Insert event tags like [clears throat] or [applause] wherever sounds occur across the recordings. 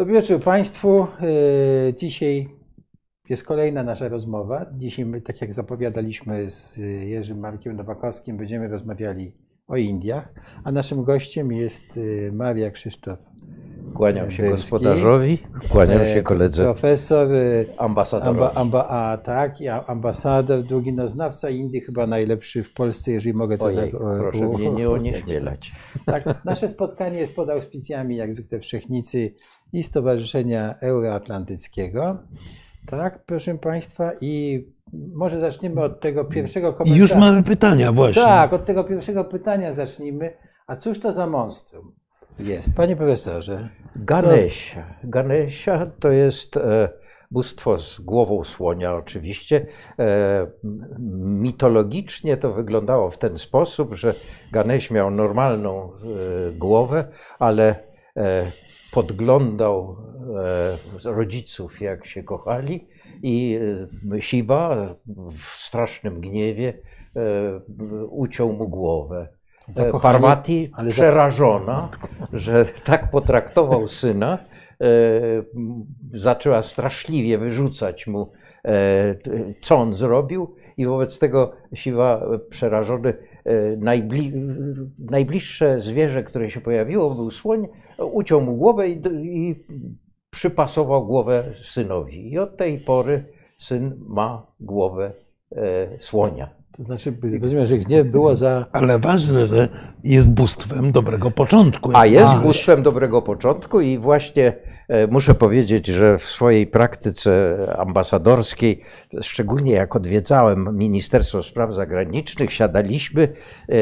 Dobry wieczór Państwu. E, Dzisiaj jest kolejna nasza rozmowa. Dzisiaj, my, tak jak zapowiadaliśmy z Jerzym Markiem Nowakowskim, będziemy rozmawiali o Indiach, a naszym gościem jest e, Maria Krzysztof. Kłaniam się Byrski. gospodarzowi, kłaniam e, się koledze Profesor, e, ambasadorowi. amba, amba, a, tak, i ambasador, drugi no, znawca Indii, chyba najlepszy w Polsce, jeżeli mogę to Ojej, tak, e, proszę u- mnie nie onieśmielać. Tak, nasze [laughs] spotkanie jest pod auspicjami, jak zwykle, Wszechnicy i Stowarzyszenia Euroatlantyckiego. Tak, proszę Państwa, i może zaczniemy od tego pierwszego I komentarza. już mamy pytania właśnie. Tak, od tego pierwszego pytania zacznijmy. A cóż to za monstrum jest? Panie profesorze, Ganesia. Ganesia to jest e, bóstwo z głową słonia oczywiście. E, mitologicznie to wyglądało w ten sposób, że Ganeś miał normalną e, głowę, ale podglądał rodziców jak się kochali i Siwa w strasznym gniewie uciął mu głowę. E, Zakochani- Parvati ale przerażona, że tak potraktował syna, e, zaczęła straszliwie wyrzucać mu, e, co on zrobił, i wobec tego Siwa przerażony, najbli, najbliższe zwierzę, które się pojawiło, był słoń, uciął mu głowę i, i przypasował głowę synowi. I od tej pory syn ma głowę słonia. To znaczy, rozumiem, że gniew było za... Ale ważne, że jest bóstwem dobrego początku. A jest Ach, bóstwem dobrego początku i właśnie e, muszę powiedzieć, że w swojej praktyce ambasadorskiej, szczególnie jak odwiedzałem Ministerstwo Spraw Zagranicznych, siadaliśmy e,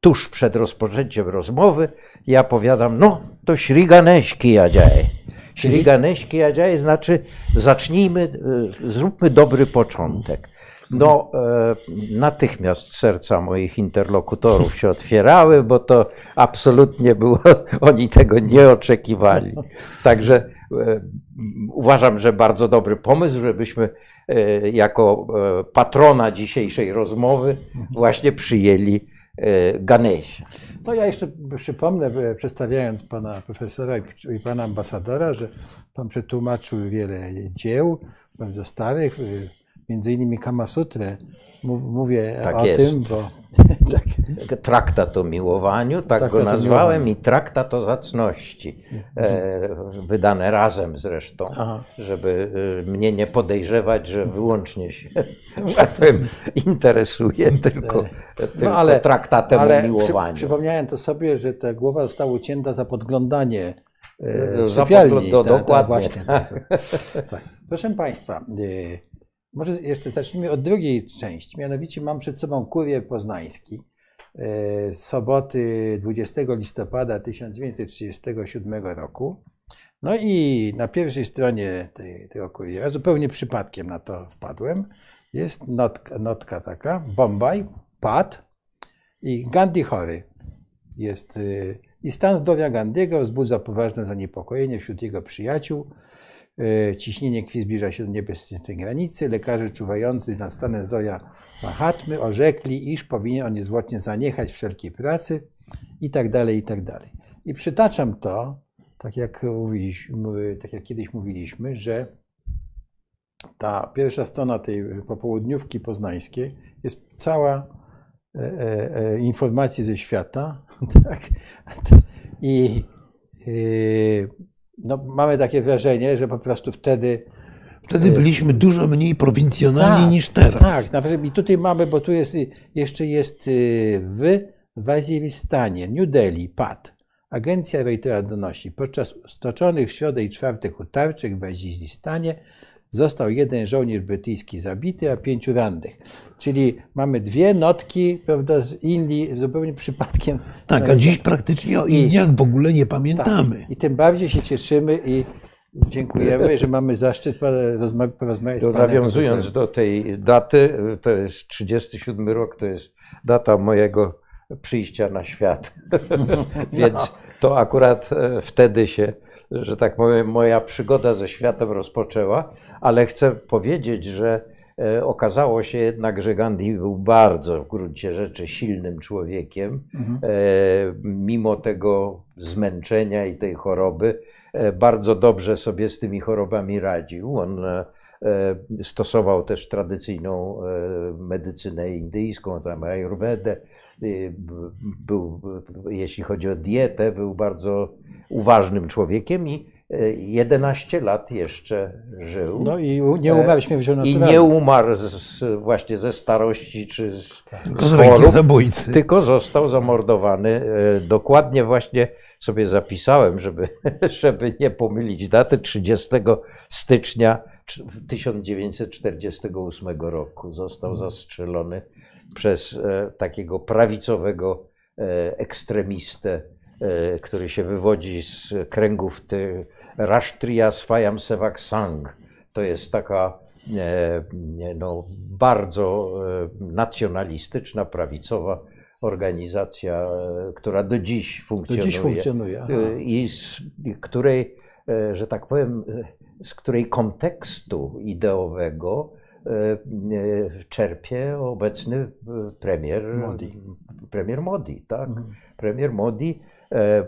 tuż przed rozpoczęciem rozmowy. Ja powiadam, no to Shri Ganeśki Jadzieje. Shri Ganeśki Jadzieje znaczy zacznijmy, e, zróbmy dobry początek. No, e, natychmiast serca moich interlokutorów się otwierały, bo to absolutnie było, [laughs] oni tego nie oczekiwali. Także e, uważam, że bardzo dobry pomysł, żebyśmy e, jako patrona dzisiejszej rozmowy właśnie przyjęli Ganesia. No ja jeszcze przypomnę, przedstawiając pana profesora i, pana ambasadora, że pan przetłumaczył wiele dzieł, e, między innymi Kama Sutrę. Mów- Mówię Tak o jest. tym, bo [laughs] tak, Traktat o miłowaniu, tak Traktat go o nazwałem, i traktat o zacności. E, wydane razem zresztą, Aha. żeby e, mnie nie podejrzewać, że wyłącznie się [laughs] powiem, interesuje tylko, tylko ale- traktatem o ale przy, miłowaniu. przypomniałem to sobie, że ta głowa została ucięta za podglądanie e, sypialni. podgląd- do- Tak, tak, dokładnie. właśnie, tak, tak. [laughs] Tak. Proszę Państwa, e, może jeszcze zacznijmy od drugiej części. Mianowicie mam przed sobą kurier poznański e, z soboty 20 listopada 1937 roku. No i na pierwszej stronie tej, tego kuriera, zupełnie przypadkiem na to wpadłem, jest notka, notka taka, Bombaj, pad i Gandhi chory jest. y, I stan zdrowia Gandiego wzbudza poważne zaniepokojenie wśród jego przyjaciół. Y, Ciśnienie krwi zbliża się do niebezpiecznej granicy. Lekarze czuwający nad stanem zdrowia Mahatmy orzekli, iż powinien on niezwłocznie zaniechać wszelkiej pracy i tak dalej, i tak dalej. I przytaczam to, tak jak, mówiliśmy, tak jak kiedyś mówiliśmy, że ta pierwsza strona tej popołudniówki poznańskiej jest cała e, e, e, informacji ze świata. [laughs] Tak? I e, no, mamy takie wrażenie, że po prostu wtedy. Wtedy byliśmy dużo mniej prowincjonalni Tak, niż teraz. Tak, nawet i tutaj mamy, bo tu jest jeszcze jest y, w Waziristanie, New Delhi, PAD. Agencja Reutera donosi, podczas stoczonych w środę i czwartek utarczek w Waziristanie został jeden żołnierz brytyjski zabity, a pięciu rannych. Czyli mamy dwie notki prawda, z Indii zupełnie przypadkiem. Tak, a dziś praktycznie o I- Indiach w ogóle nie Tak. pamiętamy. I tym bardziej się cieszymy i dziękujemy, że mamy zaszczyt porozma- porozmawiać z To panem nawiązując profesorem. do tej daty, to jest 37 rok, to jest data mojego przyjścia na świat. [laughs] Więc to akurat e, wtedy się, że tak powiem, moja przygoda ze światem rozpoczęła, ale chcę powiedzieć, że E, Okazało się jednak, że Gandhi był bardzo w gruncie rzeczy silnym człowiekiem. E, Mimo tego zmęczenia i tej choroby, e, bardzo dobrze sobie z tymi chorobami radził. On stosował też tradycyjną medycynę indyjską, tam ayurvedę. Był, jeśli chodzi o dietę, był bardzo uważnym człowiekiem i e, 11 lat jeszcze żył. No i nie umarł śmiercią I naturalną. nie umarł z, właśnie ze starości czy z, Tylko z chorób, zabójcy. tylko został zamordowany. e, Dokładnie właśnie sobie zapisałem, żeby, [laughs] żeby nie pomylić daty 30 stycznia cz- 1948 roku. Został zastrzelony przez e, takiego prawicowego e, ekstremistę, e, który się wywodzi z kręgów ty, Rashtriya Swayam Sevak Sangh. To jest taka e, no, bardzo e, nacjonalistyczna, prawicowa organizacja, e, która do dziś Do funkcjonuje. dziś funkcjonuje. aha. E, I z której, e, że tak powiem, e, z której kontekstu ideowego e, e, czerpie obecny e, premier Modi. Premier Modi, tak? Mhm. Premier Modi, e, e,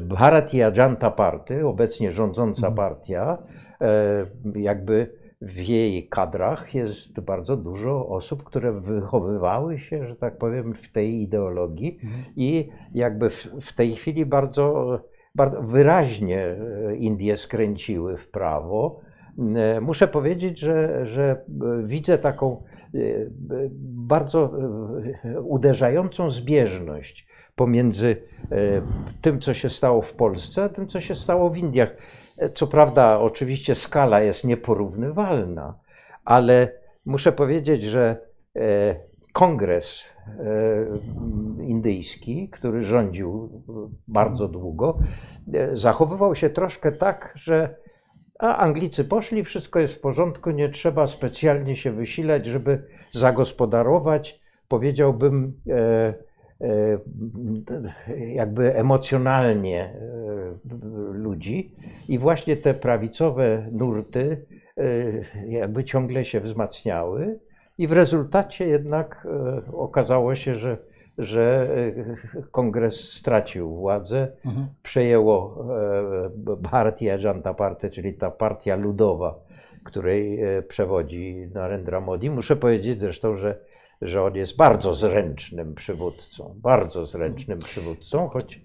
Bharatiya Janta Party, obecnie rządząca Mhm. partia, e, jakby w jej kadrach jest bardzo dużo osób, które wychowywały się, że tak powiem, w tej ideologii Mhm. i jakby w, w tej chwili bardzo, bardzo wyraźnie e, Indie skręciły w prawo. E, Muszę powiedzieć, że, że e, widzę taką e, bardzo uderzającą zbieżność pomiędzy tym, co się stało w Polsce, a tym, co się stało w Indiach. Co prawda, oczywiście skala jest nieporównywalna, ale muszę powiedzieć, że kongres indyjski, który rządził bardzo długo, zachowywał się troszkę tak, że a Anglicy poszli, wszystko jest w porządku, nie trzeba specjalnie się wysilać, żeby zagospodarować, powiedziałbym, e, e, jakby emocjonalnie e, ludzi. I właśnie te prawicowe nurty e, jakby ciągle się wzmacniały. I w rezultacie jednak e, okazało się, że, że e, kongres stracił władzę Mhm. przejęło e, Bharatiya Janta Party, czyli ta partia ludowa, której e, przewodzi Narendra Modi. Muszę powiedzieć zresztą, że, że on jest bardzo zręcznym przywódcą, bardzo zręcznym przywódcą, choć,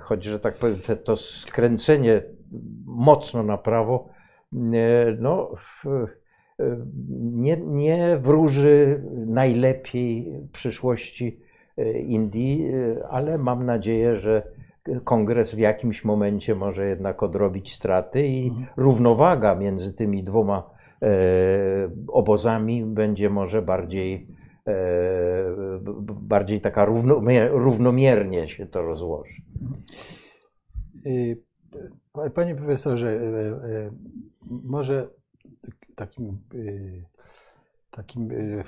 choć że tak powiem, te, to skręcenie mocno na prawo, no, nie, nie wróży najlepiej przyszłości e, Indii, e, ale mam nadzieję, że kongres w jakimś momencie może jednak odrobić straty i równowaga między tymi dwoma e, obozami będzie może bardziej, bardziej taka równomier, równomiernie się to rozłoży. Y, pa- Panie profesorze, może takim, y, takim y,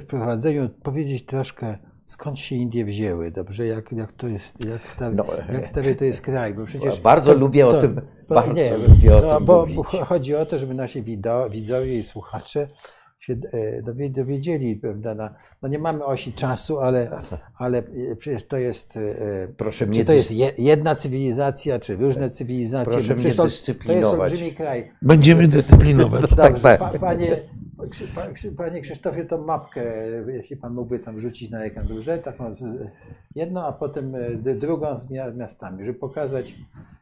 wprowadzeniu powiedzieć troszkę, skąd się Indie wzięły, dobrze? Jak, jak to jest, jak stary, No, jak stary to jest kraj, bo przecież... [laughs] Bardzo lubię o tym- bo- bardzo nie, lubię o no, tym bo, bo chodzi o to, żeby nasi widzowie i słuchacze się e, dowie- dowiedzieli, prawda, na, no nie mamy osi czasu, ale, [laughs] ale e, przecież to jest, e, Proszę czy mnie to jest jedna cywilizacja, czy różne cywilizacje, Proszę bo mnie to, to jest dyscyplinować. olbrzymi kraj. Będziemy dyscyplinować. [laughs] Dobrze, tak, tak. Pa, panie, pa- panie Krzysztofie, tą mapkę, jeśli pan mógłby tam rzucić na ekran? Taką z, jedną, a potem drugą z mia- miastami, żeby pokazać,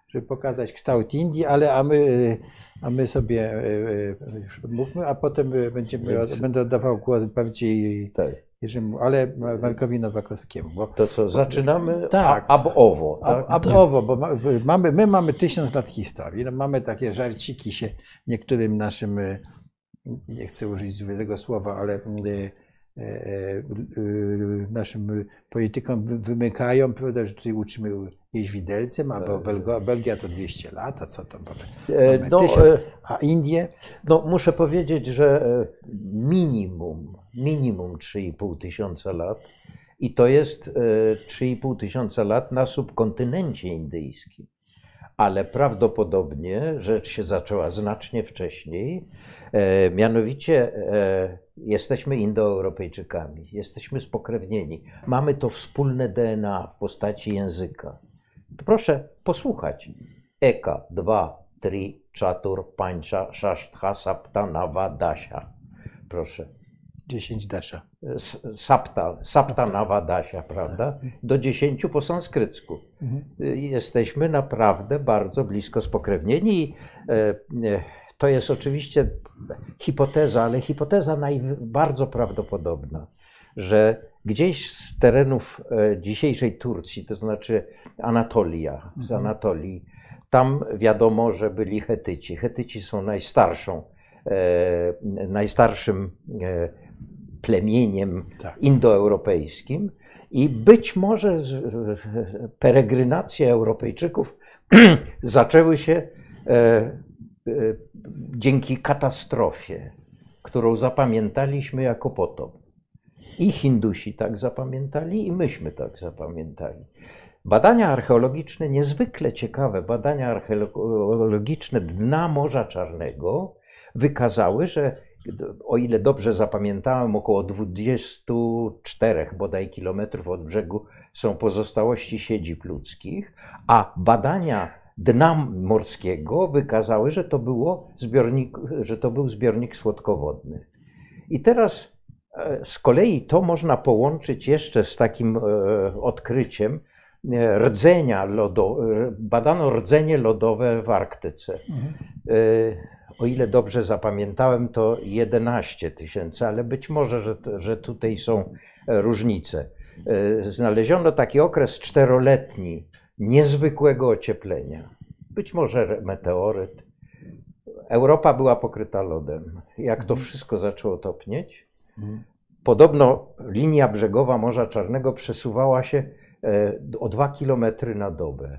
żeby pokazać kształt Indii, ale a my, a my sobie e, e, mówmy, a potem e, będziemy, będę oddawał głos bardziej Tak. Jerzemu, ale Markowi Nowakowskiemu. Bo To co, zaczynamy Tak. ab owo, tak? a owo, bo ma- mamy, my mamy tysiąc lat historii. No, mamy takie żarciki się niektórym naszym, nie chcę użyć złego słowa, ale naszym politykom wy- wymykają, prawda, że tutaj uczymy jeść widelcem, albo Belgo, Belgia to 200 lat, a co tam mamy? E, No, e, A Indie? no, muszę powiedzieć, że e, minimum, minimum 3,5 tysiąca lat i to jest e, 3,5 tysiąca lat na subkontynencie indyjskim. ale prawdopodobnie rzecz się zaczęła znacznie wcześniej. E, mianowicie e, jesteśmy Indoeuropejczykami, jesteśmy spokrewnieni. Mamy to wspólne DNA w postaci języka. Proszę posłuchać. Eka, dwa, tri, czatur, pańcza, szasztha, sapta, nawa, dasia. Proszę. 10 dasza. S- Sapta, sapta nawa, dasia, prawda? Do dziesięciu po sanskrycku. Y, Jesteśmy naprawdę bardzo blisko spokrewnieni. To jest oczywiście hipoteza, ale hipoteza bardzo prawdopodobna, że gdzieś z terenów e, dzisiejszej Turcji, to znaczy Anatolia, z Anatolii, tam wiadomo, że byli Hetyci. Hetyci są najstarszą, e, najstarszym e, plemieniem Tak. indoeuropejskim i być może peregrinacje Europejczyków [clears throat] zaczęły się dzięki katastrofie, którą zapamiętaliśmy jako potop. I Hindusi tak zapamiętali, i myśmy tak zapamiętali. Badania archeologiczne, niezwykle ciekawe badania archeologiczne dna Morza Czarnego wykazały, że o ile dobrze zapamiętałem, około 24 bodaj kilometrów od brzegu są pozostałości siedzib ludzkich, a badania dna morskiego wykazały, że to, było zbiornik, że to był zbiornik słodkowodny. I teraz e, z kolei to można połączyć jeszcze z takim e, odkryciem e, rdzenia lodo, e, badano rdzenie lodowe w Arktyce. E, O ile dobrze zapamiętałem, to 11 tysięcy, ale być może, że, że tutaj są różnice. Znaleziono taki okres czteroletni niezwykłego ocieplenia. Być może meteoryt. Europa była pokryta lodem. Jak to wszystko zaczęło topnieć, Podobno linia brzegowa Morza Czarnego przesuwała się e, o 2 kilometry na dobę.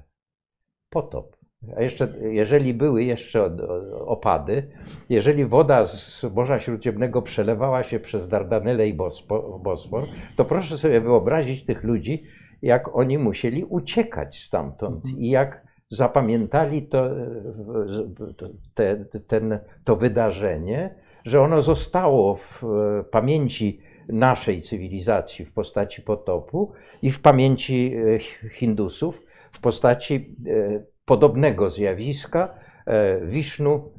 Potop. A jeszcze, jeżeli były jeszcze opady, jeżeli woda z Morza Śródziemnego przelewała się przez Dardanelle i Bosfor, to proszę sobie wyobrazić tych ludzi, jak oni musieli uciekać stamtąd i jak zapamiętali to, e, to, te, ten, to wydarzenie, że ono zostało w e, pamięci naszej cywilizacji w postaci potopu i w pamięci e, Hindusów w postaci podobnego zjawiska. Wisznu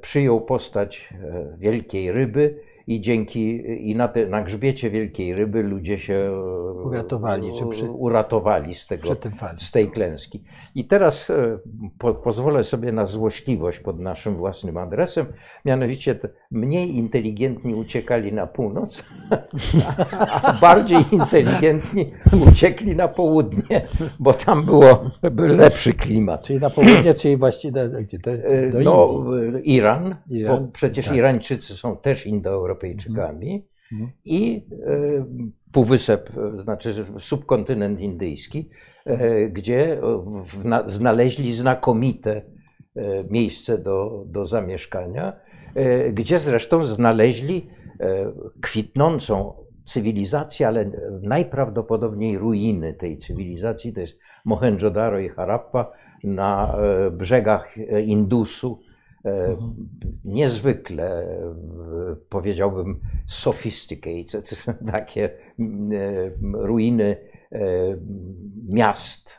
przyjął postać wielkiej ryby i dzięki i na, te, na grzbiecie wielkiej ryby ludzie się e, Uratowali, przy- uratowali z tego z tej klęski. I teraz e, po, pozwolę sobie na złośliwość pod naszym własnym adresem. Mianowicie mniej inteligentni uciekali na północ, [laughs] a bardziej inteligentni uciekli na południe, bo tam było, był lepszy klimat. Czyli na południe, czyli właściwie do, E, do No, Iran, Iran, bo przecież tak. Irańczycy są też Indoeuropejczykami Mhm. i e, półwysep, e, znaczy subkontynent indyjski, e, gdzie znaleźli znakomite miejsce do, do zamieszkania, gdzie zresztą znaleźli kwitnącą cywilizację, ale najprawdopodobniej ruiny tej cywilizacji, to jest Mohenjo-Daro i Harappa na brzegach Indusu. E, Niezwykle, e, powiedziałbym, sophisticated, takie e, ruiny miast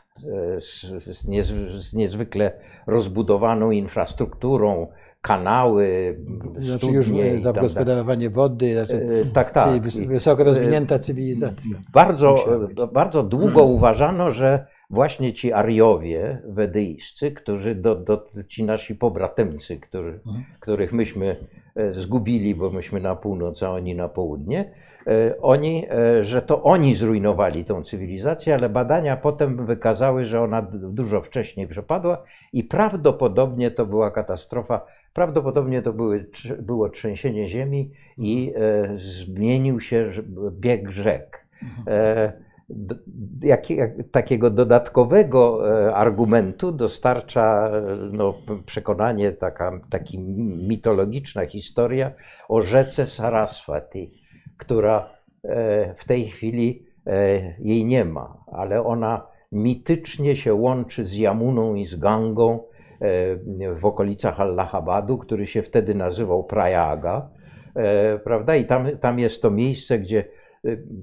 z, z, niez, z niezwykle rozbudowaną infrastrukturą, kanały, Znaczy już tak zagospodarowanie wody, znaczy tak, tak. wysoko rozwinięta cywilizacja. Bardzo, Musiała być. bardzo długo uważano, że właśnie ci Ariowie wedyjscy, którzy do, do, ci nasi pobratemcy, którzy, których myśmy e, zgubili, bo myśmy na północ, a oni na południe, e, oni, e, że to oni zrujnowali tą cywilizację, ale badania potem wykazały, że ona dużo wcześniej przepadła i prawdopodobnie to była katastrofa, prawdopodobnie to były, było trzęsienie ziemi i zmienił się bieg rzek. D- jak, jak, takiego dodatkowego e, argumentu dostarcza e, no, przekonanie, taka taki mitologiczna historia o rzece Saraswati, która e, w tej chwili jej nie ma, ale ona mitycznie się łączy z Jamuną i z Gangą w okolicach Allahabadu, który się wtedy nazywał Prayaga, e, prawda? I tam, tam jest to miejsce, gdzie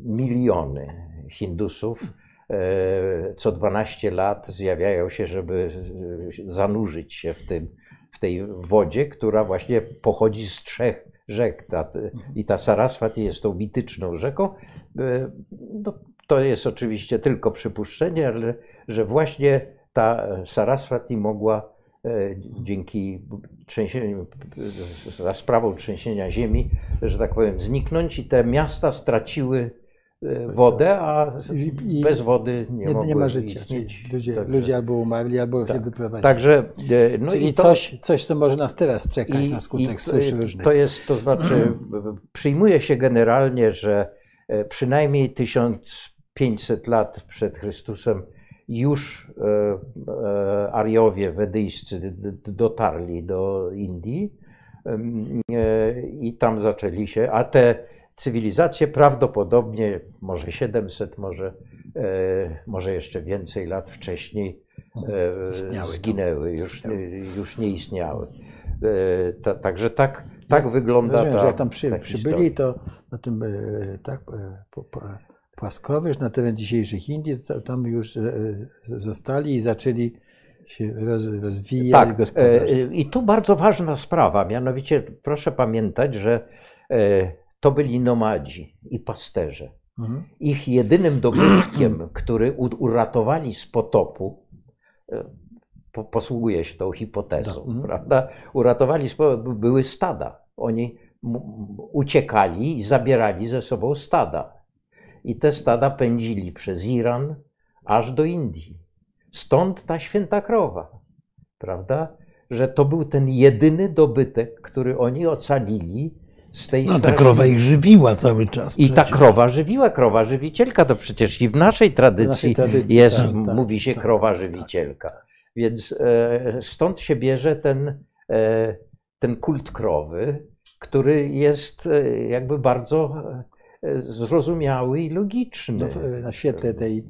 miliony Hindusów e, co 12 lat zjawiają się, żeby zanurzyć się w, tym, w tej wodzie, która właśnie pochodzi z trzech rzek. Ta, I ta Saraswati jest tą mityczną rzeką. E, No, to jest oczywiście tylko przypuszczenie, ale że właśnie ta Saraswati mogła e, dzięki trzęsieniu, za sprawą trzęsienia ziemi, że tak powiem, zniknąć i te miasta straciły wodę, a I- bez wody nie, Nie, nie ma życia. Ludzie, Także- ludzie albo umarli, albo się tak. wyprowadzili. Także, e, no Czyli i to, coś, coś, co może nas teraz czekać i- na skutek suszy to- różnych. To jest, to znaczy, [clears throat] przyjmuje się generalnie, że e, przynajmniej 1500 lat przed Chrystusem już e, Ariowie wedyjscy dotarli do Indii i tam zaczęli się, a te cywilizacje prawdopodobnie może 700, może, e, może jeszcze więcej lat wcześniej e, Istniały, no. zginęły, już, nie- już nie istniały. E, ta- Także tak, tak wygląda Rozumiem, ta, że jak tam przy, ta przybyli, to na tym tak, po, po, płaskowyż, na teren dzisiejszych Indii, to, tam już zostali i zaczęli się roz, rozwijać Tak, gospodarczo. e, i tu bardzo ważna sprawa, mianowicie proszę pamiętać, że to byli nomadzi i pasterze. Mhm. Ich jedynym dobytkiem, [clears throat] który uratowali z potopu, e, po, posługuje się tą hipotezą, mhm. prawda? Uratowali z potopu, były stada. Oni uciekali i zabierali ze sobą stada. I te stada pędzili przez Iran aż do Indii. Stąd ta święta krowa, prawda? Że to był ten jedyny dobytek, który oni ocalili z tej No ta krowa ich żywiła cały czas. i ta przecież. krowa żywiła, krowa żywicielka, to przecież i w naszej tradycji, naszej tradycji, jest, tak, tak, mówi się tak, krowa żywicielka. Więc e, stąd się bierze ten, e, ten kult krowy, który jest e, jakby bardzo e, zrozumiały i logiczny. No, w- na świetle tej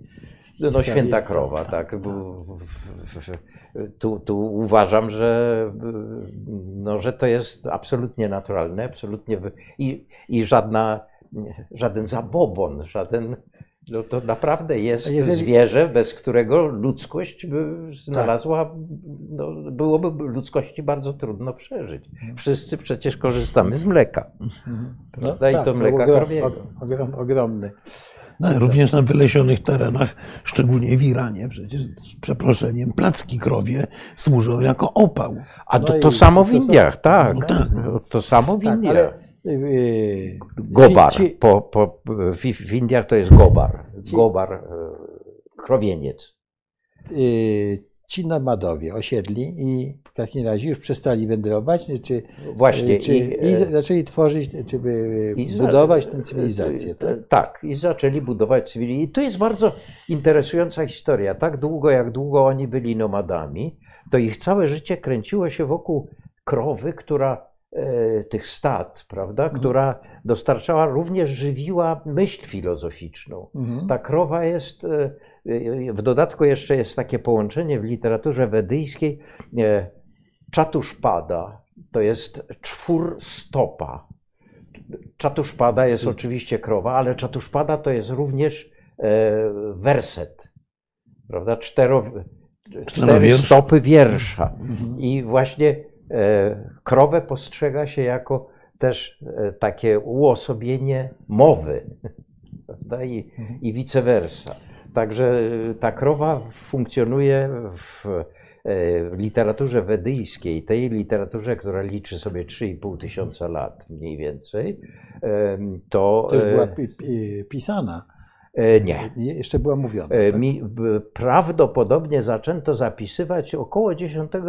No, święta tak, krowa, tak, tak. tak. Tu, tu uważam, że, no, że to jest absolutnie naturalne, absolutnie i, i żadna, żaden zabobon, żaden. No to naprawdę jest jeżeli- zwierzę, bez którego ludzkość by znalazła, no, byłoby ludzkości bardzo trudno przeżyć. Wszyscy przecież korzystamy z mleka. Prawda? I to mleka ogrom, krowiego. ogrom, ogromny. No, również na wylesionych terenach, szczególnie w Iranie, przecież z przeproszeniem, placki krowie służą jako opał. A No to, i to samo w Indiach, tak. No tak. To samo w Tak, Indiach. ale yy, Gobar. Po, po, w, w Indiach to jest gobar. Gobar, e, krowieniec. Ci nomadowie osiedli i w takim razie już przestali wędrować, czy, Właśnie. czy, i, i, e, zaczęli tworzyć, czy i budować tę cywilizację. e, Tak? Tak, i zaczęli budować cywilizację. I to jest bardzo interesująca historia. Tak długo, jak długo oni byli nomadami, to ich całe życie kręciło się wokół krowy, która e, tych stad, prawda, Mhm. która dostarczała, również żywiła myśl filozoficzną. Mhm. Ta krowa jest, e, e, w dodatku jeszcze jest takie połączenie w literaturze wedyjskiej, e, czatuszpada, to jest czwór stopa. Czatuszpada jest oczywiście krowa, ale czatuszpada to jest również e, werset, prawda, Cztero, cztery stopy wiersza. Mhm. I właśnie e, krowę postrzega się jako też takie uosobienie mowy, [laughs] prawda? I, i vice versa. Także e, ta krowa funkcjonuje w, w literaturze wedyjskiej, tej literaturze, która liczy sobie 3,5 tysiąca lat mniej więcej. To, To już była pi, pi, pisana, nie. jeszcze była mówiona. Tak? Mi, prawdopodobnie zaczęto zapisywać około X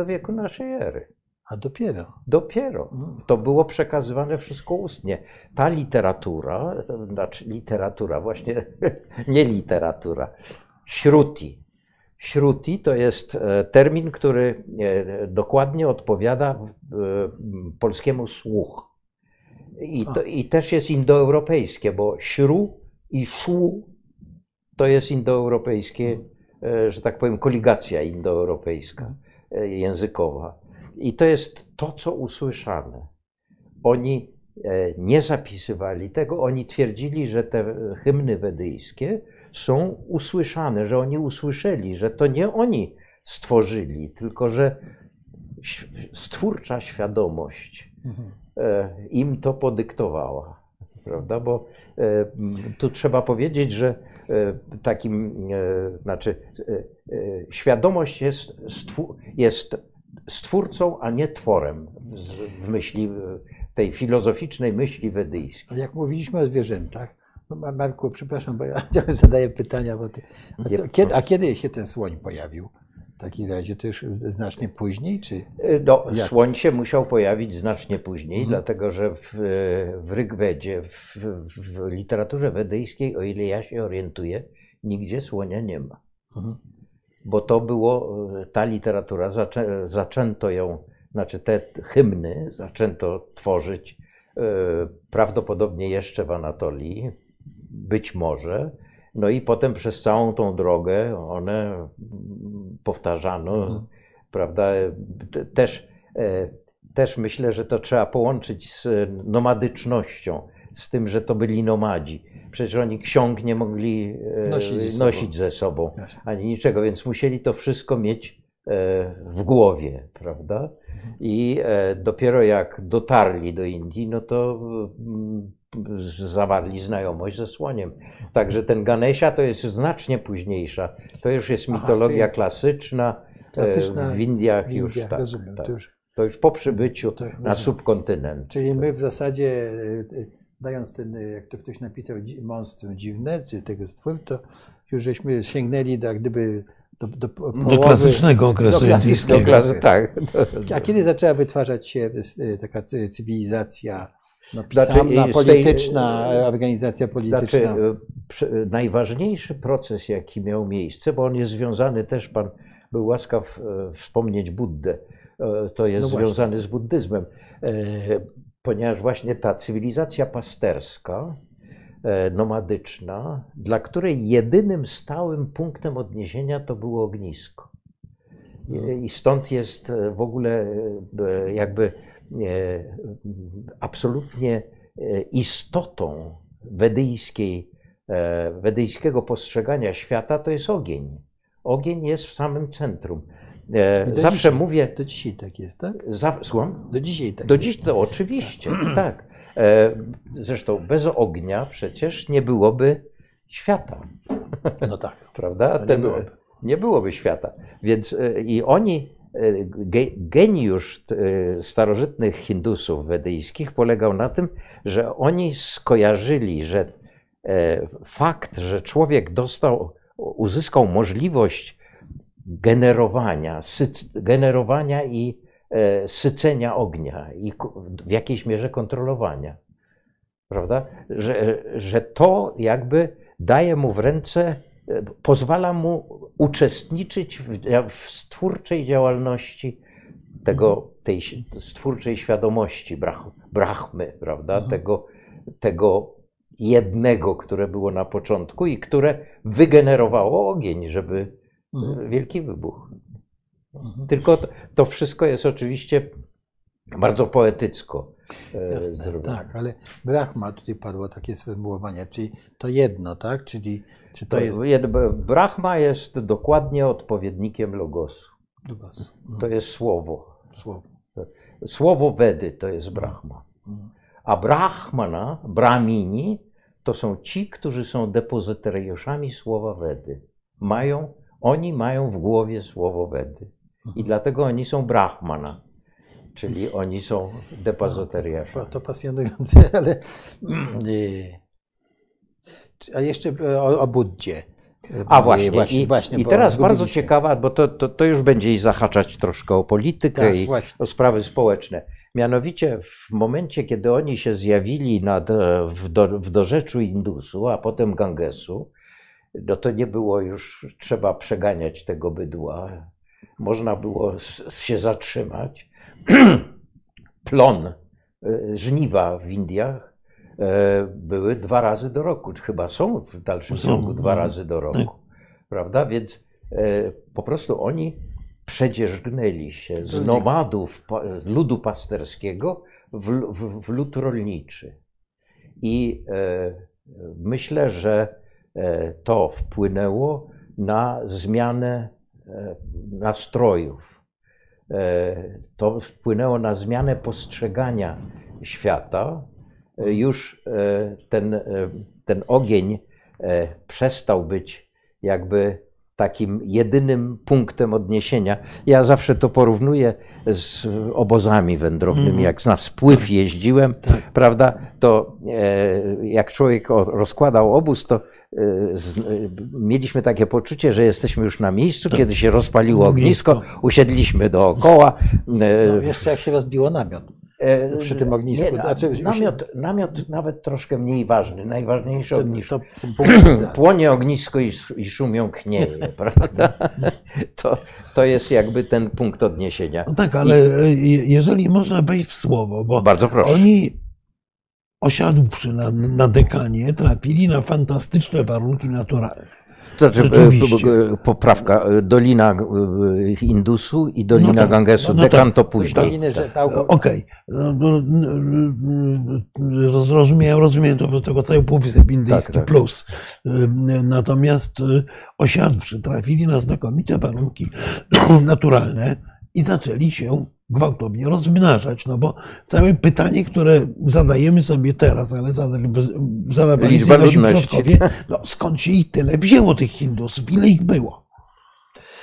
wieku naszej ery. A dopiero. Dopiero. Mm. To było przekazywane wszystko ustnie. Ta literatura, to znaczy literatura, właśnie [laughs] nie literatura, śruti. Śruti to jest e, termin, który e, dokładnie odpowiada e, polskiemu słuch. I, to, I też jest indoeuropejskie, bo śru i szu to jest indoeuropejskie e, że tak powiem, koligacja indoeuropejska językowa. I to jest to, co usłyszane. Oni e, nie zapisywali tego, oni twierdzili, że te hymny wedyjskie są usłyszane, że oni usłyszeli, że to nie oni stworzyli, tylko że stwórcza świadomość Mhm. e, im to podyktowała. Prawda? Bo e, tu trzeba powiedzieć, że takim, znaczy, świadomość jest, jest stwórcą, a nie tworem w myśli, tej filozoficznej myśli wedyjskiej. A Jak mówiliśmy o zwierzętach, no Ma- Marku, przepraszam, bo ja [laughs] zadaję pytania, bo ty, a, co, kiedy, a kiedy się ten słoń pojawił? W takim razie to już znacznie później, czy? No, Jak? słoń się musiał pojawić znacznie później, Mhm. dlatego że w, w Rygwedzie, w, w literaturze wedyjskiej, o ile ja się orientuję, nigdzie słonia nie ma. Mhm. Bo to było, e, ta literatura, zaczę, zaczęto ją, znaczy te hymny zaczęto tworzyć e, prawdopodobnie jeszcze w Anatolii, być może. No i potem przez całą tą drogę one powtarzano, Mhm. prawda? Te- Też, e, też myślę, że to trzeba połączyć z nomadycznością, z tym, że to byli nomadzi. Przecież oni ksiąg nie mogli e, Nosić ze sobą. nosić ze sobą ani niczego, więc musieli to wszystko mieć e, w głowie, prawda? I e, dopiero jak dotarli do Indii, no to mm, zawarli znajomość ze słoniem. Także ten Ganesha to jest znacznie późniejsza. To już jest Aha, mitologia czyli klasyczna, klasyczna w Indiach w już tak, rozumiem, tak. to już- To już po przybyciu To na subkontynent. Czyli my w zasadzie, dając ten, e, jak to ktoś napisał, monstrum dziwne, czy tego stwór, to już żeśmy sięgnęli do, jak gdyby do, do, po- Do połowy- klasycznego okresu do klasycznego indyjskiego. okresu. Tak. A kiedy zaczęła wytwarzać się e, taka cy- cywilizacja no, Znaczy, tej- polityczna, e, organizacja polityczna? Znaczy, e, najważniejszy proces, jaki miał miejsce, bo on jest związany też, Pan był łaskaw e, wspomnieć Buddę, e, to jest No związany z buddyzmem, e, ponieważ właśnie ta cywilizacja pasterska, e, nomadyczna, dla której jedynym stałym punktem odniesienia to było ognisko. I- I stąd jest e, w ogóle e, jakby absolutnie istotą wedyjskiej, wedyjskiego postrzegania świata to jest ogień. Ogień jest w samym centrum. E, do Zawsze dzisiaj. mówię, Do dzisiaj tak jest, tak? za, słucham? Do dzisiaj tak Do jest. dziś to oczywiście, [clears throat] tak. E, Zresztą bez ognia przecież nie byłoby świata, No tak. [laughs] prawda? Nie Ten- byłoby. nie byłoby świata. Więc e, i oni, e, ge, geniusz e, starożytnych Hindusów wedyjskich polegał na tym, że oni skojarzyli, że e, fakt, że człowiek dostał, uzyskał możliwość generowania, syc, generowania i e, sycenia ognia i w jakiejś mierze kontrolowania. Prawda? Że, że to jakby daje mu w ręce, e, pozwala mu uczestniczyć w, w stwórczej działalności tego, tej si- stwórczej świadomości brach, brahmy, prawda? Mhm. Tego, tego jednego, które było na początku i które wygenerowało ogień, żeby Mhm. wielki wybuch. Mhm. Tylko to, to wszystko jest oczywiście bardzo poetycko e, Jasne, zrobione. tak, ale Brahma, tutaj padło takie sformułowanie, czyli to jedno, tak? Czyli czy to To jest... Brahma jest dokładnie odpowiednikiem logosu. Logos, To jest słowo. Słowo. Słowo Wedy to jest Brahma. Mhm. A Brahmana, Brahmini, to są ci, którzy są depozytariuszami słowa Wedy. Mają, oni mają w głowie słowo Wedy. I dlatego oni są Brahmana, czyli [laughs] oni są depozytariuszami. To, to pasjonujące, [laughs] ale... y, A jeszcze o, o Buddzie. A właśnie, Y, właśnie, i, właśnie i teraz bardzo ciekawa, bo to, to, to już będzie i zahaczać troszkę o politykę Tak, i właśnie. o sprawy społeczne. Mianowicie w momencie, kiedy oni się zjawili nad, e, w, do, w dorzeczu Indusu, a potem Gangesu, no to nie było już trzeba przeganiać tego bydła. Można było się zatrzymać. [clears throat] Plon, e, żniwa w Indiach e, były dwa razy do roku, czy chyba są w dalszym Są, ciągu dwa no. razy do roku. Prawda? Więc e, po prostu oni przedzierzgnęli się z nomadów, pa- z ludu pasterskiego w, w, w lud rolniczy. I e, myślę, że to wpłynęło na zmianę e, nastrojów. E, to wpłynęło na zmianę postrzegania świata. E, Już e, ten, e, ten ogień e, przestał być jakby takim jedynym punktem odniesienia. Ja zawsze to porównuję z obozami wędrownymi. Jak na spływ jeździłem, prawda, to e, jak człowiek rozkładał obóz, to e, e, mieliśmy takie poczucie, że jesteśmy już na miejscu, kiedy się rozpaliło ognisko, usiedliśmy dookoła. e, No, jeszcze jak się rozbiło namiot. e, przy tym ognisku, Nie, znaczy, namiot, namiot nawet troszkę mniej ważny, najważniejszy To, ognisko. punkt, [clears throat] Płonie ognisko i, i szumią knieje, [laughs] prawda? To, to jest jakby ten punkt odniesienia. No tak, ale e, je- jeżeli można wejść w słowo, bo Bardzo proszę. oni osiadłszy na, na dekanie, trafili na fantastyczne warunki naturalne. To znaczy, e, e, poprawka, e, Dolina Indusu i Dolina No tak, Gangesu, no tak. Dekan to to później. Doliny, że ta, E, Okej, no, no, no, roz- rozumiem, rozumiem to z tego cały Półwysep Indyjski Tak, tak. plus. Natomiast osiadłszy, trafili na znakomite warunki [clears throat] naturalne i zaczęli się gwałtownie rozmnażać, no bo całe pytanie, które zadajemy sobie teraz, ale zadawali sobie nasi przodkowie, no skąd się ich tyle wzięło, tych Hindusów, ile ich było?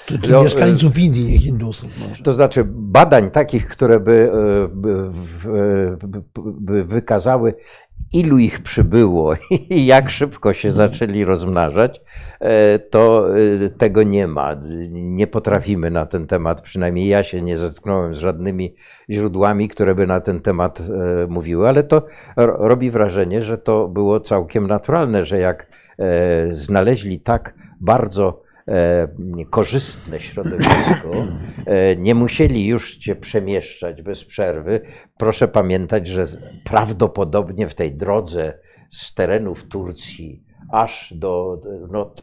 Czy, czy No, e, mieszkańców Indii, nie Hindusów może? To znaczy badań takich, które by, e, by, w- by, by wykazały, ilu ich przybyło [laughs] i jak szybko się zaczęli rozmnażać, e, to e, tego nie ma. Nie potrafimy na ten temat, przynajmniej ja się nie zetknąłem z żadnymi źródłami, które by na ten temat e, mówiły, ale to ro- robi wrażenie, że to było całkiem naturalne, że jak znaleźli tak bardzo korzystne środowisko, e, nie musieli już się przemieszczać bez przerwy. Proszę pamiętać, że prawdopodobnie w tej drodze z terenów Turcji aż do, no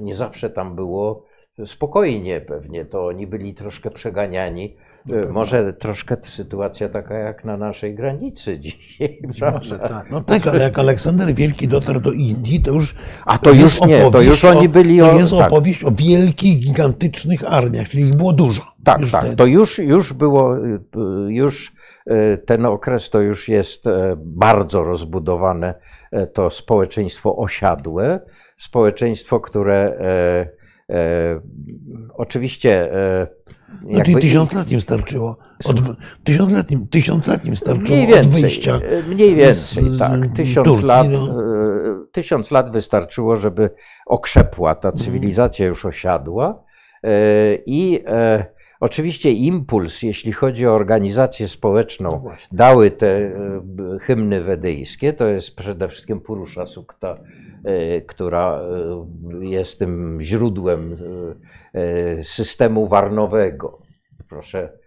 nie zawsze tam było spokojnie pewnie, to oni byli troszkę przeganiani. E, Może troszkę sytuacja taka jak na naszej granicy [laughs] dzisiaj. może tak. No tak, ale jak Aleksander Wielki dotarł do Indii, to już. A to już nie, to już oni o, byli To o- jest tak. opowieść o wielkich, gigantycznych armiach, czyli ich było dużo. Tak, już tak. wtedy. To już, już było, y, y, już y, ten okres to już jest e, bardzo rozbudowane e, to społeczeństwo osiadłe, społeczeństwo, które e, oczywiście e, No, jakby- tysiąc lat im starczyło. Od, tysiąc, lat im, tysiąc lat im starczyło Mniej od więcej, wyjścia. e, mniej więcej, z- tak. Tysiąc Turcji, lat, no. tysiąc lat wystarczyło, żeby okrzepła ta cywilizacja już osiadła e, i oczywiście impuls, jeśli chodzi o organizację No społeczną, właśnie. dały te hymny wedyjskie, to jest przede wszystkim Purusha Sukta, która e, jest tym źródłem e, systemu warnowego. Proszę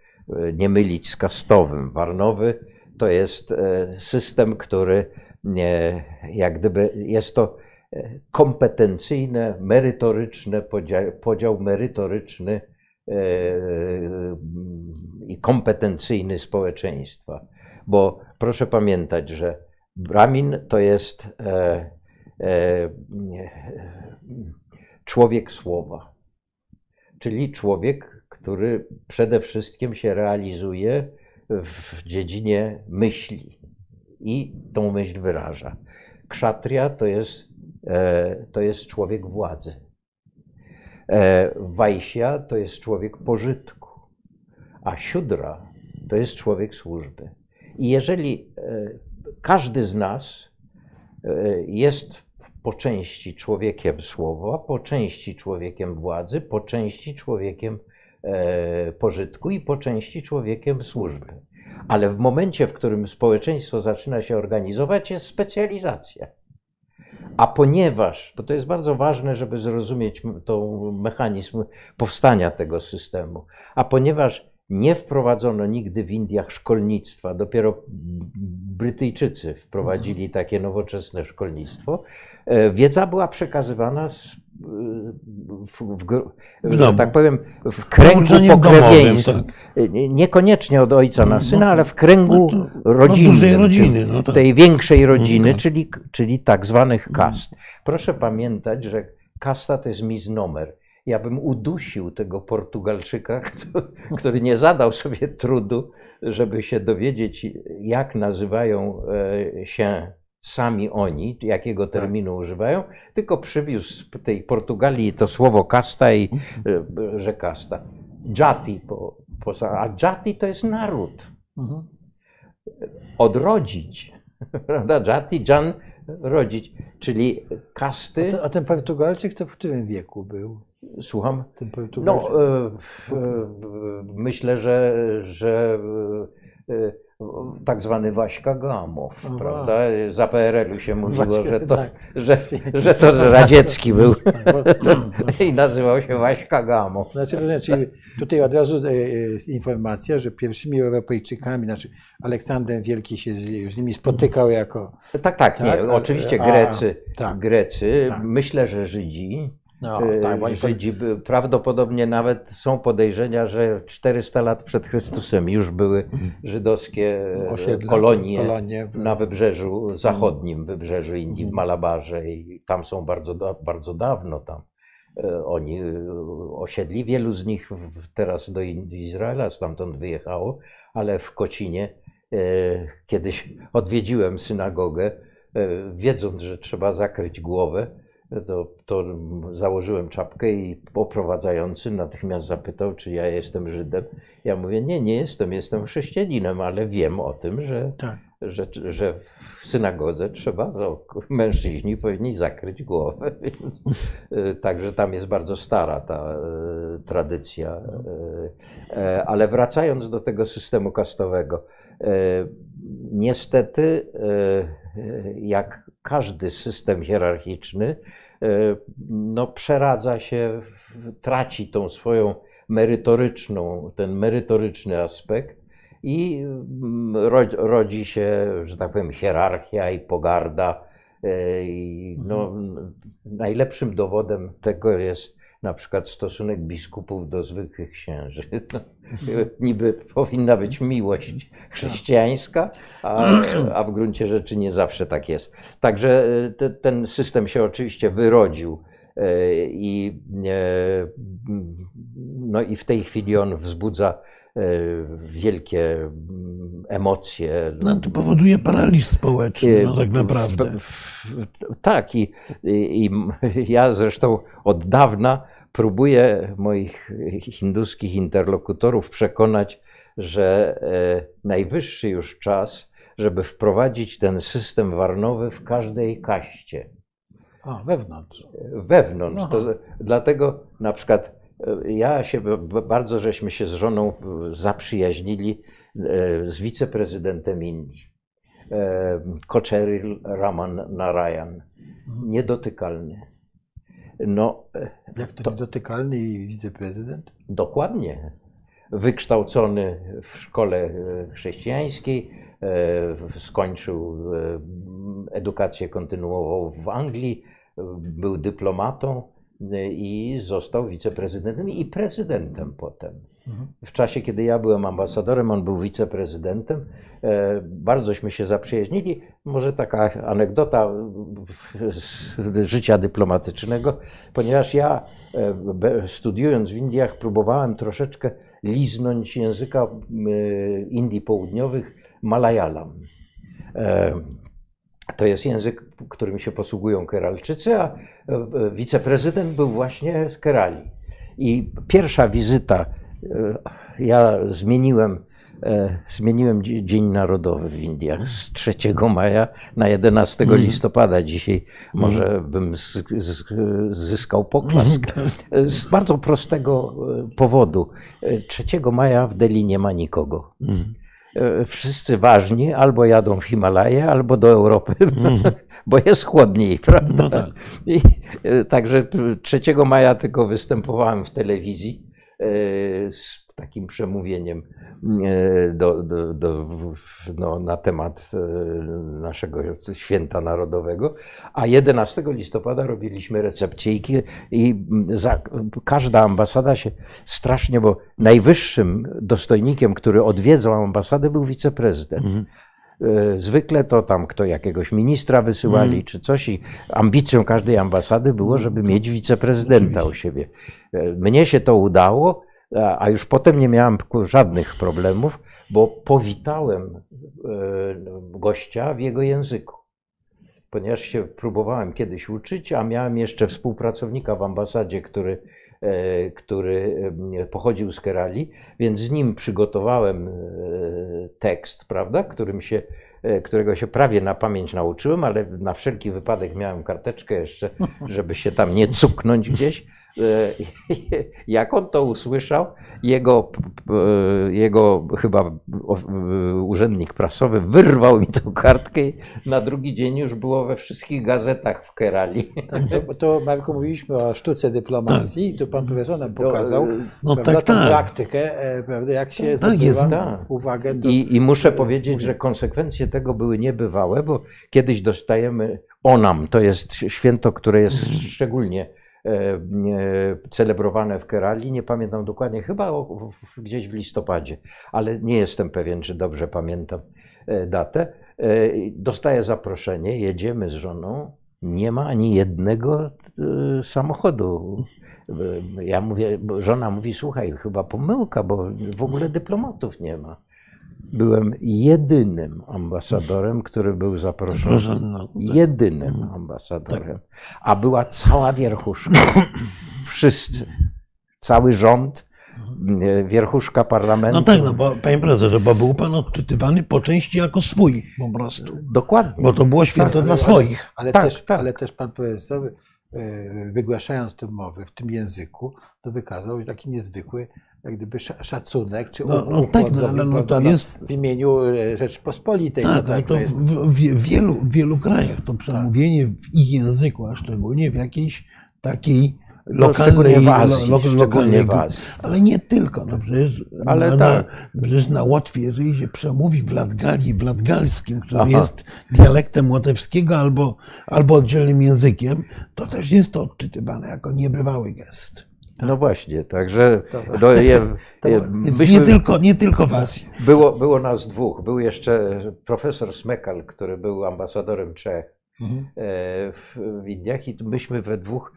nie mylić z kastowym. Warnowy to jest system, który jak gdyby jest to kompetencyjne, merytoryczne, podział, podział merytoryczny i kompetencyjny społeczeństwa. Bo proszę pamiętać, że Brahmin to jest e, człowiek słowa, czyli człowiek, który przede wszystkim się realizuje w dziedzinie myśli i tą myśl wyraża. Kszatriya to jest, e, to jest człowiek władzy. E, Wajsia to jest człowiek pożytku, a Siudra to jest człowiek służby. I jeżeli e, każdy z nas e, jest po części człowiekiem słowa, po części człowiekiem władzy, po części człowiekiem e, pożytku i po części człowiekiem służby. Ale w momencie, w którym społeczeństwo zaczyna się organizować, jest specjalizacja. A ponieważ, bo to jest bardzo ważne, żeby zrozumieć tą mechanizm powstania tego systemu, a ponieważ Nie wprowadzono nigdy w Indiach szkolnictwa. Dopiero Brytyjczycy wprowadzili takie nowoczesne szkolnictwo. E, wiedza była przekazywana z, w, w, w, tak powiem, w kręgu pokrewieństwa. domowym, E, Niekoniecznie od ojca na syna, No, ale w kręgu no to- no rodzinnym. rodziny, no tak. Tej większej rodziny, tak. czyli, czyli tak zwanych kast. Proszę pamiętać, że kasta to jest misnomer. Ja bym udusił tego Portugalczyka, który nie zadał sobie trudu, żeby się dowiedzieć, jak nazywają e, się sami oni, jakiego terminu używają, tylko przywiózł z tej Portugalii to słowo kasta i e, że kasta. Jati, po, po, a jati to jest naród Mhm. odrodzić. [laughs] Prawda? Jati, Jan, rodzić. Czyli kasty. A ten Portugalczyk to w którym wieku był? Słucham. No, e, e, myślę, że, że e, e, tak zwany Waśka Gamow, Aha. prawda? Za PRL-u się [laughs] mówiło, Właśnie, że to, tak. że, że to radziecki był [laughs] Tak, [laughs] i nazywał się Waśka Gamow. Znaczy, czyli tutaj od razu e, jest informacja, że pierwszymi Europejczykami, znaczy Aleksander Wielki się z, z nimi spotykał jako. Tak, tak, nie. Tak, a- Oczywiście a- Grecy, tak. Grecy Tak. myślę, że Żydzi. No, E, tak, to- Żydzi by, prawdopodobnie nawet są podejrzenia, że 400 lat przed Chrystusem już były żydowskie e, Osiedla, kolonie kolonie. na wybrzeżu zachodnim, wybrzeżu Indii, w Malabarze i tam są bardzo, bardzo dawno tam. E, Oni e, osiedli, wielu z nich teraz do Izraela stamtąd wyjechało, ale w Kocinie kiedyś odwiedziłem synagogę, wiedząc, że trzeba zakryć głowę, to, to założyłem czapkę i poprowadzający natychmiast zapytał, czy ja jestem Żydem. Ja mówię, nie, nie jestem, jestem chrześcijaninem, ale wiem o tym, że, Tak. że, że w synagodze trzeba, no, mężczyźni powinni zakryć głowę. [laughs] E, Także tam jest bardzo stara ta e, tradycja. e, e, Ale wracając do tego systemu kastowego, niestety, e, jak każdy system hierarchiczny, e, no, przeradza się, traci tą swoją merytoryczną, ten merytoryczny aspekt i mm, ro- rodzi się, że tak powiem, hierarchia i pogarda. e, I no, najlepszym dowodem tego jest na przykład stosunek biskupów do zwykłych księży. [laughs] Niby powinna być miłość chrześcijańska, a, a w gruncie rzeczy nie zawsze tak jest. Także e, te, ten system się oczywiście wyrodził i, e, no i w tej chwili on wzbudza e, wielkie mm, emocje. No, to powoduje paraliż społeczny, no tak naprawdę. Tak, i, i, [laughs] ja zresztą od dawna próbuję moich hinduskich interlokutorów przekonać, że e, najwyższy już czas, żeby wprowadzić ten system warnowy w każdej kaście A, wewnątrz. wewnątrz. Aha. To, dlatego na przykład e, ja się bardzo żeśmy się z żoną e, zaprzyjaźnili e, z wiceprezydentem Indii. E, Kocheryl Raman Narayan. Niedotykalny. No, e, Jak to, To- niedotykalny i wiceprezydent? Dokładnie. Wykształcony w szkole e, chrześcijańskiej, e, skończył e, edukację kontynuował w Anglii, był dyplomatą i został wiceprezydentem i prezydentem potem. Mhm. W czasie, kiedy ja byłem ambasadorem, on był wiceprezydentem. Bardzośmy się zaprzyjaźnili. Może taka anegdota z życia dyplomatycznego, ponieważ ja studiując w Indiach próbowałem troszeczkę liznąć języka e, Indii Południowych Malayalam. E, To jest język, którym się posługują Keralczycy, a e, wiceprezydent był właśnie z Kerali. I pierwsza wizyta, ja zmieniłem, zmieniłem dzie- Dzień Narodowy w Indiach z 3 maja na 11 listopada. Dzisiaj może bym z, z, zyskał poklask. [laughs] Z bardzo prostego e, powodu. E, 3 maja w Delhi nie ma nikogo. E, Wszyscy ważni albo jadą w Himalaje, albo do Europy, [laughs] bo jest chłodniej, [laughs] prawda? No tak. I, e, także 3 maja tylko występowałem w telewizji. e, z takim przemówieniem e, do, do, do, no, na temat e, naszego święta narodowego, a 11 listopada robiliśmy recepcję i, i za, każda ambasada się strasznie, bo najwyższym dostojnikiem, który odwiedzał ambasadę był wiceprezydent. Mhm. E, zwykle to tam kto jakiegoś ministra wysyłali mm. czy coś i ambicją każdej ambasady było, żeby mieć wiceprezydenta u siebie. Mnie się to udało, a już potem nie miałem żadnych problemów, bo powitałem e, gościa w jego języku. Ponieważ się próbowałem kiedyś uczyć, a miałem jeszcze współpracownika w ambasadzie, który E, który e, pochodził z Kerali, więc z nim przygotowałem tekst, prawda, którym się, którego się prawie na pamięć nauczyłem, ale na wszelki wypadek miałem karteczkę jeszcze, żeby się tam nie cuknąć gdzieś. E, [laughs] jak on to usłyszał, jego, jego chyba urzędnik prasowy wyrwał mi tę kartkę i na drugi dzień już było we wszystkich gazetach w Kerali. Tak, to, to Marku, mówiliśmy o sztuce dyplomacji, tak. to pan profesor nam pokazał no, no prawda, tak, tak. praktykę, e, prawda, jak się tak, jest, tak. uwagę. Do... I, I muszę powiedzieć, że konsekwencje tego były niebywałe, bo kiedyś dostajemy Onam, to jest święto, które jest szczególnie E, celebrowane w Kerali. Nie pamiętam dokładnie, chyba gdzieś w listopadzie, ale nie jestem pewien, czy dobrze pamiętam e, datę. E, dostaję zaproszenie, jedziemy z żoną. Nie ma ani jednego samochodu. Ja mówię, żona mówi, słuchaj, chyba pomyłka, bo w ogóle dyplomatów nie ma byłem jedynym ambasadorem, który był zaproszony. No, tak. Jedynym mhm. ambasadorem. A była cała wierchuszka. [clears throat] Wszyscy. Cały rząd, mhm. wierchuszka parlamentu. No tak, no bo panie profesorze, bo był pan odczytywany po części jako swój po prostu. Dokładnie. Bo to było święto tak, dla ale, swoich. Ale, tak, też, tak. ale też pan profesor e, wygłaszając tę mowę w tym języku, to wykazał taki niezwykły jak gdyby szacunek, czy no, no tak, no, ale no, to jest w imieniu e, Rzeczpospolitej. Tak, no, tak to, to jest... w, w, wielu, w wielu krajach to przemówienie tak. w ich języku, a szczególnie w jakiejś takiej no, lokalnej, no, Azji, lo, lokalnej, ale nie tylko. No przecież, ale na, tak. na, przecież na Łotwie, jeżeli się przemówi w Latgali, w latgalskim, który Aha. jest dialektem łotewskiego albo, albo oddzielnym językiem, to też jest to odczytywane jako niebywały gest. No właśnie, także. No, je, [laughs] je, nie, tylko, nie tylko was. Było, było nas dwóch. Był jeszcze profesor Smekal, który był ambasadorem Czech mhm. E, w, Indiach, i myśmy we dwóch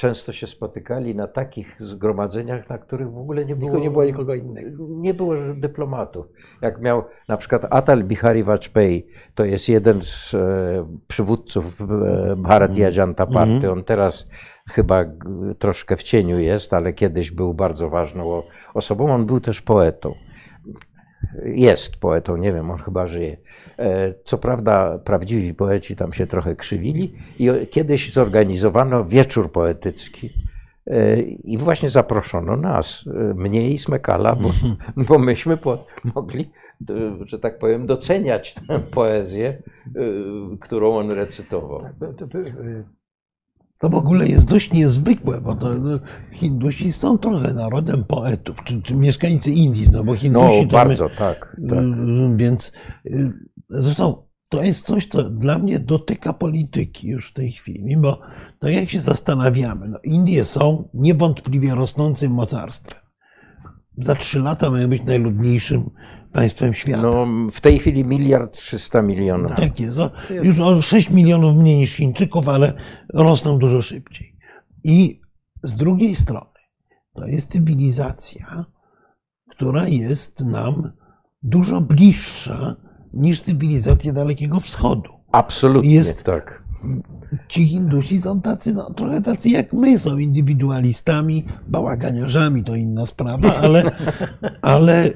często się spotykali na takich zgromadzeniach, na których w ogóle nie było, nie było nikogo innego. Nie było dyplomatów. Jak miał na przykład Atal Bihari Vajpayee, to jest jeden z e, przywódców e, Bharatiya mhm. Janata Party. -hmm. On teraz chyba troszkę w cieniu jest, ale kiedyś był bardzo ważną osobą. On był też poetą. Jest poetą, nie wiem, on chyba żyje. E, co prawda, prawdziwi poeci tam się trochę krzywili, i kiedyś zorganizowano wieczór poetycki. E, I właśnie zaproszono nas, e, mnie i Smekala, bo, [laughs] bo myśmy po, mogli, że tak powiem, doceniać tę poezję, którą on recytował. Tak, to w ogóle jest dość niezwykłe, bo to, no, Hindusi są trochę narodem poetów, czy, czy mieszkańcy Indii, no bo Hindusi... No bardzo, my, tak, tak. Więc y, zresztą to jest coś, co dla mnie dotyka polityki już w tej chwili, bo to jak się zastanawiamy, no Indie są niewątpliwie rosnącym mocarstwem. Za trzy lata mają być najludniejszym państwem świata. No, w tej chwili miliard trzysta milionów. Tak jest. O, już o 6 milionów mniej niż Chińczyków, ale rosną dużo szybciej. I z drugiej strony to jest cywilizacja, która jest nam dużo bliższa niż cywilizacja Dalekiego Wschodu. Absolutnie jest, tak. Ci Hindusi są tacy, no, trochę tacy jak my, są indywidualistami, bałaganiarzami, to inna sprawa, ale, [laughs] ale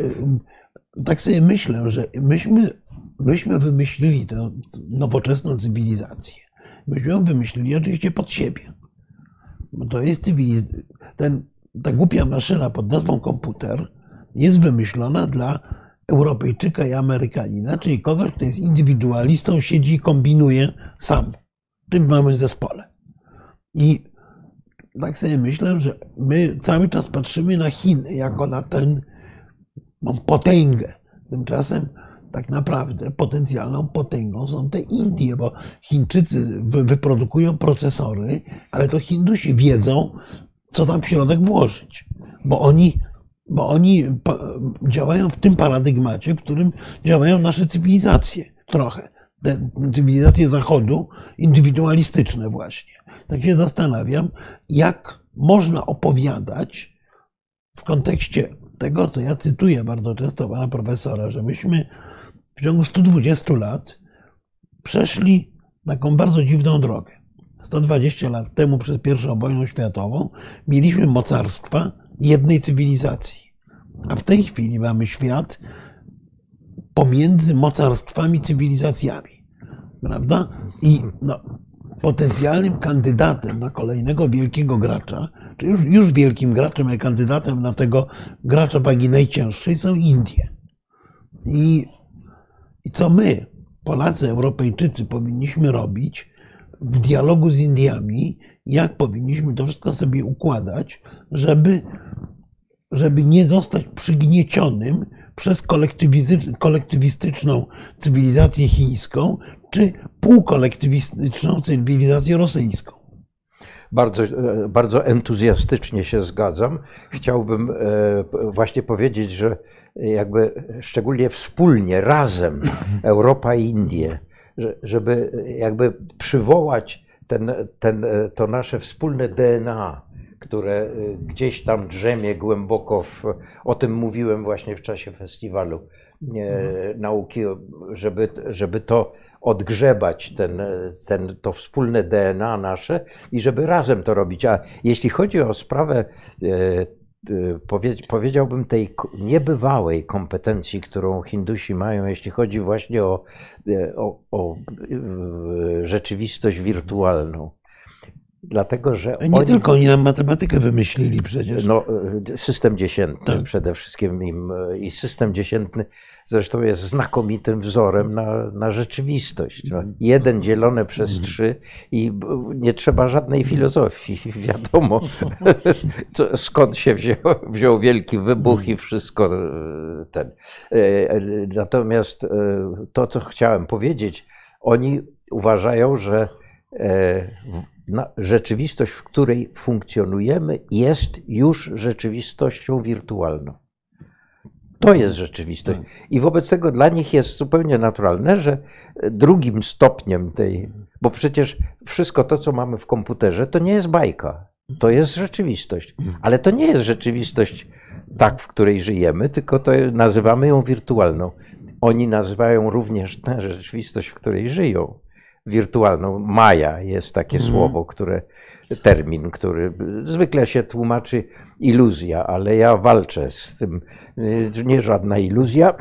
tak sobie myślę, że myśmy, myśmy wymyślili tę nowoczesną cywilizację. Myśmy ją wymyślili oczywiście pod siebie. Bo to jest cywilizacja. Ta głupia maszyna pod nazwą komputer jest wymyślona dla Europejczyka i Amerykanina, czyli kogoś, kto jest indywidualistą, siedzi i kombinuje sam tym małym zespole. I tak sobie myślę, że my cały czas patrzymy na Chiny jako na ten Mam potęgę. Tymczasem tak naprawdę potencjalną potęgą są te Indie, bo Chińczycy wy- wyprodukują procesory, ale to Hindusi wiedzą, co tam w środek włożyć, bo oni, bo oni działają w tym paradygmacie, w którym działają nasze cywilizacje trochę. Te cywilizacje Zachodu, indywidualistyczne właśnie. Tak się zastanawiam, jak można opowiadać w kontekście tego, co ja cytuję bardzo często pana profesora, że myśmy w ciągu 120 lat przeszli taką bardzo dziwną drogę. 120 lat temu, przed I wojną światową, mieliśmy mocarstwa jednej cywilizacji. A w tej chwili mamy świat pomiędzy mocarstwami, cywilizacjami. Prawda? I no, potencjalnym kandydatem na kolejnego wielkiego gracza, już, już wielkim graczem, ale kandydatem na tego gracza wagi najcięższej są Indie. I, I co my, Polacy, Europejczycy, powinniśmy robić w dialogu z Indiami, jak powinniśmy to wszystko sobie układać, żeby, żeby nie zostać przygniecionym przez kolektywistyczną cywilizację chińską, czy półkolektywistyczną cywilizację rosyjską. Bardzo, e, bardzo entuzjastycznie się zgadzam. Chciałbym e, właśnie powiedzieć, że jakby szczególnie wspólnie, razem, [laughs] Europa i Indie, że- żeby jakby przywołać ten, ten, e, to nasze wspólne DNA, które gdzieś tam drzemie głęboko, w, o tym mówiłem właśnie w czasie festiwalu e, nauki, żeby, żeby to odgrzebać, ten, ten, to wspólne DNA nasze i żeby razem to robić. A jeśli chodzi o sprawę, e, e, powie, powiedziałbym, tej niebywałej kompetencji, którą Hindusi mają, jeśli chodzi właśnie o, e, o, o e, rzeczywistość wirtualną. Dlatego, że Nie oni, tylko oni nam matematykę wymyślili przecież. no, e, system dziesiętny Tak. przede wszystkim im, e, i system dziesiętny zresztą jest znakomitym wzorem na, na rzeczywistość. No, jeden dzielone przez trzy i nie trzeba żadnej filozofii, [laughs] wiadomo [laughs] co, skąd się wziął, wziął wielki wybuch i wszystko e, ten. Natomiast to, co chciałem powiedzieć, oni uważają, że e, rzeczywistość, w której funkcjonujemy, jest już rzeczywistością wirtualną. To jest rzeczywistość. I wobec tego dla nich jest zupełnie naturalne, że drugim stopniem tej, bo przecież wszystko to, co mamy w komputerze, to nie jest bajka. To jest rzeczywistość. Ale to nie jest rzeczywistość tak, w której żyjemy, tylko to nazywamy ją wirtualną. Oni nazywają również tę rzeczywistość, w której żyją, wirtualną. Maja jest takie słowo, które, termin, który zwykle się tłumaczy iluzja, ale ja walczę z tym. Y, Nie żadna iluzja,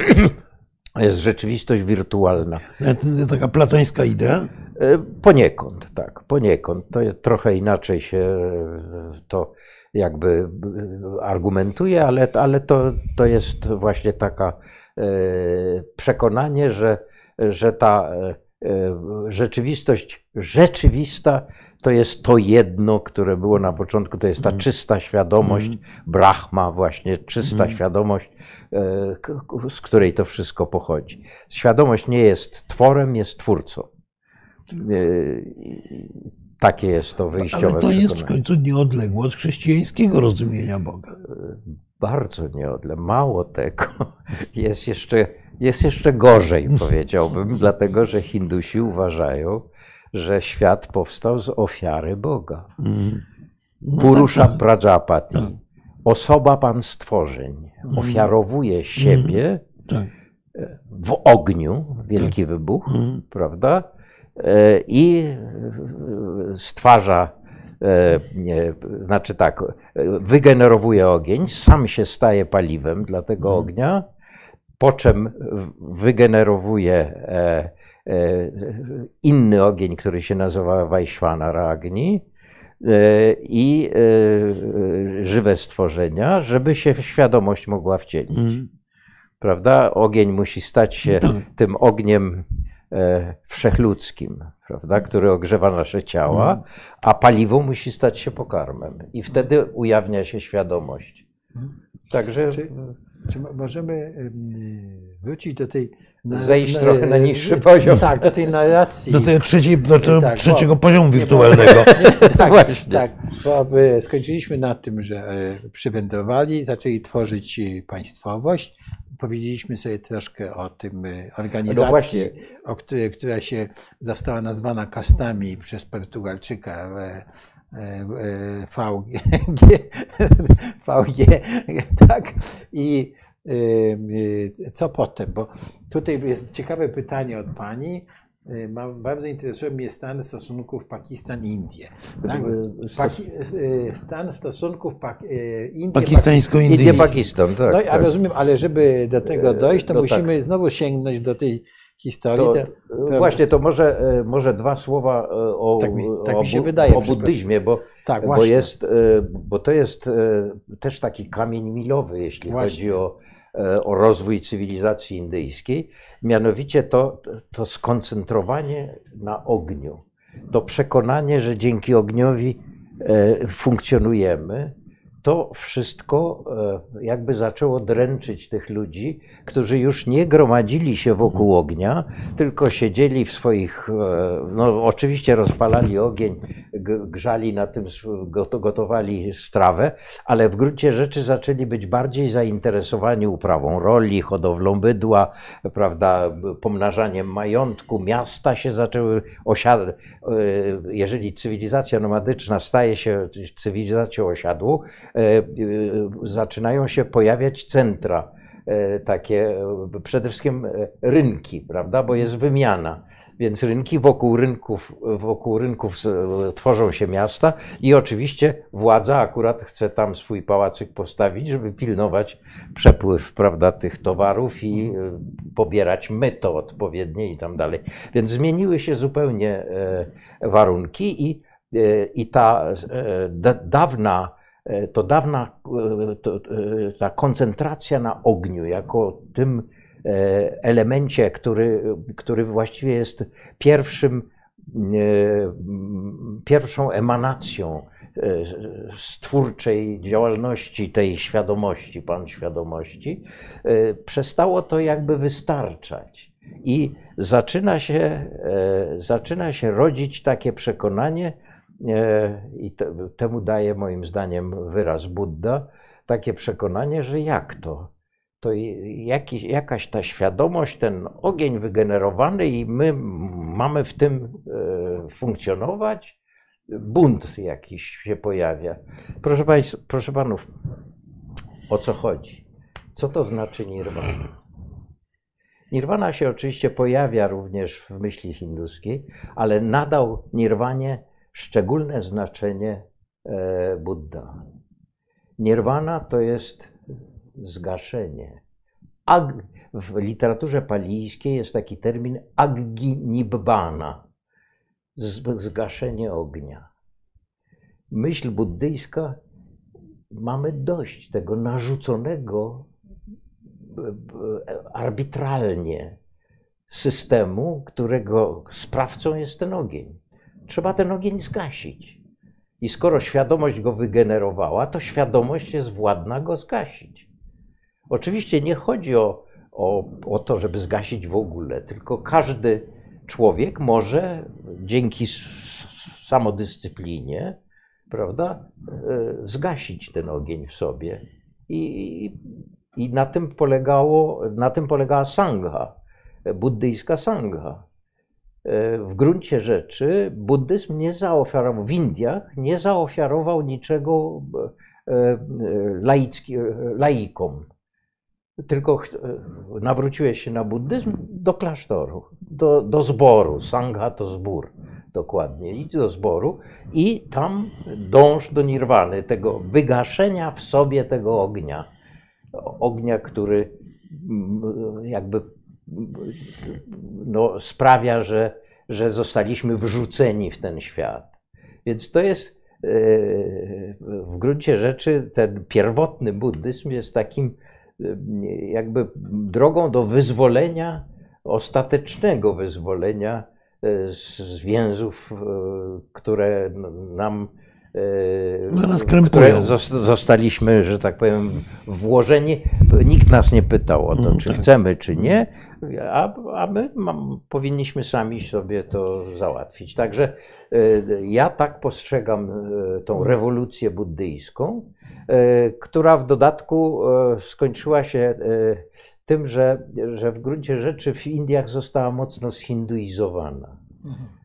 [clears throat] jest rzeczywistość wirtualna. To Taka platońska idea. E, Poniekąd, tak, poniekąd. To jest trochę inaczej się to jakby argumentuje, ale, ale to, to jest właśnie taka przekonanie, że, że ta rzeczywistość rzeczywista to jest to jedno, które było na początku, to jest ta czysta świadomość, Brahma właśnie, czysta świadomość, e, z której to wszystko pochodzi. Świadomość nie jest tworem, jest twórcą. Yy, Takie jest to wyjściowe Ale to jest w końcu nieodległe od chrześcijańskiego rozumienia Boga. Bardzo nieodle. Mało tego, [laughs] jest jeszcze, jest jeszcze gorzej, [laughs] powiedziałbym, dlatego że Hindusi uważają, że świat powstał z ofiary Boga. No Purusza tak. Prajapati, Tak. osoba Pan stworzeń, ofiarowuje siebie Tak. w ogniu, wielki wybuch, prawda? E, I e, stwarza, e, znaczy tak, wygenerowuje ogień, sam się staje paliwem dla tego ognia, po czym wygenerowuje e, e, inny ogień, który się nazywa Vajshvanara Agni e, i żywe stworzenia, żeby się świadomość mogła wcielić Mhm. prawda? Ogień musi stać się Tak. tym ogniem wszechludzkim, prawda? który ogrzewa nasze ciała, Mhm. a paliwo musi stać się pokarmem. I wtedy ujawnia się świadomość. Także Czy- Czy mo- możemy wrócić do tej. Zejść trochę na niższy poziom. Tak, do tej narracji. Do, tej trzeciej, do tego Tak, trzeciego bo- poziomu nie, bo- wirtualnego. [laughs] tak, Właśnie. tak, bo e, skończyliśmy na tym, że e, przywędrowali, zaczęli tworzyć e, państwowość. Powiedzieliśmy sobie troszkę o tym e, No organizacji, właśnie. o której, która się została nazwana kastami przez Portugalczyka e, e, e, VG, [laughs] VG, tak. I e, e, co potem? Bo tutaj jest ciekawe pytanie od pani. E, Mam, bardzo interesuje mnie stan stosunków Pakistan-Indie. Tak? E, Paki, e, stan stosunków pak, e, Indie, Indie, Pakistańsko-indyjski. Pakistan, tak. no, i- a tak. rozumiem, ale żeby do tego dojść, to no musimy znowu sięgnąć do tej historii. To, e, właśnie, to może, e, może dwa słowa e, o, Tak mi- tak o, mi się wydaje, o buddyzmie, bo, tak, bo, jest, bo to jest też taki kamień milowy, jeśli Właśnie. chodzi o, o rozwój cywilizacji indyjskiej. Mianowicie to, to skoncentrowanie na ogniu. To przekonanie, że dzięki ogniowi funkcjonujemy, to wszystko e, jakby zaczęło dręczyć tych ludzi, którzy już nie gromadzili się wokół ognia, tylko siedzieli w swoich, e, no oczywiście rozpalali ogień, grzali na tym, gotowali strawę, ale w gruncie rzeczy zaczęli być bardziej zainteresowani uprawą roli, hodowlą bydła, prawda, pomnażaniem majątku, miasta się zaczęły osiadać. Jeżeli cywilizacja nomadyczna staje się cywilizacją osiadłą, e, e, zaczynają się pojawiać centra, e, takie e, przede wszystkim e, rynki, prawda, bo jest wymiana. Więc rynki wokół rynków, wokół rynków tworzą się miasta i oczywiście władza akurat chce tam swój pałacyk postawić, żeby pilnować przepływ prawda, tych towarów i e, pobierać myto odpowiednie i tam dalej. Więc zmieniły się zupełnie e, warunki i, e, i ta e, da, dawna, e, to dawna e, to, e, ta koncentracja na ogniu jako tym e, elemencie, który, który właściwie jest pierwszym, e, pierwszą emanacją e, stwórczej działalności tej świadomości, pan świadomości, e, przestało to jakby wystarczać. I zaczyna się, e, zaczyna się rodzić takie przekonanie, e, i te, temu daje moim zdaniem wyraz Buddha, takie przekonanie, że jak to? To jakiś, jakaś ta świadomość, ten ogień wygenerowany i my mamy w tym e, funkcjonować? Bunt jakiś się pojawia. Proszę, państw, proszę panów, o co chodzi? Co to znaczy nirwana? Nirwana się oczywiście pojawia również w myśli hinduskiej, ale nadał nirwanie szczególne znaczenie e, Buddha. Nirwana to jest zgaszenie. Ag, w literaturze palijskiej jest taki termin aggi nibbana, zgaszenie ognia. Myśl buddyjska, mamy dość tego narzuconego e, e, arbitralnie systemu, którego sprawcą jest ten ogień. Trzeba ten ogień zgasić. I skoro świadomość go wygenerowała, to świadomość jest władna go zgasić. Oczywiście nie chodzi o, o, o to, żeby zgasić w ogóle, tylko każdy człowiek może dzięki samodyscyplinie, prawda, e, zgasić ten ogień w sobie. I, i na, tym polegało, na tym polegała sangha, buddyjska sangha. W gruncie rzeczy buddyzm nie zaoferował, w Indiach nie zaoferował niczego e, e, laicki, e, laikom. Tylko nawróciłeś się na buddyzm do klasztoru, do, do zboru. Sangha to zbór, dokładnie. Idź do zboru i tam dąż do nirwany, tego wygaszenia w sobie tego ognia. Ognia, który jakby no, sprawia, że, że zostaliśmy wrzuceni w ten świat. Więc to jest e, w gruncie rzeczy ten pierwotny buddyzm jest takim e, jakby drogą do wyzwolenia, ostatecznego wyzwolenia e, z więzów, które nam No, nas krępują. zos- zostaliśmy, że tak powiem, włożeni. Nikt nas nie pytał o to, Mm, czy tak. chcemy, czy nie, a, a my mam, powinniśmy sami sobie to załatwić. Także e, ja tak postrzegam e, tą rewolucję buddyjską, która w dodatku skończyła się tym, że, że w gruncie rzeczy w Indiach została mocno zhinduizowana. E,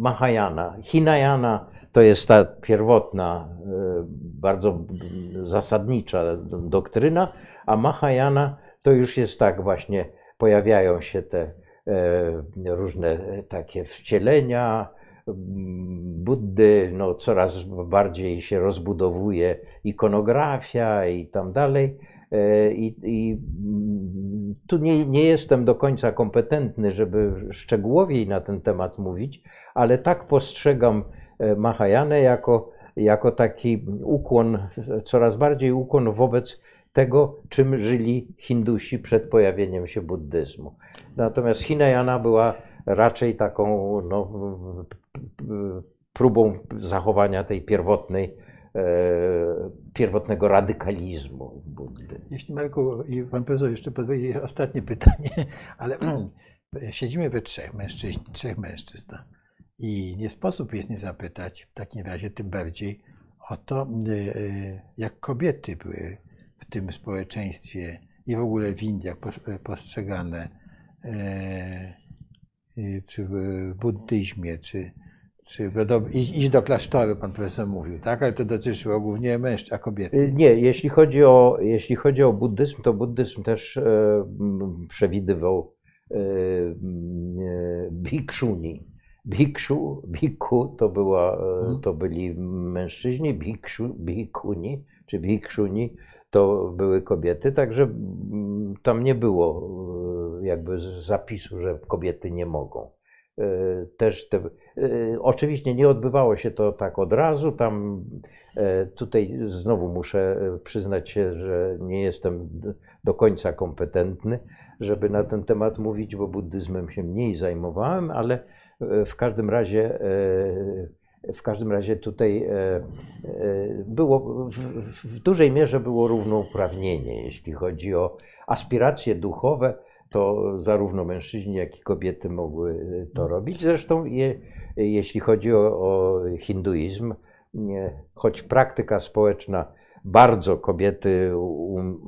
Mahayana. Hinayana to jest ta pierwotna, e, bardzo zasadnicza doktryna, a Mahayana to już jest tak właśnie, pojawiają się te e, różne takie wcielenia mm, Buddy, no coraz bardziej się rozbudowuje ikonografia i tam dalej. I, i mm, tu nie, nie jestem do końca kompetentny, żeby szczegółowiej na ten temat mówić, ale tak postrzegam e, Mahajanę jako, jako taki ukłon, coraz bardziej ukłon wobec tego, czym żyli Hindusi przed pojawieniem się buddyzmu. Natomiast Hinayana była raczej taką no, próbą zachowania tej pierwotnej, pierwotnego radykalizmu Buddy. Jeśli Marku i pan profesor jeszcze pozwoli, ostatnie pytanie, [laughs] ale [clears throat] siedzimy we trzech mężczyźni, trzech mężczyzn i nie sposób jest nie zapytać w takim razie tym bardziej o to, y, jak kobiety były w tym społeczeństwie i w ogóle w Indiach postrzegane, e, y, czy w buddyzmie, czy, czy do, iść iść do klasztoru, pan profesor mówił, tak? Ale to dotyczyło głównie mężczyzn, a kobiety. Y, Nie, jeśli chodzi o, jeśli chodzi o buddyzm, to buddyzm też e, przewidywał e, e, bhikshuni. Bhikshu, bhikkhu to, była, e, Mhm. to byli mężczyźni, bhikshu, bhikkhuni czy bhikshuni to były kobiety, także tam nie było e, jakby zapisu, że kobiety nie mogą. E, Też te, e, oczywiście nie odbywało się to tak od razu, tam E, Tutaj znowu muszę przyznać się, że nie jestem do końca kompetentny, żeby na ten temat mówić, bo buddyzmem się mniej zajmowałem, ale w każdym razie, w każdym razie tutaj było, w dużej mierze było równouprawnienie, jeśli chodzi o aspiracje duchowe, to zarówno mężczyźni, jak i kobiety mogły to robić. Zresztą je, jeśli chodzi o, o hinduizm, nie, choć praktyka społeczna bardzo kobiety, um,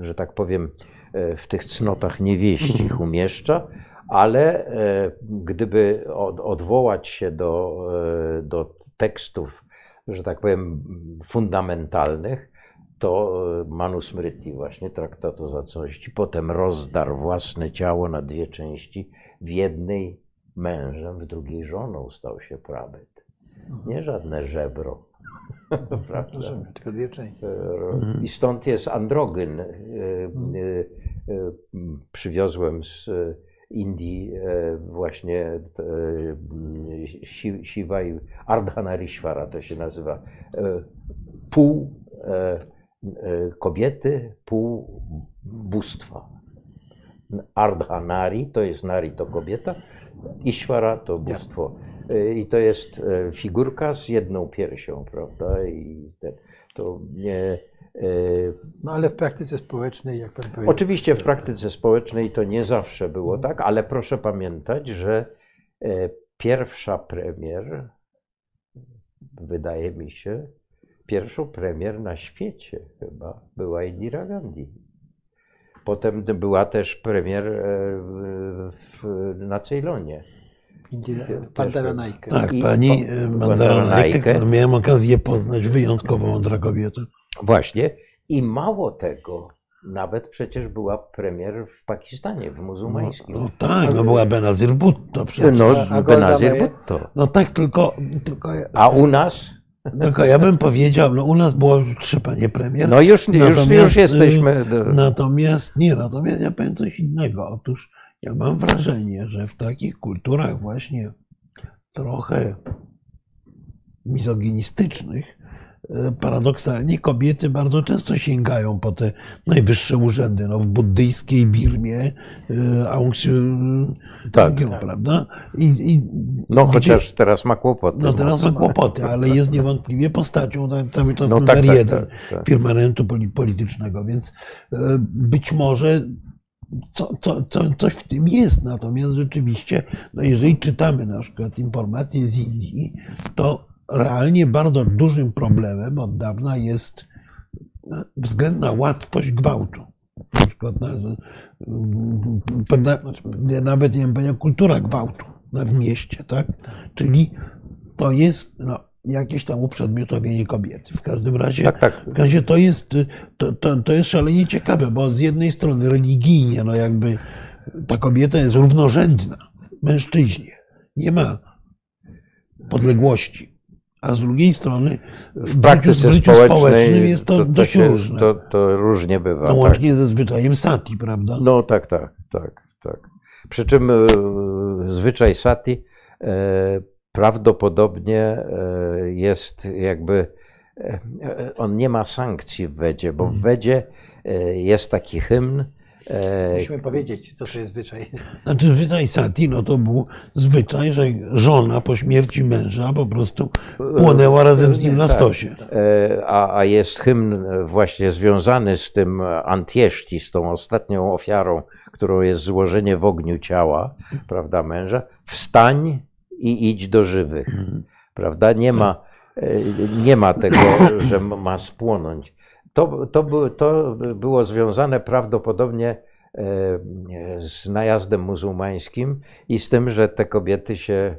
że tak powiem, e, w tych cnotach niewieścich [laughs] umieszcza, ale e, gdyby od, odwołać się do, e, do tekstów, że tak powiem, fundamentalnych, to e, Manusmriti, właśnie traktat o zacości, potem rozdarł własne ciało na dwie części, w jednej mężem, w drugiej żoną stał się prabyt. Nie żadne żebro. Prawda? Rozumiem, tylko dwie części. E, I stąd jest androgyn. E, Przywiozłem z Indii właśnie Shiva i Ardhanarishvara to się nazywa. Pół kobiety, pół bóstwa. Ardhanari to jest Nari to kobieta, Ishvara to bóstwo. E, I to jest e, figurka z jedną piersią, prawda? I to nie. e, No ale w praktyce społecznej, jak pan powiedział. Oczywiście w praktyce społecznej to nie zawsze było tak, ale proszę pamiętać, że e, pierwsza premier, wydaje mi się, pierwszą premier na świecie chyba była Indira Gandhi. Potem była też premier e, w, na Też- Pandaranajka. Tak, pani e. Mandaranajkę, którą miałem okazję poznać, wyjątkowo mądra kobieta. Właśnie. I mało tego, nawet przecież była premier w Pakistanie, w No, muzułmańskim. no tak, no była Benazir Bhutto przecież. No, Benazir? Bhutto. No tak, tylko, tylko, A u nas? Tylko ja bym powiedział, no u nas było już trzy panie premier. No już, już, Natomiast, już jesteśmy. y, Do... Natomiast nie, natomiast ja powiem coś innego. Otóż ja mam wrażenie, że w takich kulturach właśnie trochę mizoginistycznych paradoksalnie kobiety bardzo często sięgają po te najwyższe urzędy. No, w buddyjskiej Birmie e, Aung Tak. Suu prawda? I, i No gdzie- chociaż teraz ma kłopoty. No teraz ma kłopoty, ale [laughs] jest niewątpliwie postacią cały czas No numer tak, tak, jeden tak, tak. firmamentu poli- politycznego, więc e, być może co, co, co, coś w tym jest. Natomiast rzeczywiście, no jeżeli czytamy na przykład informacje z Indii, to realnie bardzo dużym problemem od dawna jest e, względna łatwość gwałtu. Na przykład na, pewna, nawet nie wiem, kultura gwałtu na- w mieście, tak? Czyli to jest no, jakieś tam uprzedmiotowienie kobiety. W każdym razie, Tak, tak. w razie to, jest, to, to, to jest szalenie ciekawe, bo z jednej strony religijnie, no jakby ta kobieta jest równorzędna mężczyźnie. Nie ma podległości. A z drugiej strony w, praktyce życiu społecznym jest to, dość się- różne. To, to różnie bywa. no, tak. łącznie ze zwyczajem sati, prawda? No tak, tak, tak, tak. Przy czym e, zwyczaj sati e, prawdopodobnie e, jest jakby, on nie ma sankcji w Wedzie, bo w Wedzie e, jest taki hymn, Musimy powiedzieć, co to jest zwyczaj. [laughs] Znaczy zwyczaj sati, no to był zwyczaj, że żona po śmierci męża po prostu płonęła razem z nim na tak. stosie. E, A, a jest hymn właśnie związany z tym antieszti, z tą ostatnią ofiarą, którą jest złożenie w ogniu ciała, prawda, męża. Wstań i idź do żywych, prawda? Nie ma, e, nie ma tego, [coughs] że ma spłonąć. To, to, to było związane prawdopodobnie e, z najazdem muzułmańskim i z tym, że te kobiety się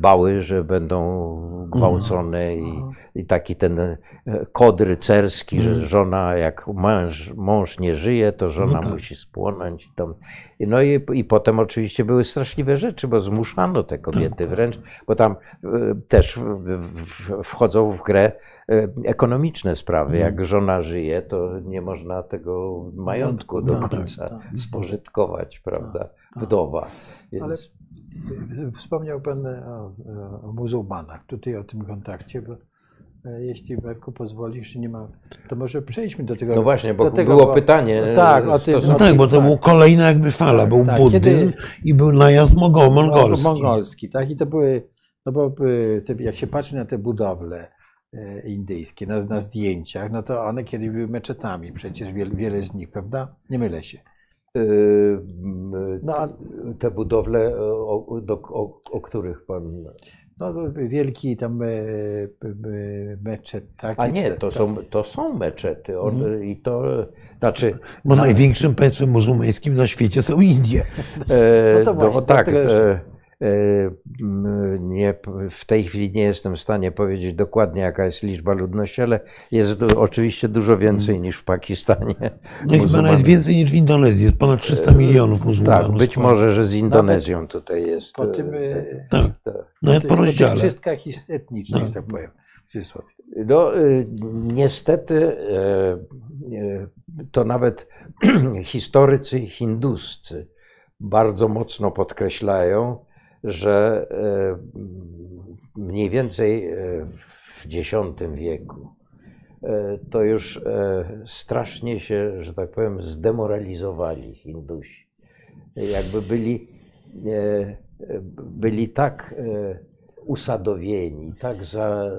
bały, że będą gwałcone i, i taki ten e, kod rycerski, że żona, jak mąż, mąż nie żyje, to żona No tak. musi spłonąć. Tam. No i, i potem oczywiście były straszliwe rzeczy, bo zmuszano te kobiety wręcz, bo tam e, też wchodzą w grę e, ekonomiczne sprawy. Jak żona żyje, to nie można tego majątku do No tak, końca tak. spożytkować, prawda? Wdowa. Więc... Wspomniał Pan o, o muzułmanach, tutaj o tym kontakcie, bo e, jeśli Marku pozwolisz, nie ma, to może przejdźmy do tego. No właśnie, bo tego, było bo- pytanie. No tak, o tym- No tak, bo to tak. był kolejna jakby fala. Tak, był tak. buddyzm Kiedy- i był najazd mongo- mongolski. Mongolski, tak? I to były, no bo te, jak się patrzy na te budowle e, indyjskie, na, na zdjęciach, no to one kiedyś były meczetami, przecież wiele, wiele z nich, prawda? Nie mylę się. Yy, No, a- te budowle, o, o, do, o, o których pan. No, wielki tam e, e, meczet, tak? A nie, to są, to są meczety. On, Mhm. I to znaczy. Bo największym państwem muzułmańskim na świecie są Indie. [laughs] E, No to właśnie, no, tak. dlatego E, e, nie, w tej chwili nie jestem w stanie powiedzieć dokładnie, jaka jest liczba ludności, ale jest du- oczywiście dużo więcej niż w Pakistanie. [laughs] No chyba nawet więcej niż w Indonezji. Jest ponad 300 milionów Tak, muzułmanów. być może, że z Indonezją tutaj jest. Po tym, e, e, Tak, tak. nawet po po tych czystkach etnicznych, No. że tak powiem, w cudzysłowie. No, niestety e, e, to nawet [clears throat] historycy hinduscy bardzo mocno podkreślają, że e, mniej więcej e, w X wieku e, to już strasznie się, że tak powiem, zdemoralizowali Hindusi. Jakby byli, byli tak usadowieni, tak za.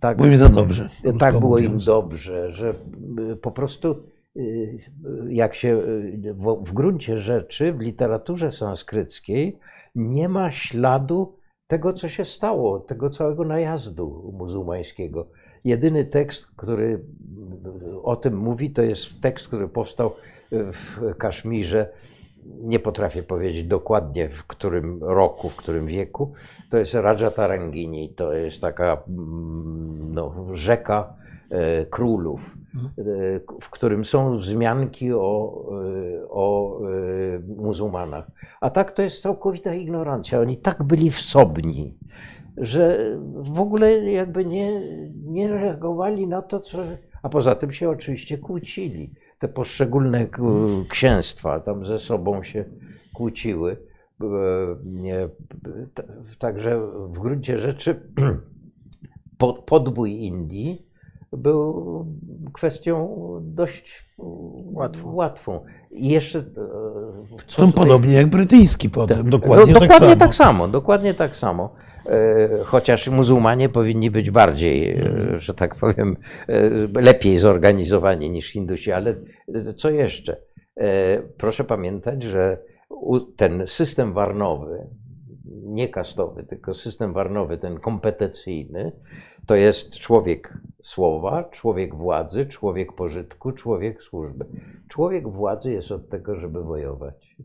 Tak, Bo im za dobrze. tak było im dobrze, że po prostu jak się w, w gruncie rzeczy w literaturze sanskryckiej nie ma śladu tego, co się stało, tego całego najazdu muzułmańskiego. Jedyny tekst, który o tym mówi, to jest tekst, który powstał w Kaszmirze. Nie potrafię powiedzieć dokładnie w którym roku, w którym wieku. To jest Raja Tarangini. To jest taka mm, no, rzeka królów, e, w którym są wzmianki o, e, o e, muzułmanach. A tak to jest całkowita ignorancja. Oni tak byli wsobni, że w ogóle jakby nie, nie reagowali na to, co. A poza tym się oczywiście kłócili. Te poszczególne księstwa tam ze sobą się kłóciły. E, Także w gruncie rzeczy [clears throat] po- podbój Indii był kwestią dość Łatwą. łatwą. I jeszcze. e, co Są tutaj- podobnie jak brytyjski potem, no, dokładnie, tak, dokładnie samo. tak samo. Dokładnie tak samo. E, Chociaż muzułmanie powinni być bardziej, e, że tak powiem, lepiej zorganizowani niż Hindusi. Ale co jeszcze? Proszę pamiętać, że ten system warnowy, nie kastowy, tylko system warnowy, ten kompetencyjny, to jest człowiek słowa, człowiek władzy, człowiek pożytku, człowiek służby. Człowiek władzy jest od tego, żeby wojować.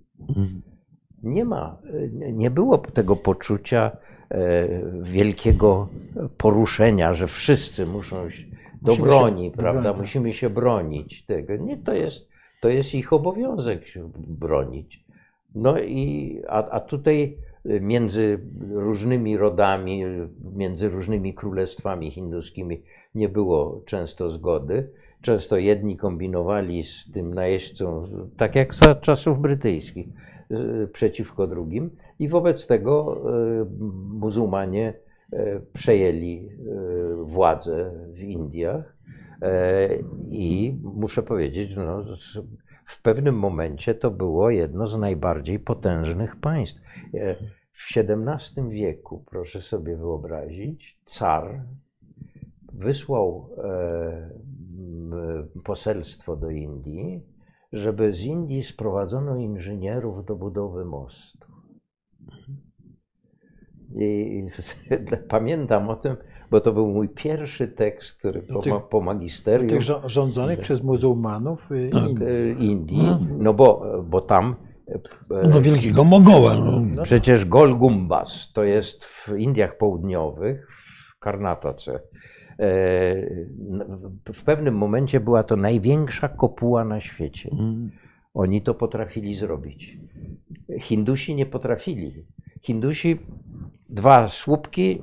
Nie ma, nie- było tego poczucia e, wielkiego poruszenia, że wszyscy muszą się do Musimy broni, się prawda? bronić. Musimy się bronić tego. Nie, to jest, to jest ich obowiązek się bronić. No i, a, a tutaj między różnymi rodami, y, między różnymi królestwami hinduskimi nie było często zgody. Często jedni kombinowali z tym najeźdźcą, tak jak za czasów brytyjskich, y, przeciwko drugim. I wobec tego y, muzułmanie y, przejęli y, władzę w Indiach. I muszę powiedzieć, no, w pewnym momencie to było jedno z najbardziej potężnych państw. E, W XVII wieku, proszę sobie wyobrazić, car wysłał e, poselstwo do Indii, żeby z Indii sprowadzono inżynierów do budowy mostu. I [laughs] pamiętam o tym, bo to był mój pierwszy tekst, który po, tych- po magisterium Tych rządzonych przez muzułmanów y, Tak. Indii. e, Indii, no bo, bo tam e, Do wielkiego Mogoła. No. Przecież Golgumbas to jest w Indiach Południowych, w Karnatace. E, W pewnym momencie była to największa kopuła na świecie. Oni to potrafili zrobić. Hindusi nie potrafili. Hindusi dwa słupki,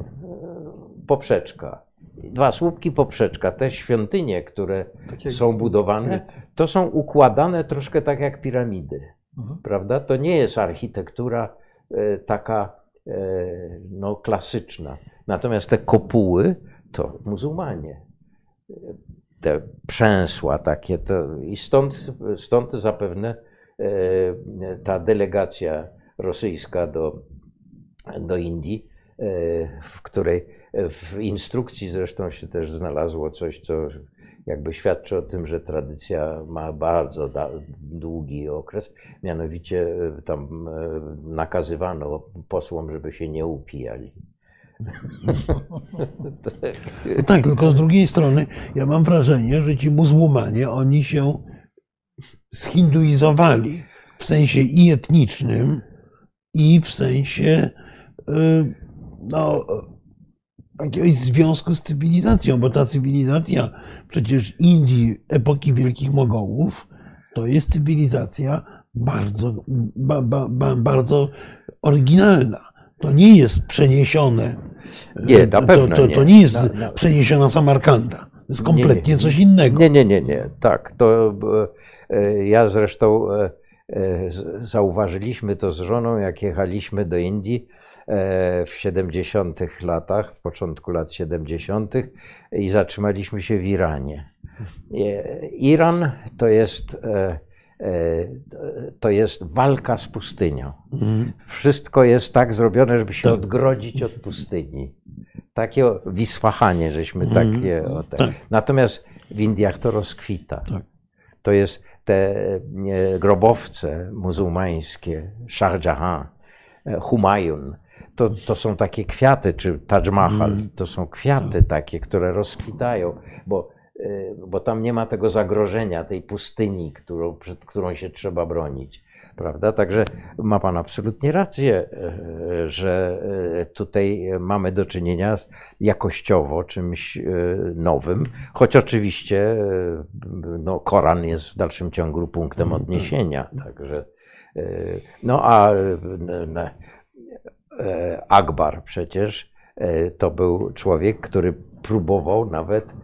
poprzeczka. Dwa słupki, poprzeczka. Te świątynie, które Tak jak są budowane, to są układane troszkę tak jak piramidy Mhm. prawda? To nie jest architektura e, taka e, no, klasyczna. Natomiast te kopuły to muzułmanie. Te przęsła takie. To, I stąd, stąd zapewne e, ta delegacja rosyjska do, do Indii, w której w instrukcji zresztą się też znalazło coś, co jakby świadczy o tym, że tradycja ma bardzo długi okres. Mianowicie e, tam e, nakazywano posłom, żeby się nie upijali. [laughs] No tak, tylko z drugiej strony ja mam wrażenie, że ci muzułmanie, oni się zhinduizowali w sensie i etnicznym, i w sensie y, no, jakiegoś związku z cywilizacją, bo ta cywilizacja przecież Indii epoki Wielkich Mogołów to jest cywilizacja bardzo, ba, ba, ba, bardzo oryginalna. To nie jest przeniesione. Nie, na to, pewno to, nie. to nie jest Na- na- przeniesiona Samarkanda. To jest Nie, nie, kompletnie nie. coś innego. Nie, nie, nie, nie. Tak, to e, ja zresztą e, e, zauważyliśmy to z żoną, jak jechaliśmy do Indii w 70 latach, w początku lat 70. i zatrzymaliśmy się w Iranie. E, Iran to jest, e, e, to jest walka z pustynią. Mhm. Wszystko jest tak zrobione, żeby się odgrodzić od pustyni. Takie wiswahanie, żeśmy takie. O, te. Tak. Natomiast w Indiach to rozkwita. Tak. To jest te e, grobowce muzułmańskie, Shah Jahan, e, Humayun. To, to są takie kwiaty, czy Taj Mahal, Mm. to są kwiaty takie, które rozkwitają, bo, e, bo tam nie ma tego zagrożenia, tej pustyni, którą, przed którą się trzeba bronić. Prawda? Także ma Pan absolutnie rację, e, że e, tutaj mamy do czynienia z- jakościowo czymś nowym, choć oczywiście no, Koran jest w dalszym ciągu punktem odniesienia. Także, no a Akbar przecież e, to był człowiek, który próbował nawet e,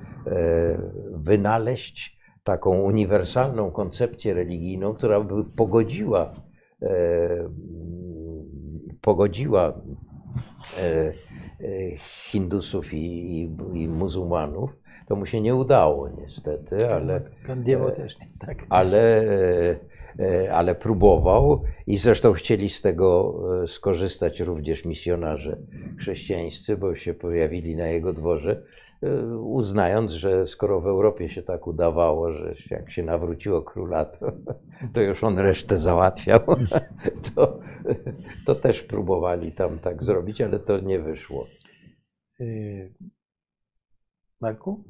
wynaleźć taką uniwersalną koncepcję religijną, która by pogodziła, e, pogodziła e, Hindusów i, i, i muzułmanów. To mu się nie udało niestety, ale, Gandiemu też nie tak. ale, e, e, ale próbował i zresztą chcieli z tego e, skorzystać również misjonarze chrześcijańscy, bo się pojawili na jego dworze, e, uznając, że skoro w Europie się tak udawało, że jak się nawróciło króla, to, to już on resztę załatwiał, [laughs] to, to też próbowali tam tak zrobić, ale to nie wyszło. Y, Marku?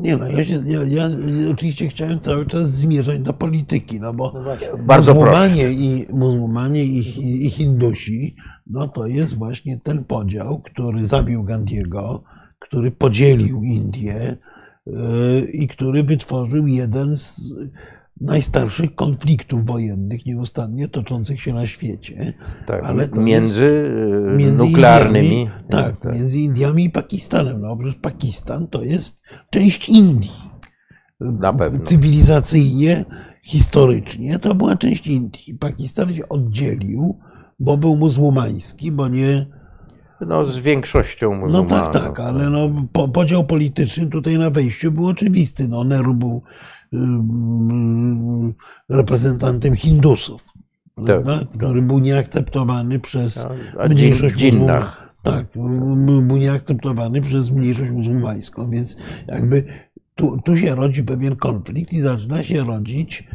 Nie no, ja, się, ja, ja oczywiście chciałem cały czas zmierzać do polityki, no bo No właśnie. Bardzo muzułmanie i, muzułmanie i, i Hindusi, no to jest właśnie ten podział, który zabił Gandiego, który podzielił Indię yy, i który wytworzył jeden z najstarszych konfliktów wojennych nieustannie toczących się na świecie. Tak, Ale między, e, między nuklearnymi. Indiami, tak, między Indiami i Pakistanem. No przecież Pakistan to jest część Indii. Na pewno. Cywilizacyjnie, historycznie to była część Indii. Pakistan się oddzielił, bo był muzułmański, bo nie. No, z większością No muzułmanów. tak, tak, ale no, po, podział polityczny tutaj na wejściu był oczywisty. No, Nehru był reprezentantem Hindusów, prawda, który był nieakceptowany przez A- a mniejszość muzułmańską. Tak, był nieakceptowany przez mniejszość muzułmańską, więc jakby tu, tu się rodzi pewien konflikt i zaczyna się rodzić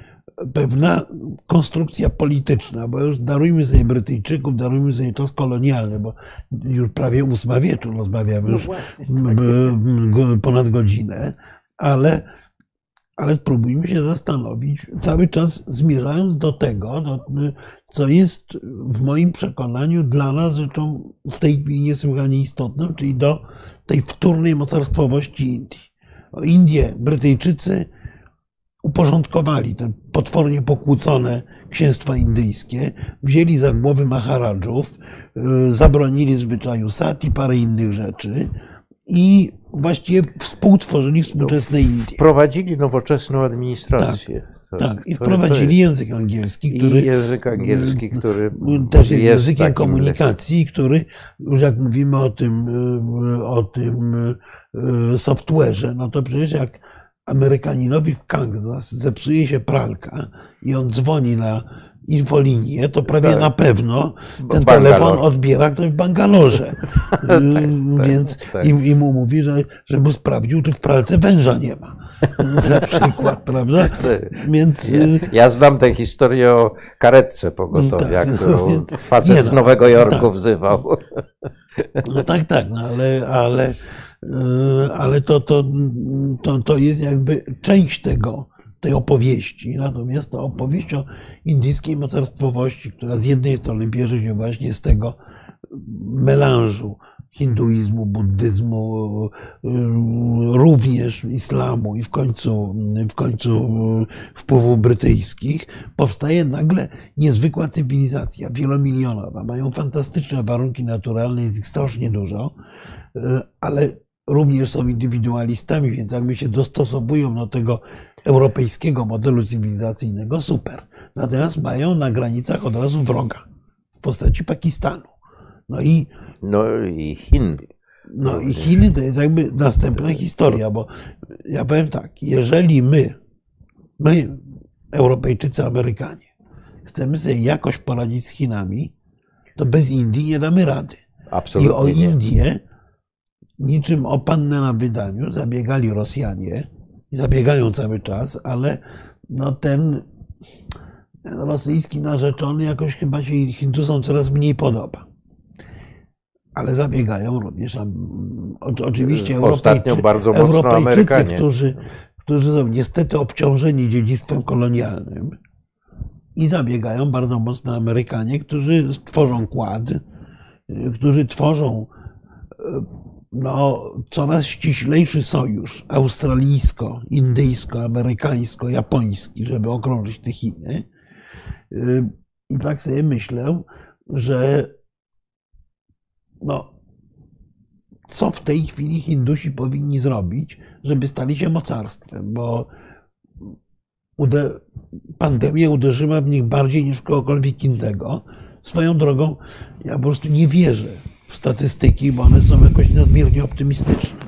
pewna konstrukcja polityczna, bo już darujmy sobie Brytyjczyków, darujmy sobie czas kolonialny, bo już prawie ósma wieczu rozmawiamy już m- m- go- ponad godzinę, ale, ale spróbujmy się zastanowić, cały czas zmierzając do tego, co jest w moim przekonaniu dla nas rzeczą w tej chwili niesłychanie istotną, czyli do tej wtórnej mocarstwowości Indii. Indie Brytyjczycy uporządkowali te potwornie pokłócone księstwa indyjskie, wzięli za głowy Maharadżów, y, zabronili zwyczaju sati, parę innych rzeczy i właściwie współtworzyli współczesne Indie. Wprowadzili nowoczesną administrację. To- Tak, i wprowadzili język angielski, I który język angielski, który też jest językiem komunikacji, który już jak mówimy o tym, y, o tym y, software'ze, no to przecież jak Amerykaninowi w Kansas zepsuje się pralka i on dzwoni na infolinię, to prawie Tak. na pewno ten Bangalore. telefon odbiera ktoś w Bangalorze. Y, [laughs] Więc tak. i, i mu mówi, że, żeby sprawdził, czy w pralce węża nie ma. [laughs] Na przykład, [laughs] prawda? Więc Ja, y, ja znam tę historię o karetce pogotowia, Tak, którą więc- facet nie z no, Nowego Jorku tak. wzywał. No tak, tak, no ale, ale, yy, ale to, to, to, to jest jakby część tego, tej opowieści. Natomiast ta opowieść o indyjskiej mocarstwowości, która z jednej strony bierze się właśnie z tego melanżu hinduizmu, buddyzmu, yy, również islamu i w końcu, w końcu wpływów brytyjskich, powstaje nagle niezwykła cywilizacja, wielomilionowa. Mają fantastyczne warunki naturalne, jest ich strasznie dużo, yy, ale również są indywidualistami, więc jakby się dostosowują do tego europejskiego modelu cywilizacyjnego, super. Natomiast mają na granicach od razu wroga w postaci Pakistanu. No i No i Chin. no i Chiny to jest jakby następna historia, bo ja powiem tak, jeżeli my, my, Europejczycy, Amerykanie, chcemy sobie jakoś poradzić z Chinami, to bez Indii nie damy rady. I Absolutnie o nie. Indię, niczym o pannę na wydaniu, zabiegali Rosjanie i zabiegają cały czas, ale no ten, rosyjski narzeczony jakoś chyba się Hindusom coraz mniej podoba. Ale zabiegają również. Oczywiście Europejczy- Europejczycy, którzy, którzy są niestety obciążeni dziedzictwem kolonialnym i zabiegają bardzo mocno Amerykanie, którzy tworzą kład, którzy tworzą y, no, coraz ściślejszy sojusz australijsko-indyjsko-amerykańsko-japoński, żeby okrążyć te Chiny. Y, I tak sobie myślę, że no, co w tej chwili Hindusi powinni zrobić, żeby stali się mocarstwem, bo pandemia uderzyła w nich bardziej niż w kogokolwiek innego. Swoją drogą, ja po prostu nie wierzę w w statystyki, bo one są jakoś nadmiernie optymistyczne.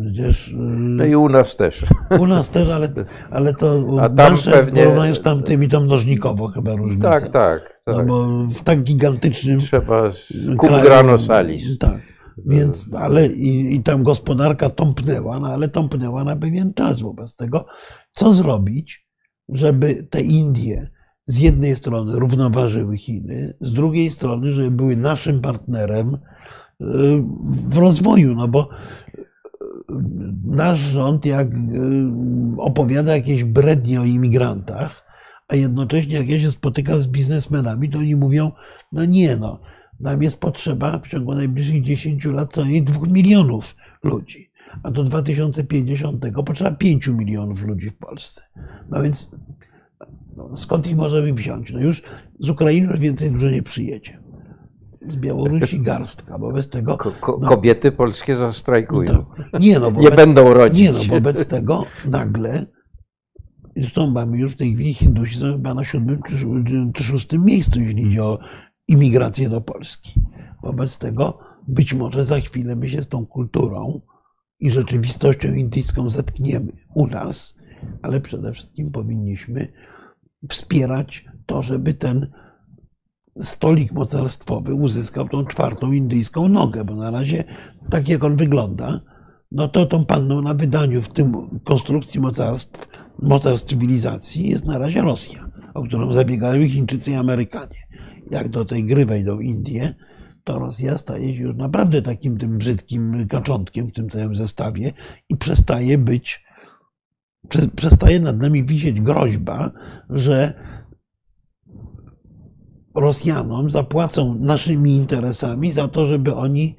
Przecież y, No i u nas też. u nas też, ale, ale to nasze w pewnie- porównaniu z tamtymi to mnożnikowo chyba różnica. Tak, tak. No tak. bo w tak gigantycznym Trzeba kraju- grano salis. Tak. Więc, ale i, i tam gospodarka tąpnęła, no ale tąpnęła na pewien czas wobec tego. Co zrobić, żeby te Indie z jednej strony równoważyły Chiny, z drugiej strony, żeby były naszym partnerem y, w rozwoju, no bo y, nasz rząd jak y, opowiada jakieś brednie o imigrantach, a jednocześnie jak ja się spotykam z biznesmenami, to oni mówią, no nie no, nam jest potrzeba w ciągu najbliższych 10 lat co najmniej 2 milionów ludzi, a do 2050 potrzeba 5 milionów ludzi w Polsce. No więc skąd ich możemy wziąć? No już z Ukrainy już więcej dużo nie przyjedzie. Z Białorusi garstka, wobec tego... Ko- no, kobiety polskie zastrajkują. tak. Nie, no, Nie wobec, będą rodzić. nie no, wobec tego nagle, zresztą mamy już w tej chwili Hindusi są chyba na siódmym czy, szó- czy szóstym miejscu, jeśli idzie o imigrację do Polski. Wobec tego być może za chwilę my się z tą kulturą i rzeczywistością indyjską zetkniemy u nas, ale przede wszystkim powinniśmy wspierać to, żeby ten stolik mocarstwowy uzyskał tą czwartą indyjską nogę, bo na razie tak jak on wygląda, no to tą panną na wydaniu w tym konstrukcji mocarstw, mocarstw cywilizacji jest na razie Rosja, o którą zabiegają Chińczycy i Amerykanie. Jak do tej gry wejdą Indie, to Rosja staje się już naprawdę takim tym brzydkim kaczątkiem w tym całym zestawie i przestaje być, przestaje nad nami wisieć groźba, że Rosjanom zapłacą naszymi interesami za to, żeby oni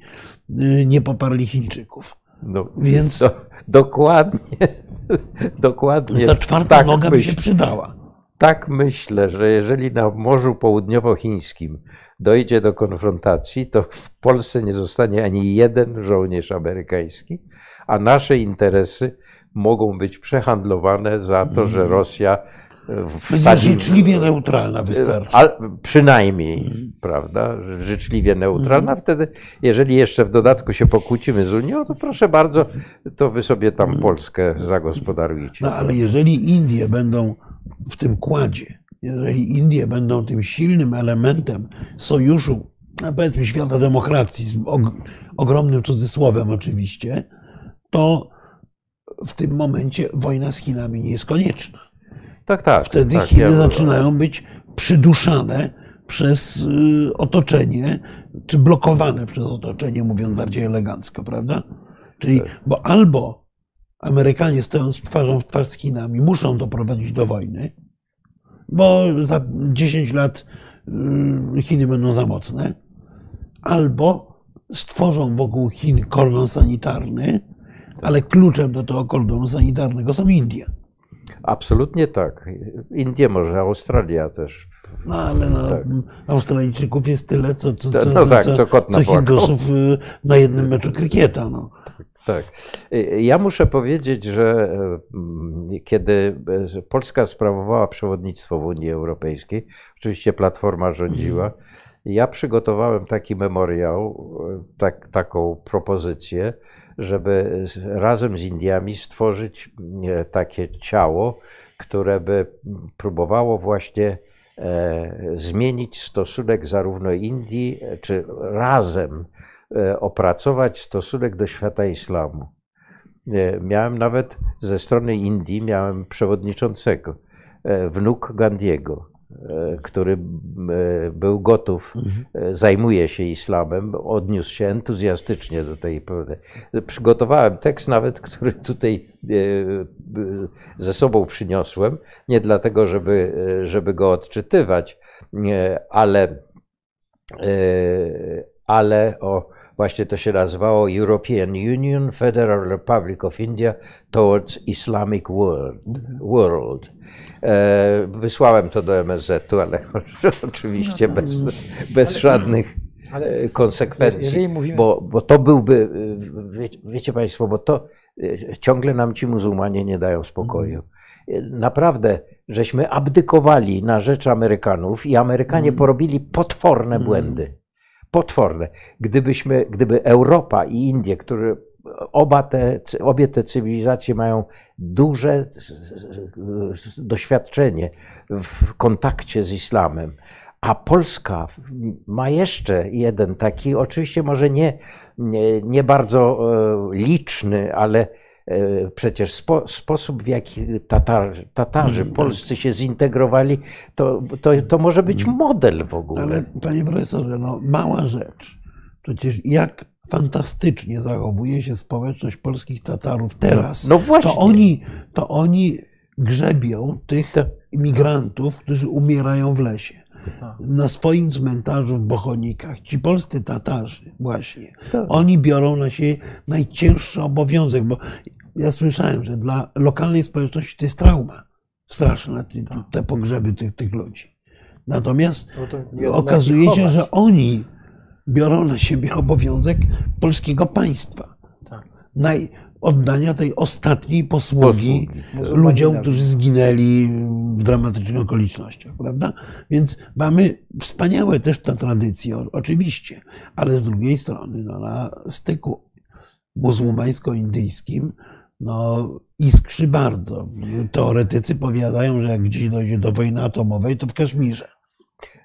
y, nie poparli Chińczyków. No, Więc do, dokładnie. [laughs] Dokładnie. ta czwarta tak noga by się myśl- przydała. Tak myślę, że jeżeli na Morzu Południowochińskim dojdzie do konfrontacji, to w Polsce nie zostanie ani jeden żołnierz amerykański, a nasze interesy mogą być przehandlowane za to, że Rosja e, wsadzi... życzliwie neutralna wystarczy. A, przynajmniej, prawda, życzliwie neutralna. Wtedy, jeżeli jeszcze w dodatku się pokłócimy z Unią, to proszę bardzo, to wy sobie tam Polskę zagospodarujcie. No ale jeżeli Indie będą w tym kładzie, jeżeli Indie będą tym silnym elementem sojuszu, no powiedzmy świata demokracji, z og- ogromnym cudzysłowem oczywiście, to w tym momencie wojna z Chinami nie jest konieczna. Tak, tak. Wtedy tak, Chiny ja- zaczynają być przyduszane przez y, otoczenie, czy blokowane przez otoczenie, mówiąc bardziej elegancko, prawda? Czyli, bo albo Amerykanie stojąc twarzą w twarz z Chinami muszą doprowadzić do wojny, bo za 10 lat y, Chiny będą za mocne, albo stworzą wokół Chin kordon sanitarny, ale kluczem do tego kordonu sanitarnego są Indie. Absolutnie tak. Indie może, Australia też. No ale no, Tak. Australijczyków jest tyle, co, co, To- co, no tak, co, co co. Hindusów y, na jednym meczu krykieta. No. Tak. Y, Ja muszę powiedzieć, że kiedy Polska sprawowała przewodnictwo w Unii Europejskiej, oczywiście Platforma rządziła, ja przygotowałem taki memoriał, tak, taką propozycję, żeby razem z Indiami stworzyć e, takie ciało, które by próbowało właśnie e, zmienić stosunek zarówno Indii, e, czy razem opracować stosunek do świata islamu. Miałem nawet ze strony Indii, miałem przewodniczącego, wnuk Gandiego, który m, e, był gotów, e, zajmuje się islamem, odniósł się entuzjastycznie do tej. Przygotowałem tekst nawet, który tutaj e, e, ze sobą przyniosłem, nie dlatego, żeby, e, żeby go odczytywać, ale, e, ale o, właśnie to się nazywało European Union Federal Republic of India towards Islamic World. world. E, Wysłałem to do MSZ-u, ale [laughs] oczywiście bez, bez żadnych Ale e, konsekwencji. mówimy- Bo, bo to byłby, e, wie, wiecie Państwo, bo to e, ciągle nam ci muzułmanie nie dają spokoju. E, Naprawdę, żeśmy abdykowali na rzecz Amerykanów i Amerykanie porobili potworne błędy. Potworne. Gdybyśmy, gdyby Europa i Indie, które oba te, obie te cywilizacje mają duże doświadczenie w kontakcie z islamem, a Polska ma jeszcze jeden taki, oczywiście może nie, nie, nie bardzo e, liczny, ale przecież spo, sposób, w jaki Tatar, Tatarzy mm, polscy tak. się zintegrowali, to, to, to może być mm. model w ogóle. Ale panie profesorze, no, mała rzecz. Przecież jak fantastycznie zachowuje się społeczność polskich Tatarów teraz. No właśnie. To oni, to oni grzebią tych imigrantów, którzy umierają w lesie. Tak. Na swoim cmentarzu w Bochonikach, ci polscy Tatarzy właśnie, tak. oni biorą na siebie najcięższy obowiązek, bo ja słyszałem, że dla lokalnej społeczności to jest trauma straszna, te, tak. te pogrzeby tych, tych ludzi. Natomiast no okazuje się, że oni biorą na siebie obowiązek polskiego państwa. Tak. Naj, oddania tej ostatniej posługi, posługi ludziom, którzy zginęli w dramatycznych okolicznościach, prawda? Więc mamy wspaniałe też te tradycje, oczywiście, ale z drugiej strony no, na styku muzułmańsko-indyjskim no, iskrzy bardzo. Teoretycy powiadają, że jak gdzieś dojdzie do wojny atomowej, to w Kaszmirze.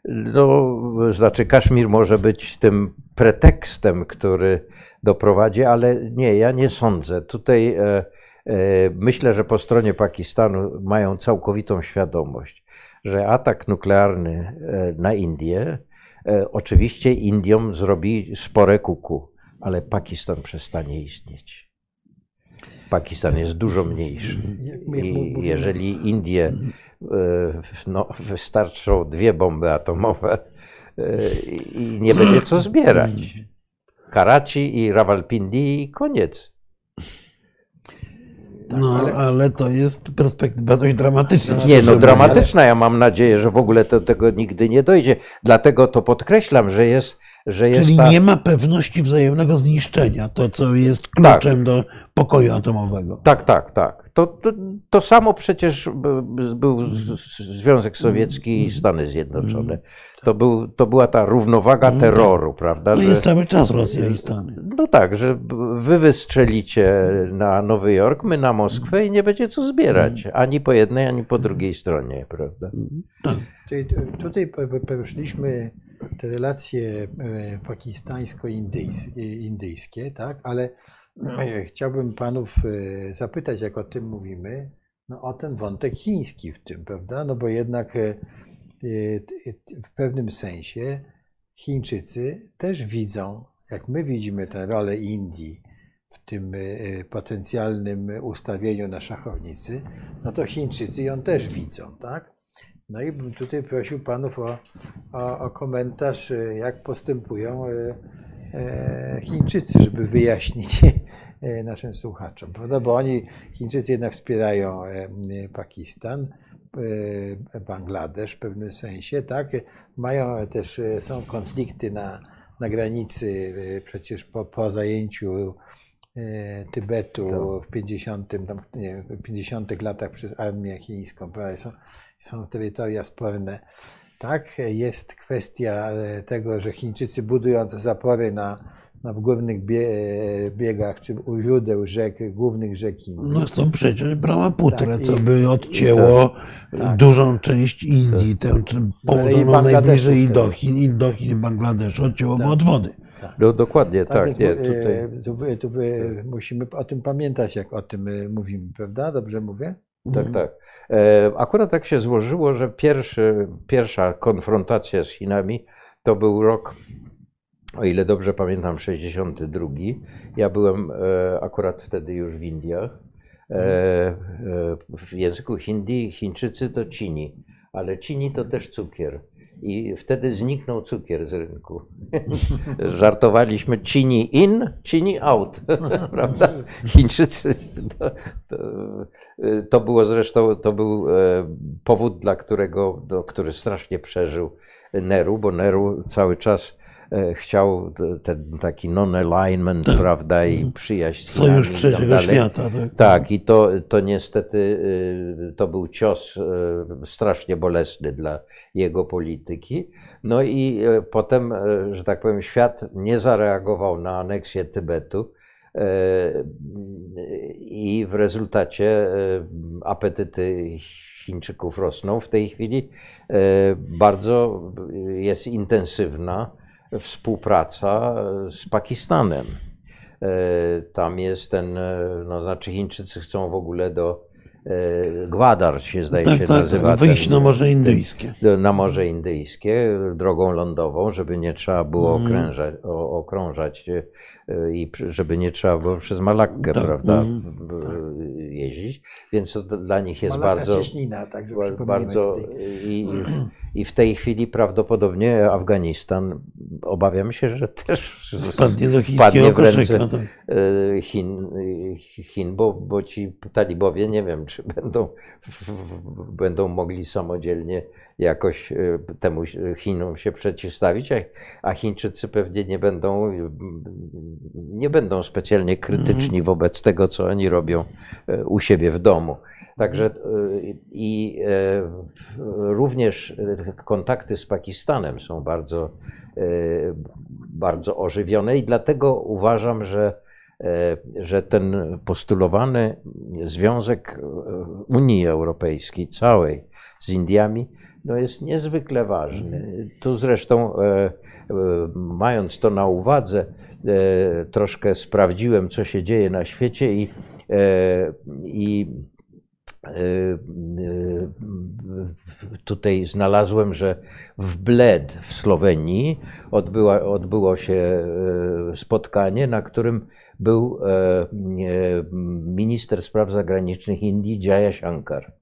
No, znaczy Kaszmir może być tym pretekstem, który doprowadzi, ale nie, ja nie sądzę. Tutaj e, e, myślę, że po stronie Pakistanu mają całkowitą świadomość, że atak nuklearny e, na Indię oczywiście Indiom zrobi spore kuku, ale Pakistan przestanie istnieć. Pakistan jest dużo mniejszy. I jeżeli Indie no, wystarczą dwie bomby atomowe e, i nie będzie co zbierać. Karachi i Rawalpindi i koniec. No, ale... ale... to jest perspektywa dość dramatyczna. Nie, no dramatyczna. Ja mam nadzieję, że w ogóle do tego nigdy nie dojdzie. Dlatego to podkreślam, że jest że jest Czyli ta... nie ma pewności wzajemnego zniszczenia, to co jest kluczem tak. do pokoju atomowego. Tak, tak, tak. To, to, to, samo przecież był Związek Sowiecki i Stany Zjednoczone. To, był, to była ta równowaga no terroru, prawda? No jest cały czas Rosja i Stany. No tak, że wy wystrzelicie na Nowy Jork, my na Moskwę i nie będzie co zbierać. Ani po jednej, ani po drugiej stronie, prawda? Tak. Czyli tutaj poruszyliśmy te relacje e, pakistańsko-indyjskie, tak? ale e, chciałbym panów e, zapytać, jak o tym mówimy, no, o ten wątek chiński w tym, prawda? No bo jednak w pewnym sensie Chińczycy też widzą, jak my widzimy tę rolę Indii w tym potencjalnym ustawieniu na szachownicy, no to Chińczycy ją też widzą, tak? No i bym tutaj prosił panów o, o, o komentarz, e, jak postępują e, e, Chińczycy, żeby wyjaśnić [laughs] naszym słuchaczom, prawda? Bo oni, Chińczycy jednak wspierają Pakistan, Bangladesz w pewnym sensie, tak? Mają też, są konflikty na, na granicy, przecież po, po zajęciu Tybetu tak. w 50, tam, nie, 50 latach przez armię chińską, prawda? Są, są terytoria sporne. Tak, jest kwestia e, tego, że Chińczycy budują te zapory na, na w głównych e, biegach, czy u źródeł rzek, głównych rzek Indii. No chcą przecież Brahmaputrę, tak, co by odcięło tak, tak. dużą część Indii, tę no, położoną najbliżej Indochin, Indochin i Bangladeszu, odcięłoby tak. od wody. Tak. No dokładnie, tak. tak nie, tutaj... tu, tu, tu, musimy o tym pamiętać, jak o tym mówimy, prawda? Dobrze mówię? Tak, mhm. tak. E, akurat tak się złożyło, że pierwszy, pierwsza konfrontacja z Chinami to był rok, o ile dobrze pamiętam, 62. Ja byłem e, akurat wtedy już w Indiach. E, w języku hindi Chińczycy to cini, ale cini to też cukier. I wtedy zniknął cukier z rynku. [laughs] Żartowaliśmy cini in, cini out. [laughs] Prawda? Chińczycy. To, to, to, było zresztą to był e, powód, dla którego, do, który strasznie przeżył Neru, bo Neru cały czas chciał t- ten taki non-alignment, Tak. prawda, i przyjaźń z Sojusz Chinami trzeciego tak dalej. świata. Tak, Tak, i to, to niestety y, to był cios y, strasznie bolesny dla jego polityki. No i y, potem, że tak powiem, świat nie zareagował na aneksję Tybetu. I w rezultacie apetyty Chińczyków rosną. W tej chwili bardzo jest intensywna współpraca z Pakistanem. E, Tam jest ten, e, no znaczy Chińczycy chcą w ogóle do e, Gwadar się zdaje tak, się tak, nazywa. wyjść ten- na Morze Indyjskie. na Morze Indyjskie drogą lądową, żeby nie trzeba było Mhm. okrężać, okrążać e, i przy- żeby nie trzeba było przez Malakkę, Tak, prawda, mhm. w- jeździć. Więc to dla nich jest Malaka bardzo Cieśnina, przypomnijmy bardzo i, i w tej chwili prawdopodobnie Afganistan, obawiam się, że też Wpadnie do chińskiego w ręce. Tak. e, Chin, e, Chin bo, bo ci talibowie nie wiem, czy będą, będą mogli samodzielnie jakoś e, temu Chinom się przeciwstawić, a, Chińczycy pewnie nie będą, nie będą specjalnie krytyczni wobec tego, co oni robią e, u siebie w domu. Także e, i również kontakty z Pakistanem są bardzo, bardzo ożywione i dlatego uważam, że, że ten postulowany związek e, Unii Europejskiej całej z Indiami no jest niezwykle ważny. Tu zresztą, e, e, mając to na uwadze, e, troszkę sprawdziłem, co się dzieje na świecie i, e, i e, e, tutaj znalazłem, że w Bled w Słowenii odbyła, odbyło się e, spotkanie, na którym był e, e, minister spraw zagranicznych Indii Jaya Shankar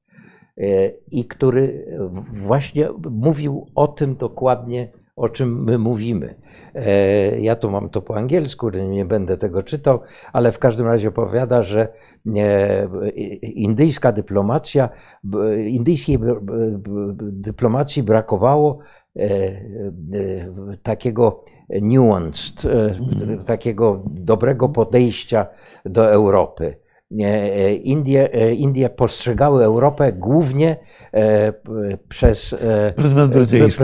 e, i który właśnie mówił o tym dokładnie, o czym my mówimy. E, Ja tu mam to po angielsku, nie będę tego czytał, ale w każdym razie opowiada, że e, indyjska dyplomacja, indyjskiej dyplomacji brakowało e, takiego nuanced, e, takiego dobrego podejścia do Europy. E, Indie, e, Indie postrzegały Europę głównie e, przez, Pryzmat brytyjski.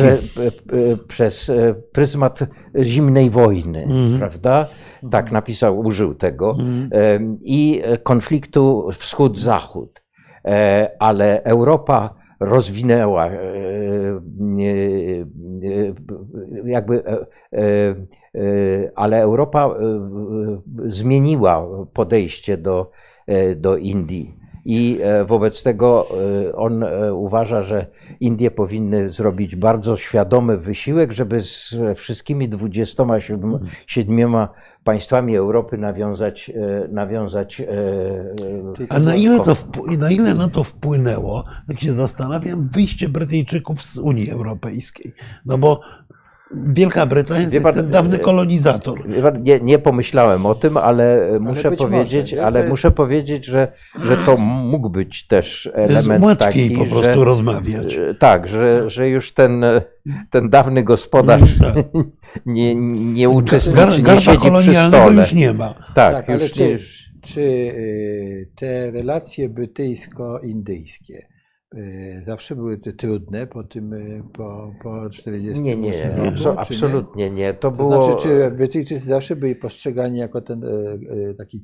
przez pryzmat zimnej wojny, Mhm. prawda? Tak napisał, użył tego. Em, I konfliktu wschód-zachód. Ale Europa rozwinęła, jakby, ale Europa zmieniła podejście do, do Indii. I e, wobec tego e, on e, uważa, że Indie powinny zrobić bardzo świadomy wysiłek, żeby z wszystkimi 27 państwami Europy nawiązać, e, nawiązać e, A na ile, to na ile na to wpłynęło, tak się zastanawiam, wyjście Brytyjczyków z Unii Europejskiej. No bo Wielka Brytania to jest pan, ten dawny e, kolonizator. Nie, nie pomyślałem o tym, ale muszę być powiedzieć, może, ale to- muszę powiedzieć, że, że to mógł być też Jest element łatwiej taki, po prostu że, rozmawiać. że- tak, że, że już ten, ten dawny gospodarz Tak. [laughs] nie, nie Gar, uczestniczy, nie garba siedzi przy kolonialnego stole. już nie ma. Tak, Tak, ale już czy, nie. czy y, te relacje brytyjsko-indyjskie zawsze były te trudne po tym, y, po, po 48 Nie, nie, roku, abso- czy nie? absolutnie nie. To, To było. znaczy, czy Brytyjczycy zawsze byli postrzegani jako ten e, taki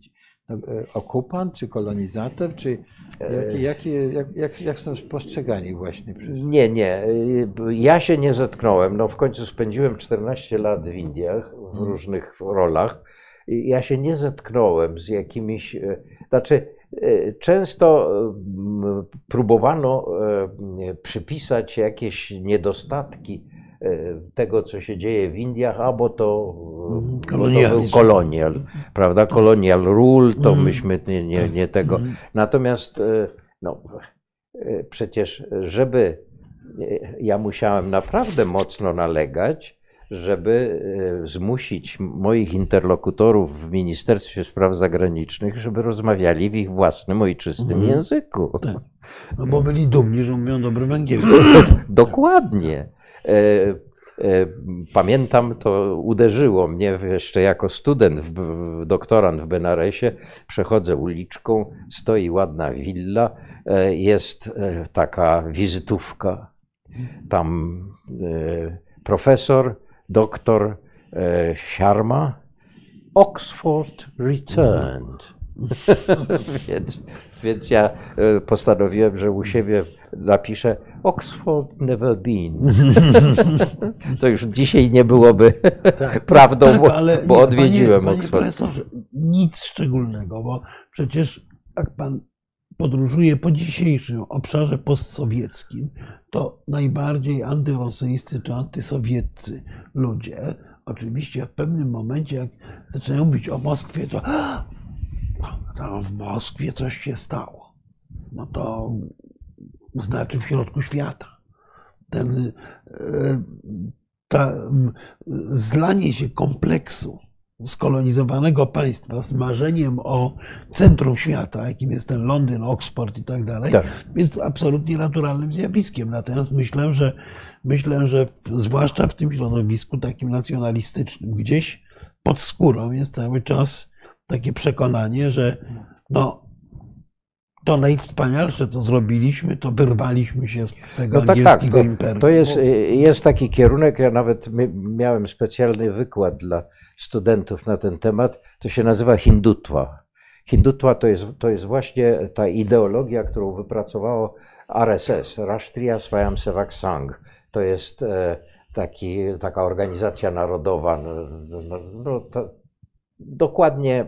no, okupant, czy kolonizator, czy jakie, jakie, jak, jak, jak są postrzegani właśnie przez... Nie, nie. Ja się nie zetknąłem. No w końcu spędziłem 14 lat w Indiach w różnych rolach. Ja się nie zetknąłem z jakimiś. Znaczy, często m, próbowano e, przypisać jakieś niedostatki e, tego, co się dzieje w Indiach, albo to, bo to był kolonial, prawda? Colonial rule, to Mhm. myśmy nie, nie, nie tego. Mhm. Natomiast e, no, e, przecież, żeby e, ja musiałem naprawdę mocno nalegać, żeby e, zmusić moich interlokutorów w Ministerstwie Spraw Zagranicznych, żeby rozmawiali w ich własnym ojczystym Mhm. języku. Tak. No bo byli dumni, że mówią dobrym angielskim. [laughs] Dokładnie. E, Pamiętam, to uderzyło mnie jeszcze jako student, doktorant w Benaresie. Przechodzę uliczką, stoi ładna willa, jest taka wizytówka. Tam profesor, doktor Sharma, Oxford Returned. [laughs] więc, więc ja e, postanowiłem, że u siebie napiszę Oxford never been. [laughs] to już dzisiaj nie byłoby tak. [laughs] prawdą, tak, bo, ale bo nie, odwiedziłem panie, Oxford. Panie profesorze, nic szczególnego, bo przecież jak pan podróżuje po dzisiejszym obszarze postsowieckim, to najbardziej antyrosyjscy czy antysowieccy ludzie oczywiście w pewnym momencie, jak zaczynają mówić o Moskwie, to tam w Moskwie coś się stało. No to znaczy w środku świata. Ten, e, ta, zlanie się kompleksu skolonizowanego państwa z marzeniem o centrum świata, jakim jest ten Londyn, Oxford i tak dalej, tak. jest absolutnie naturalnym zjawiskiem. Natomiast myślę, że myślę, że w, zwłaszcza w tym środowisku takim nacjonalistycznym, gdzieś pod skórą jest cały czas takie przekonanie, że no, to najwspanialsze, co zrobiliśmy, to wyrwaliśmy się z tego no tak, angielskiego tak, to, imperium. To jest, jest taki kierunek, ja nawet miałem specjalny wykład dla studentów na ten temat, to się nazywa hindutwa. Hindutwa to jest, to jest właśnie ta ideologia, którą wypracowało RSS, Rashtriya Swayamsevak Sangh. To jest e, taki, taka organizacja narodowa, no, no, no to, dokładnie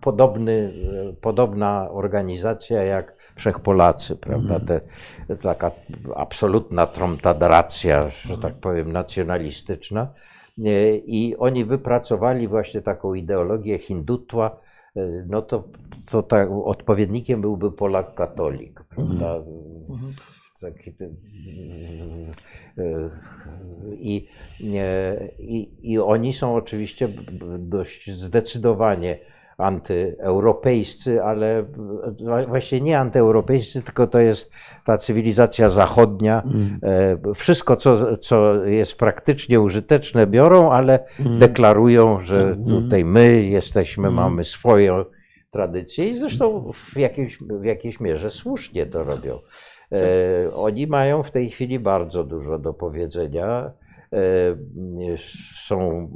podobny, podobna organizacja jak Wszechpolacy, prawda? Mhm. Te, taka absolutna tromtadracja, że tak powiem, nacjonalistyczna. I oni wypracowali właśnie taką ideologię hindutwa, no to, to tak, odpowiednikiem byłby Polak katolik, prawda? Taki, i, i, I oni są oczywiście dość zdecydowanie antyeuropejscy, ale właśnie nie antyeuropejscy, tylko to jest ta cywilizacja zachodnia. Mm. E, wszystko, co, co jest praktycznie użyteczne, biorą, ale mm. deklarują, że tak. mm. tutaj my jesteśmy, mamy swoją tradycję i zresztą w jakiejś, w jakiejś mierze słusznie to robią. E, oni mają w tej chwili bardzo dużo do powiedzenia. E, są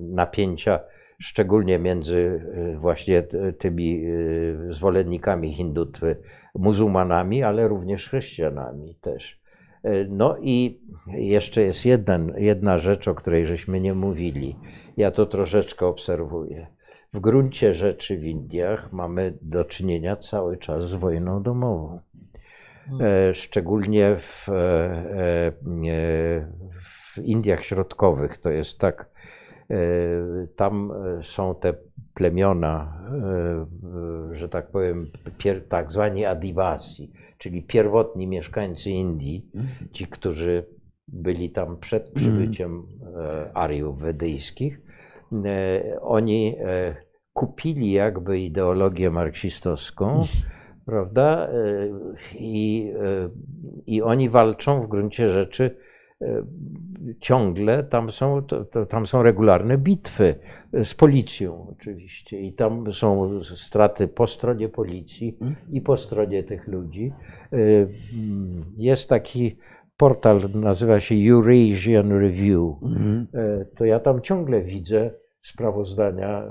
napięcia, szczególnie między e, właśnie tymi zwolennikami hindutwy, muzułmanami, ale również chrześcijanami też. No i jeszcze jest jeden, jedna rzecz, o której żeśmy nie mówili. Ja to troszeczkę obserwuję. W gruncie rzeczy w Indiach mamy do czynienia cały czas z wojną domową. E, szczególnie w, e, e, w Indiach Środkowych. To jest tak, tam są te plemiona, że tak powiem, tak zwani adivasi, czyli pierwotni mieszkańcy Indii, ci, którzy byli tam przed przybyciem Ariów wedyjskich. Oni kupili jakby ideologię marksistowską prawda? E, I, e, I oni walczą w gruncie rzeczy e, ciągle, tam są, to, to, tam są regularne bitwy z policją oczywiście i tam są straty po stronie policji i po stronie tych ludzi. Jest taki portal, nazywa się Eurasian Review. To ja tam ciągle widzę sprawozdania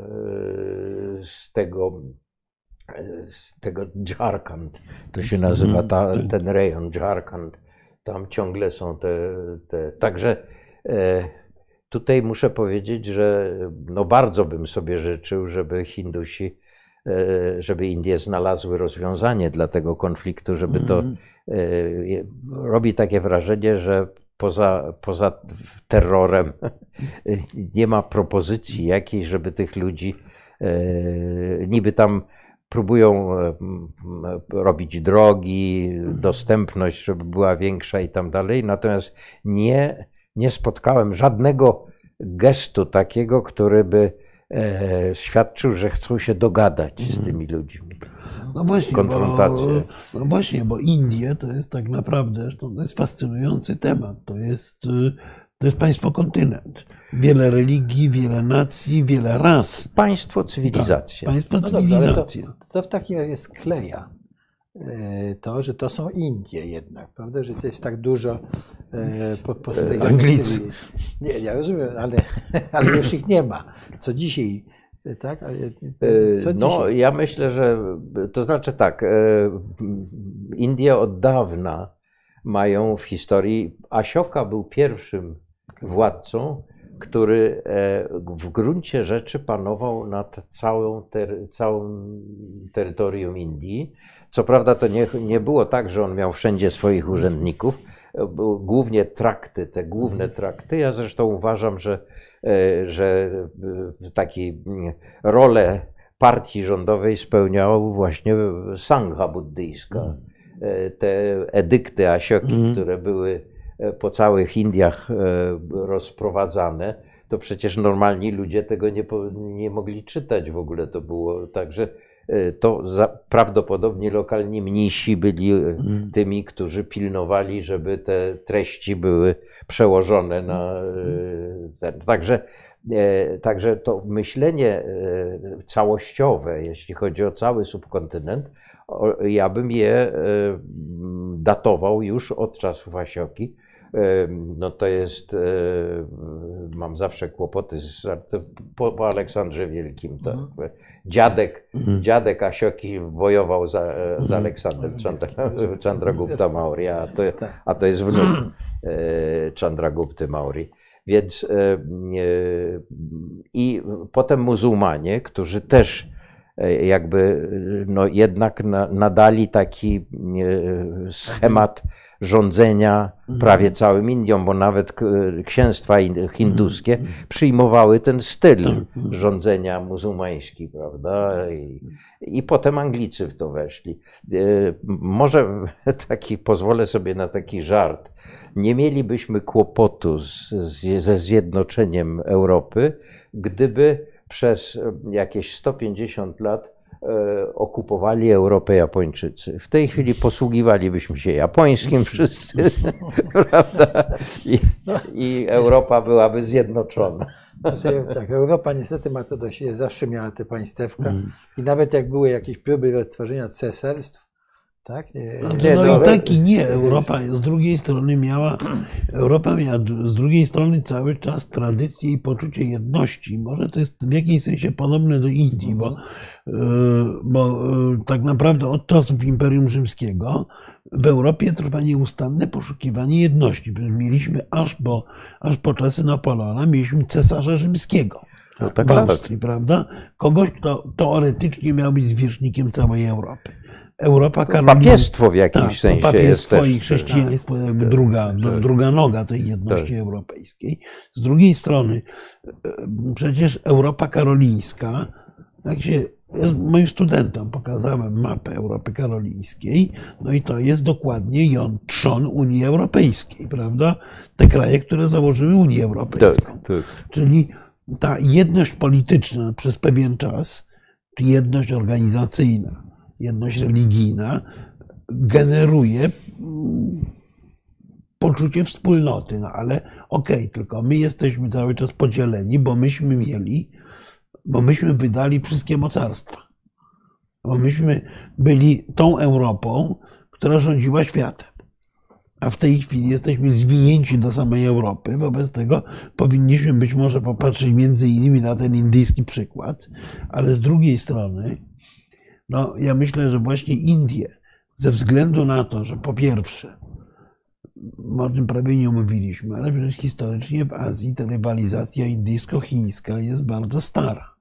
z tego tego Jharkhand, to się nazywa ta, mhm. ten rejon Jharkhand, tam ciągle są te, te także e, tutaj muszę powiedzieć, że no bardzo bym sobie życzył, żeby Hindusi, e, żeby Indie znalazły rozwiązanie dla tego konfliktu, żeby to mhm. e, robi takie wrażenie, że poza, poza terrorem [laughs] nie ma propozycji jakiejś, żeby tych ludzi niby tam próbują e, robić drogi, dostępność, żeby była większa i tam dalej. Natomiast nie, nie spotkałem żadnego gestu takiego, który by e, świadczył, że chcą się dogadać z mhm. tymi ludźmi. No właśnie, Konfrontację. Bo, no właśnie, bo Indie to jest tak naprawdę, to jest fascynujący temat. To jest, to jest państwo kontynent. Wiele religii, wiele nacji, wiele ras. Państwo, cywilizacja. Państwo, No dobrze, ale to, cywilizacja. to w takim razie skleja e, to, że to są Indie jednak, prawda? Że to jest tak dużo e, po, po swojej Anglicy. Nie, ja rozumiem, ale, [laughs] ale już ich nie ma. Co dzisiaj, tak? Ale Co dzisiaj? No, ja myślę, że to znaczy tak. Indie od dawna mają w historii. Asioka był pierwszym władcą, który e, w gruncie rzeczy panował nad całą, ter, całym terytorium Indii. Co prawda to nie, nie było tak, że on miał wszędzie swoich urzędników. Głównie trakty, te główne trakty. Ja zresztą uważam, że, e, że e, taki mm, rolę partii rządowej spełniała właśnie Sangha buddyjska. E, Te edykty Asioki, Mhm. które były po całych Indiach e, rozprowadzane, to przecież normalni ludzie tego nie, nie mogli czytać w ogóle. To było tak, że e, to za, prawdopodobnie lokalni mnisi byli e, Mhm. tymi, którzy pilnowali, żeby te treści były przełożone na. e. Także, e, także to myślenie e, całościowe, jeśli chodzi o cały subkontynent, ja bym je e, datował już od czasów Asioki. E, No to jest, e, mam zawsze kłopoty z, po, po Aleksandrze Wielkim. Tak. Dziadek, Mhm. dziadek Asioki wojował za, e, z Aleksandrem Mhm. Chandra- [laughs] Chandragupta. Maurya, a to, Tak. a to jest wnuk [clears throat] e, Chandragupty Maurya. Więc e, e, i potem muzułmanie, którzy też e, jakby e, no jednak na, nadali taki e, schemat rządzenia prawie całym Indią, bo nawet księstwa in- hinduskie przyjmowały ten styl rządzenia muzułmański, prawda? I, I potem Anglicy w to weszli. E, Może [laughs] taki, pozwolę sobie na taki żart. Nie mielibyśmy kłopotu z, z, ze zjednoczeniem Europy, gdyby przez jakieś 150 lat okupowali Europę Japończycy. W tej chwili posługiwalibyśmy się japońskim [laughs] wszyscy, [laughs] prawda? I, I Europa byłaby zjednoczona. Znaczy, tak, Europa niestety ma to do siebie, zawsze miała te państewka Mm. i nawet jak były jakieś próby stworzenia cesarstw, tak? e, No, Nie, no no, i tak i nie. Europa z drugiej strony miała, Europa miała z drugiej strony cały czas tradycję i poczucie jedności. Może to jest w jakimś sensie podobne do Indii, bo, y, bo y, tak naprawdę od czasów Imperium Rzymskiego w Europie trwa nieustanne poszukiwanie jedności. Mieliśmy aż po, aż po czasy Napoleona, mieliśmy cesarza rzymskiego No tak, w. Austrii, prawda? Kogoś, kto teoretycznie miał być zwierzchnikiem całej Europy. Europa Karolina. Papiestwo w jakimś Tak, sensie jest papiestwo też. i chrześcijaństwo jakby druga, tak. druga noga tej jedności europejskiej. Z drugiej strony e, przecież Europa Karolińska, jak się jest moim studentom pokazałem mapę Europy Karolińskiej, no i to jest dokładnie ją trzon Unii Europejskiej, prawda? Te kraje, które założyły Unię Europejską. Tak, tak. Czyli ta jedność polityczna przez pewien czas, czy jedność organizacyjna, jedność religijna, generuje mm, poczucie wspólnoty. No ale okej, tylko my jesteśmy cały czas podzieleni, bo myśmy mieli, bo myśmy wydali wszystkie mocarstwa. Bo myśmy byli tą Europą, która rządziła światem. A w tej chwili jesteśmy zwinięci do samej Europy. Wobec tego powinniśmy być może popatrzeć między innymi na ten indyjski przykład, ale z drugiej strony, no, ja myślę, że właśnie Indie, ze względu na to, że po pierwsze, o tym prawie nie mówiliśmy, ale przecież historycznie w Azji ta rywalizacja indyjsko-chińska jest bardzo stara.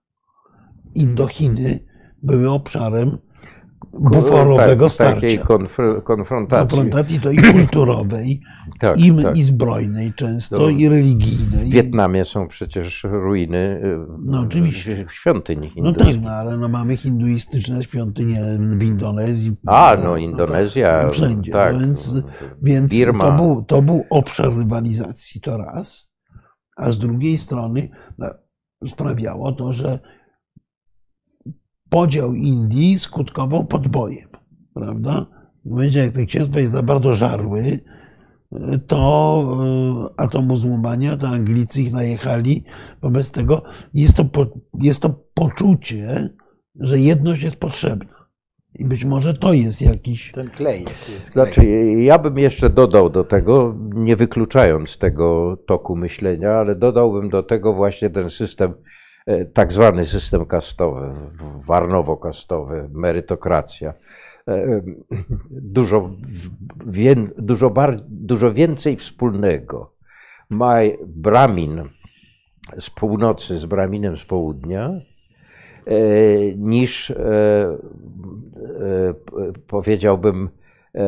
Indochiny były obszarem buforowego tak, takiej starcia. konfr- konfrontacji. Konfrontacji to i kulturowej, [clears throat] Tak, i, tak. i zbrojnej często, To i religijnej. W Wietnamie są przecież ruiny y, No, oczywiście. świątyń No hinduskich. tak, no, ale no mamy hinduistyczne świątynie w Indonezji. A, no Indonezja. Wszędzie. Tak. Więc, więc Birma. to, był, to był obszar rywalizacji, to raz. A z drugiej strony no, sprawiało to, że podział Indii skutkował podbojem. Prawda? W momencie, jak te księstwa się za bardzo żarły, to, y, a to muzułmanie, to Anglicy ich najechali. Wobec tego jest to, po- jest to poczucie, że jedność jest potrzebna. I być może to jest jakiś. Ten klej. jest klej. Znaczy, ja bym jeszcze dodał do tego, nie wykluczając tego toku myślenia, ale dodałbym do tego właśnie ten system, e, tak zwany system kastowy, warnowo-kastowy, merytokracja. E, Dużo, w- wię, dużo, bar, dużo więcej wspólnego ma Bramin z północy z Braminem z południa, e, niż e, e, powiedziałbym e,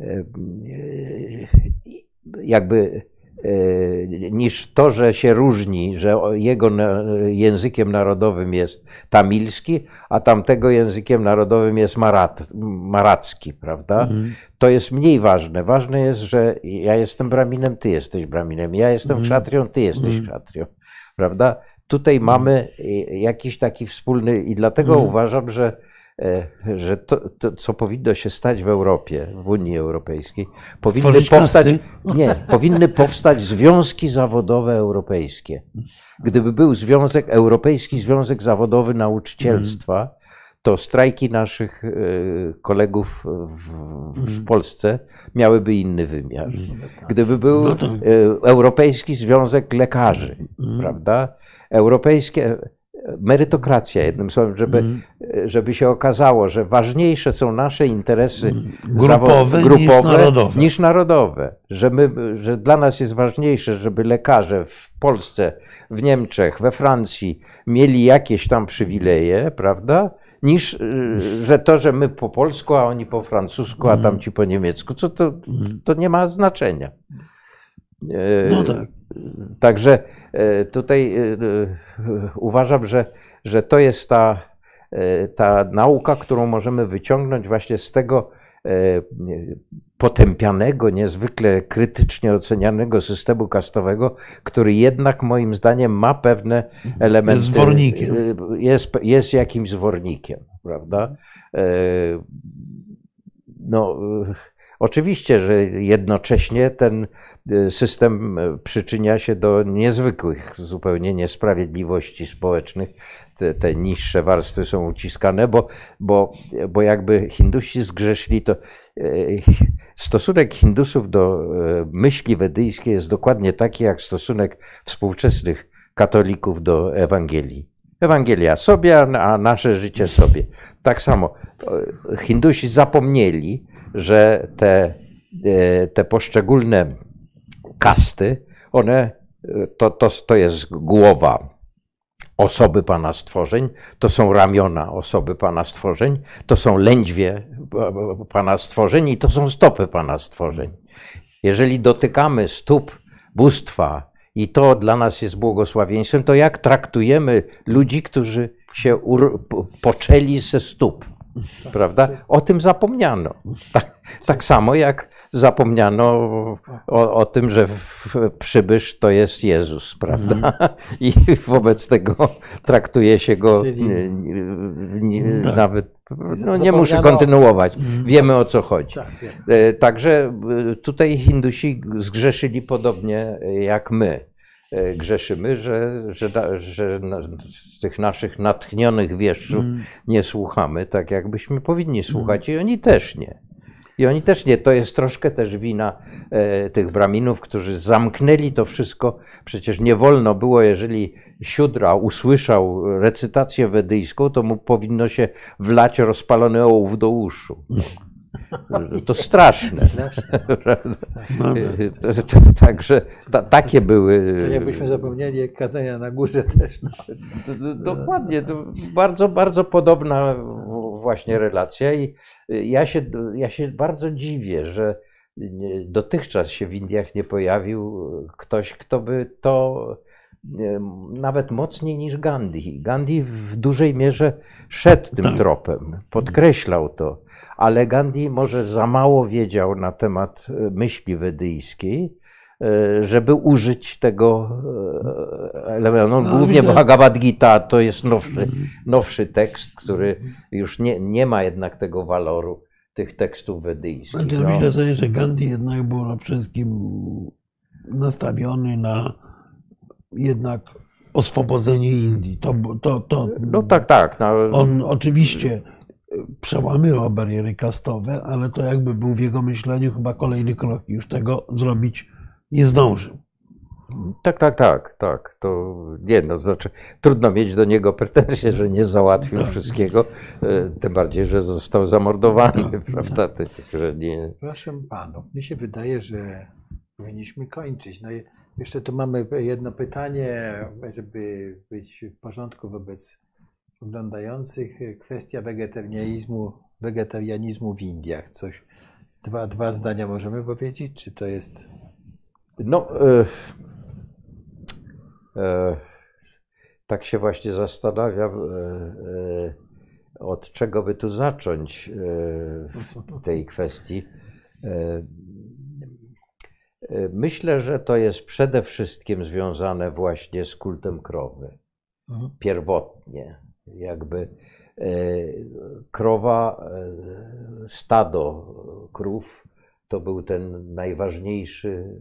e, jakby e, niż to, że się różni, że jego językiem narodowym jest tamilski, a tamtego językiem narodowym jest marat, maracki, prawda? To jest mniej ważne. Ważne jest, że ja jestem braminem, ty jesteś braminem, ja jestem kszatrią, ty jesteś kszatrią, prawda? Tutaj mamy e, jakiś taki wspólny i dlatego uważam, że że to, to, co powinno się stać w Europie, w Unii Europejskiej, powinny Stworzyć powstać, kasty? nie, powinny powstać związki zawodowe europejskie. Gdyby był związek, Europejski Związek Zawodowy Nauczycielstwa, to strajki naszych e, kolegów w, w Polsce miałyby inny wymiar. Gdyby był No e, Europejski Związek Lekarzy, prawda? Europejskie merytokracja, jednym słowem, żeby, żeby się okazało, że ważniejsze są nasze interesy Grupowe zawo- niż narodowe. niż narodowe. Że, my, że dla nas jest ważniejsze, żeby lekarze w Polsce, w Niemczech, we Francji mieli jakieś tam przywileje, prawda? Niż, y, że to, że my po polsku, a oni po francusku, a tamci po niemiecku, co to, to nie ma znaczenia. E, No tak. Także e, tutaj e, uważam, że, że to jest ta, ta nauka, którą możemy wyciągnąć właśnie z tego potępianego, niezwykle krytycznie ocenianego systemu kastowego, który jednak moim zdaniem ma pewne elementy. Jest zwornikiem. Jest, jest jakimś zwornikiem, prawda? No, oczywiście, że jednocześnie ten e, system e, przyczynia się do niezwykłych zupełnie niesprawiedliwości społecznych. Te, te niższe warstwy są uciskane, bo, bo, bo jakby Hindusi zgrzeszyli, to e, stosunek Hindusów do myśli wedyjskiej jest dokładnie taki, jak stosunek współczesnych katolików do Ewangelii. Ewangelia sobie, a nasze życie sobie. Tak samo Hindusi zapomnieli, że te, e, te poszczególne kasty, one e, to, to, to jest głowa osoby Pana stworzeń, to są ramiona osoby Pana stworzeń, to są lędźwie Pana stworzeń i to są stopy Pana stworzeń. Jeżeli dotykamy stóp bóstwa i to dla nas jest błogosławieństwem, to jak traktujemy ludzi, którzy się poczęli ze stóp? Prawda? O tym zapomniano. Tak, tak samo jak zapomniano o, o tym, że przybysz to jest Jezus, prawda? I wobec tego traktuje się go Czyli- nie, nie, Tak. nawet. No, nie muszę kontynuować. Wiemy o co chodzi. Tak. E, Także e, tutaj Hindusi zgrzeszyli podobnie e, jak my. E, Grzeszymy, że, że, że tych naszych natchnionych wieszczów nie słuchamy tak, jakbyśmy powinni słuchać, i oni też nie. I oni też nie. To jest troszkę też wina e, tych braminów, którzy zamknęli to wszystko. Przecież nie wolno było, jeżeli siódra usłyszał recytację wedyjską, to mu powinno się wlać rozpalony ołów do uszu. [laughs] To straszne. No [laughs] Także ta, takie były. To jakbyśmy zapomnieli kazania na górze też. No. Dokładnie, bardzo, bardzo podobna właśnie relacja i ja się, ja się bardzo dziwię, że dotychczas się w Indiach nie pojawił ktoś, kto by to nawet mocniej niż Gandhi. Gandhi w dużej mierze szedł tym Tak. tropem, podkreślał to, ale Gandhi może za mało wiedział na temat e, myśli wedyjskiej, e, żeby użyć tego e, elementu. No, głównie. Bhagavad Gita to jest nowszy, nowszy tekst, który już nie, nie ma jednak tego waloru tych tekstów wedyjskich. Znaczy, No. Myślę sobie, że Gandhi jednak był na wszystkim nastawiony na jednak oswobodzenie Indii. To, to, to, No tak, tak. No, On oczywiście przełamywał bariery kastowe, ale to jakby był w jego myśleniu chyba kolejny krok. Już tego zrobić nie zdążył. Tak, tak, tak, tak. To nie, no, znaczy trudno mieć do niego pretensje, że nie załatwił Tak. wszystkiego, e, tym bardziej, że został zamordowany, Tak. prawda? To jest, że nie... Proszę panów, mi się wydaje, że powinniśmy kończyć. No i jeszcze tu mamy jedno pytanie, żeby być w porządku wobec oglądających. Kwestia wegetarianizmu, wegetarianizmu w Indiach. Coś, dwa, dwa zdania możemy powiedzieć? Czy to jest. No, e, e, tak się właśnie zastanawiam, e, e, od czego by tu zacząć e, w tej kwestii. Myślę, że to jest przede wszystkim związane właśnie z kultem krowy. Mhm. Pierwotnie, jakby e, krowa, e, stado krów to był ten najważniejszy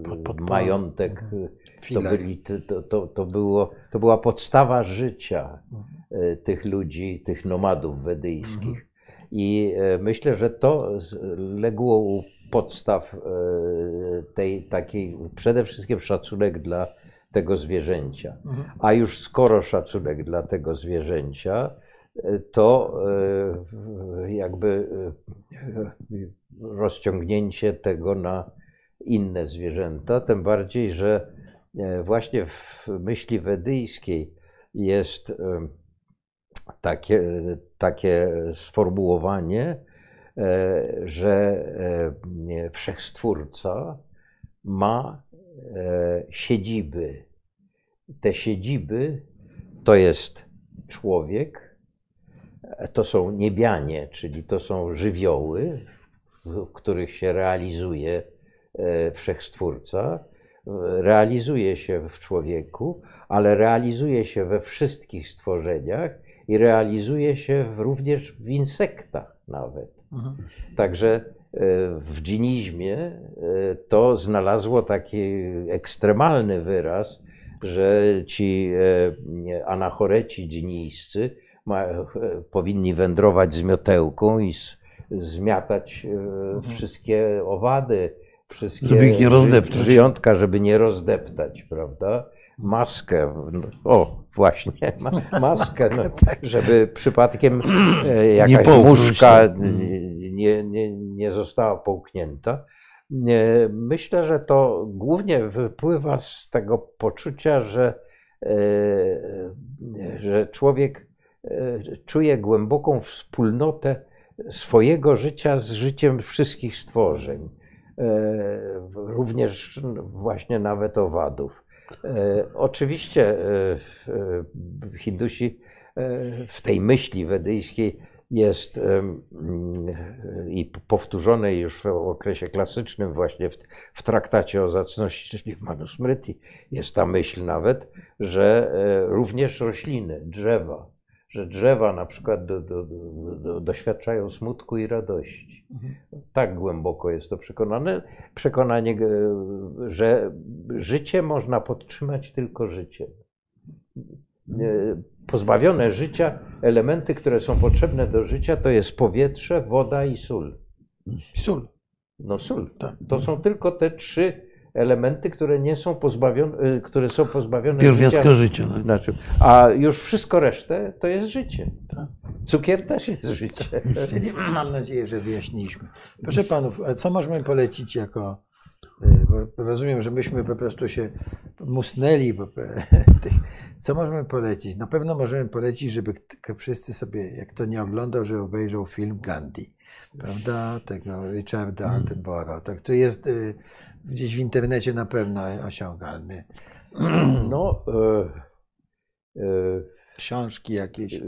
e, Pod- podporą. majątek. Mhm. To, byli, to, to, to, było, to była podstawa życia Mhm. tych ludzi, tych nomadów wedyjskich. Mhm. I myślę, że to legło u podstaw e, tej takiej, przede wszystkim szacunek dla tego zwierzęcia. Mhm. A już skoro szacunek dla tego zwierzęcia, e, to e, jakby rozciągnięcie tego na inne zwierzęta, tym bardziej, że właśnie w myśli wedyjskiej jest takie, takie sformułowanie, że e, wszechstwórca ma e, siedziby. Te siedziby to jest człowiek, e, to są niebianie, czyli to są żywioły, w których się realizuje e, wszechstwórca. Realizuje się w człowieku, ale realizuje się we wszystkich stworzeniach i realizuje się również w insektach nawet. Mhm. Także e, w dżinizmie e, to znalazło taki ekstremalny wyraz, że ci e, anachoreci dżinijscy powinni wędrować z miotełką i z, zmiatać e, wszystkie owady, wszystkie Żeby ich nie rozdeptać. żyjątka, żeby nie rozdeptać, prawda? Maskę, no, o właśnie, [laughs] ma, maskę, no, [laughs] żeby przypadkiem e, jakaś muszka się. nie, nie, nie została połknięta. Myślę, że to głównie wypływa z tego poczucia, że, e, że człowiek e, czuje głęboką wspólnotę swojego życia z życiem wszystkich stworzeń, również właśnie nawet owadów. E, Oczywiście e, e, Hindusi w tej myśli wedyjskiej jest i powtórzone już w okresie klasycznym, właśnie w, traktacie o zacności, czyli w Manusmriti, jest ta myśl nawet, że również rośliny, drzewa, że drzewa na przykład do, do, do, doświadczają smutku i radości. Tak głęboko jest to przekonane, przekonanie, e, że życie można podtrzymać tylko życiem. E, Pozbawione życia, elementy, które są potrzebne do życia, to jest powietrze, woda i sól. Sól. No sól. Tak. To są tylko te trzy elementy, które nie są pozbawione, e, które są pozbawione Pierwiastka życia. życia. tak. Znaczy, a już wszystko resztę to jest życie. Tak. Cukier też jest życie. Czyli mam nadzieję, że wyjaśniliśmy. Proszę panów, a co możemy polecić jako. y, Bo rozumiem, że myśmy po prostu się musnęli. Bo, [laughs] co możemy polecić? Na pewno możemy polecić, żeby wszyscy sobie, jak to nie oglądał, że obejrzał film Gandhi. Prawda? Tego Richarda Attenborough. Tak, to jest y, gdzieś w internecie na pewno osiągalny. [clears throat] No, e, e, Książki jakieś. e,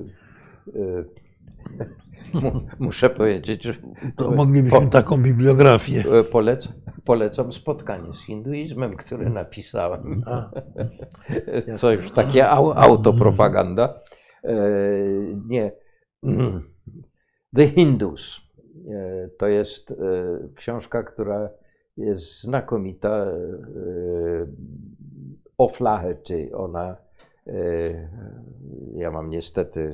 [laughs] mu- muszę powiedzieć, że To moglibyśmy Po- taką bibliografię. e, polecam, polecam spotkanie z hinduizmem, które napisałem. A, [laughs] Co już takie au, autopropaganda. E, nie. Mm. [clears throat] The Hindus. E, to jest e, książka, która jest znakomita. e, O'Flaherty, ona, e, ja mam niestety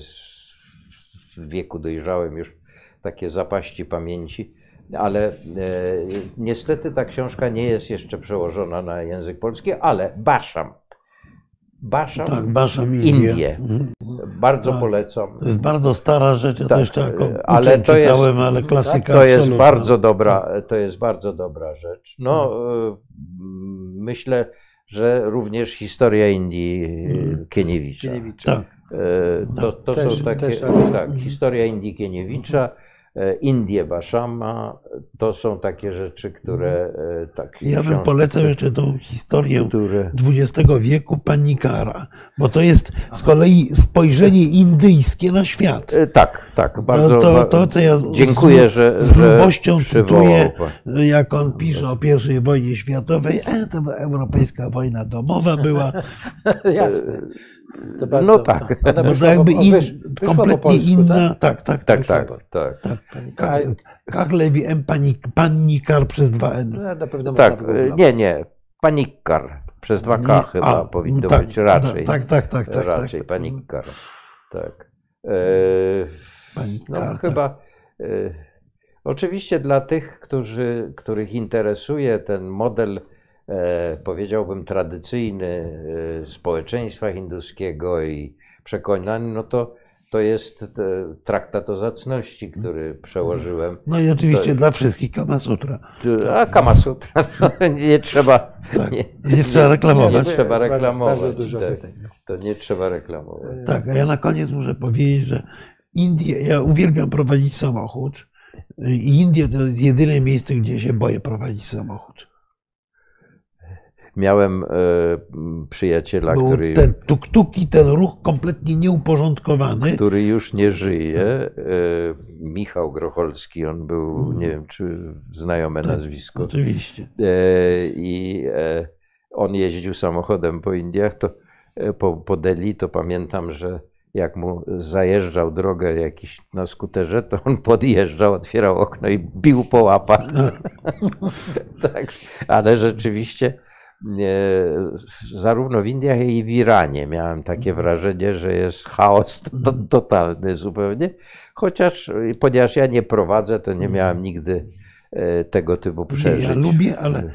w wieku dojrzałym już takie zapaści pamięci, ale niestety ta książka nie jest jeszcze przełożona na język polski, ale Baszam. Baszam, Tak, Baszam Indie. Indie. Mhm. bardzo Tak. polecam. To jest bardzo stara rzecz, ja Tak, też taką ale ale to jest- czytałem, ale klasyka To jest absolutna. bardzo dobra, to jest bardzo dobra rzecz. No, e, myślę, że również historia Indii Kieniewicza. Kieniewicza. Tak. E, To, to Też- są takie, też tak. tak, historia Indii Kieniewicza, Indie Baszama, to są takie rzeczy, które e, tak. Ja bym polecał jeszcze tą historię które XX wieku panikara, bo to jest z kolei spojrzenie indyjskie na świat. e, Tak, tak, bardzo. No to, to, co ja z- Dziękuję, że. z że lubością przywołał cytuję, jak on pisze o I wojnie światowej, e, to była europejska wojna domowa była, [laughs] Jasne. To bardzo, No tak. Ona bo to jakby po, in, wysz, kompletnie polsku, inna, tak, tak, Tak, tak, tak. tak. Jak lewi M panik, panikar przez dwa N. No, na pewno Tak, nie, nie. Panikkar. Przez dwa K Nie, chyba a, powinno tak, być raczej. Tak, tak, tak, tak. raczej tak. panikkar. Tak. E, Panikar, no tak. chyba. E, oczywiście dla tych, którzy, których interesuje ten model, powiedziałbym, tradycyjny e, społeczeństwa hinduskiego i przekonań, no to to jest e, traktat o zacności, który przełożyłem. No i oczywiście To- dla wszystkich Kama Sutra. A Kamasutra, to [laughs] nie trzeba. Tak. Nie trzeba reklamować. Nie trzeba Bardzo- reklamować. Bardzo dużo tak. no. To nie trzeba reklamować. Tak, a ja na koniec muszę powiedzieć, że Indie, ja uwielbiam prowadzić samochód i Indie to jest jedyne miejsce, gdzie się boję prowadzić samochód. Miałem e, przyjaciela, Bo który, te tuk-tuki, ten ruch kompletnie nieuporządkowany. który już nie żyje. E, Michał Grocholski, on był, Mhm. nie wiem czy znajome Tak, nazwisko. Oczywiście. E, I on jeździł samochodem po Indiach, to po, po Delhi, to pamiętam, że jak mu zajeżdżał drogę jakiś na skuterze, to on podjeżdżał, otwierał okno i bił po łapach. [laughs] tak, ale rzeczywiście zarówno w Indiach, jak i w Iranie miałem takie wrażenie, że jest chaos to, totalny zupełnie. Chociaż, ponieważ ja nie prowadzę, to nie miałem nigdy e, tego typu Nie, przeżyć. ja lubię, ale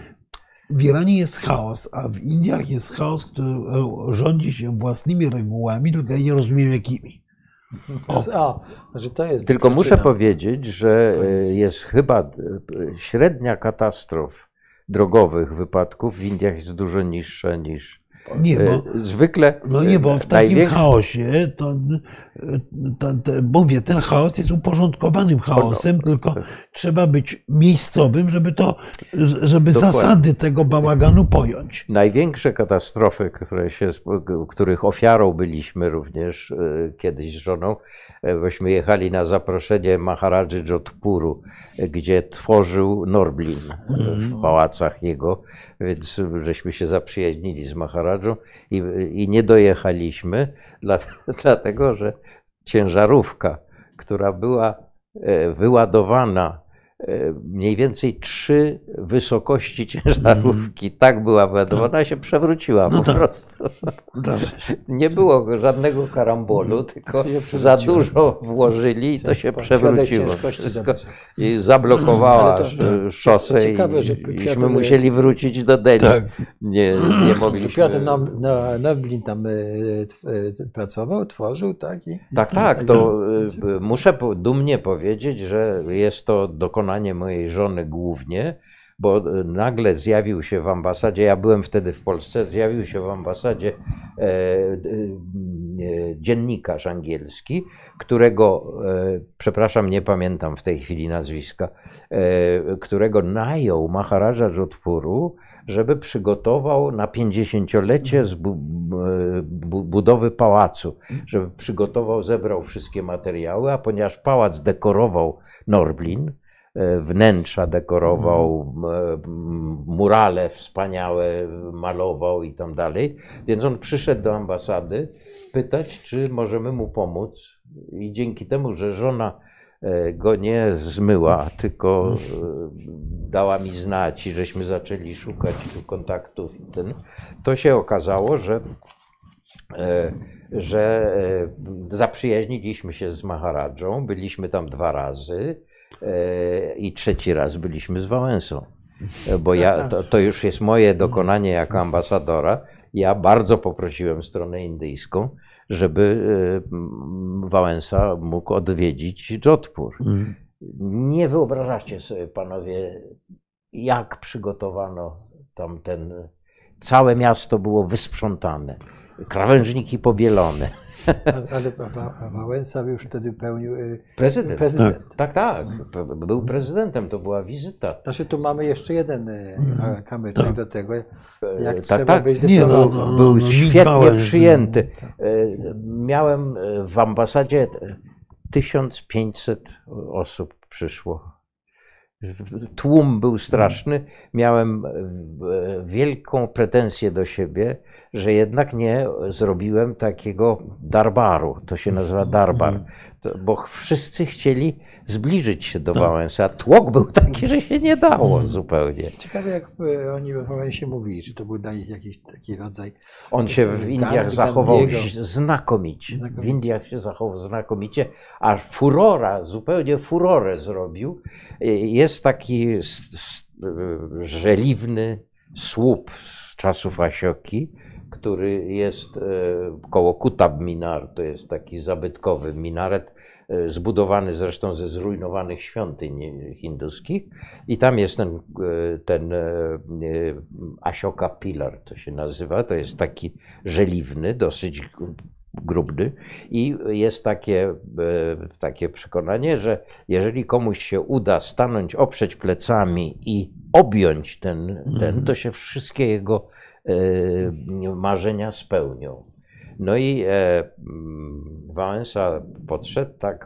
w Iranie jest chaos, a w Indiach jest chaos, który e, rządzi się własnymi regułami, tylko ja nie rozumiem jakimi. O. [laughs] O, znaczy to jest Tylko muszę powiedzieć, że e, jest chyba średnia katastrof drogowych wypadków w Indiach jest dużo niższa niż Nie, bo e, zwykle. No nie, bo w takim największy- chaosie, to, to, to mówię, ten chaos jest uporządkowanym chaosem, tylko trzeba być miejscowym, żeby to, żeby Dokładnie. zasady tego bałaganu pojąć. Największe katastrofy, które się, których ofiarą byliśmy również e, kiedyś z żoną, e, bośmy jechali na zaproszenie Maharadży Jodhpuru, e, gdzie tworzył Norblin w pałacach jego, więc żeśmy się zaprzyjaźnili z Maharadżą i, i nie dojechaliśmy, [laughs] dla, dlatego że ciężarówka, która była e, wyładowana mniej więcej trzy wysokości ciężarówki, tak była wyładowana, się przewróciła No po tak. prostu. [laughs] Nie było żadnego karambolu, tylko się za dużo włożyli i to się przewróciło. I zablokowała to- e, szosę ciekawe, i, że iśmy Piotr- musieli wrócić do Delhi. Tak. Nie, nie mogliśmy... Piotr Nob- no, Noblin tam e, e, pracował, tworzył, tak? I Tak, tak, to muszę dumnie powiedzieć, że jest to dokonanie mojej żony głównie, bo y, nagle zjawił się w ambasadzie, ja byłem wtedy w Polsce, zjawił się w ambasadzie e, e, e, dziennikarz angielski, którego, e, przepraszam, nie pamiętam w tej chwili nazwiska, e, którego najął Maharaja Jodhpuru, żeby przygotował na 50-lecie z bu, bu, budowy pałacu, żeby przygotował, zebrał wszystkie materiały, a ponieważ pałac dekorował Norblin, e, wnętrza dekorował, e, m, murale wspaniałe malował i tam dalej, więc on przyszedł do ambasady pytać, czy możemy mu pomóc. I dzięki temu, że żona e, go nie zmyła, tylko e, dała mi znać i żeśmy zaczęli szukać tu kontaktów i ten, to się okazało, że, e, że e, zaprzyjaźniliśmy się z Maharadżą, byliśmy tam dwa razy. e, i trzeci raz byliśmy z Wałęsą. E, Bo ja, to, to już jest moje dokonanie jako ambasadora. Ja bardzo poprosiłem stronę indyjską, żeby e, Wałęsa mógł odwiedzić Jodhpur. Mhm. Nie wyobrażacie sobie, panowie, jak przygotowano tam ten. Całe miasto było wysprzątane, krawężniki pobielone. [laughs] Ale, ale Wa- Wa- Wałęsa już wtedy pełnił y, Prezydent. prezydent. Tak, tak. Był prezydentem, to była wizyta. Znaczy tu mamy jeszcze jeden y, a, kamyczek do tego, jak tak, trzeba tak. być Nie, no, dyplomatą. no, Był no, nikt świetnie przyjęty. E, Miałem e, w ambasadzie e, 1500 osób przyszło. Tłum był straszny. Miałem e, wielką pretensję do siebie, że jednak nie zrobiłem takiego darbaru. To się nazywa darbar. Bo wszyscy chcieli zbliżyć się do Wałęsa. a Tłok był taki, że się nie dało zupełnie. Ciekawe jak y, oni o Wałęsie mówili, czy to był dla nich jakiś taki rodzaj On się w Indiach zachował Gandhiego. znakomicie. W Znakomicie. Indiach się zachował znakomicie, a furora, zupełnie furorę zrobił. Jest taki s- żeliwny słup z czasów Asioki, który jest e, koło Kutab Minar, to jest taki zabytkowy minaret, e, zbudowany zresztą ze zrujnowanych świątyń hinduskich. I tam jest ten, e, ten Ashoka Pilar, to się nazywa. To jest taki żeliwny, dosyć grubny. I jest takie, takie przekonanie, że jeżeli komuś się uda stanąć, oprzeć plecami i objąć ten, ten to się wszystkie jego marzenia spełnią. No i e, mm, Wałęsa podszedł, tak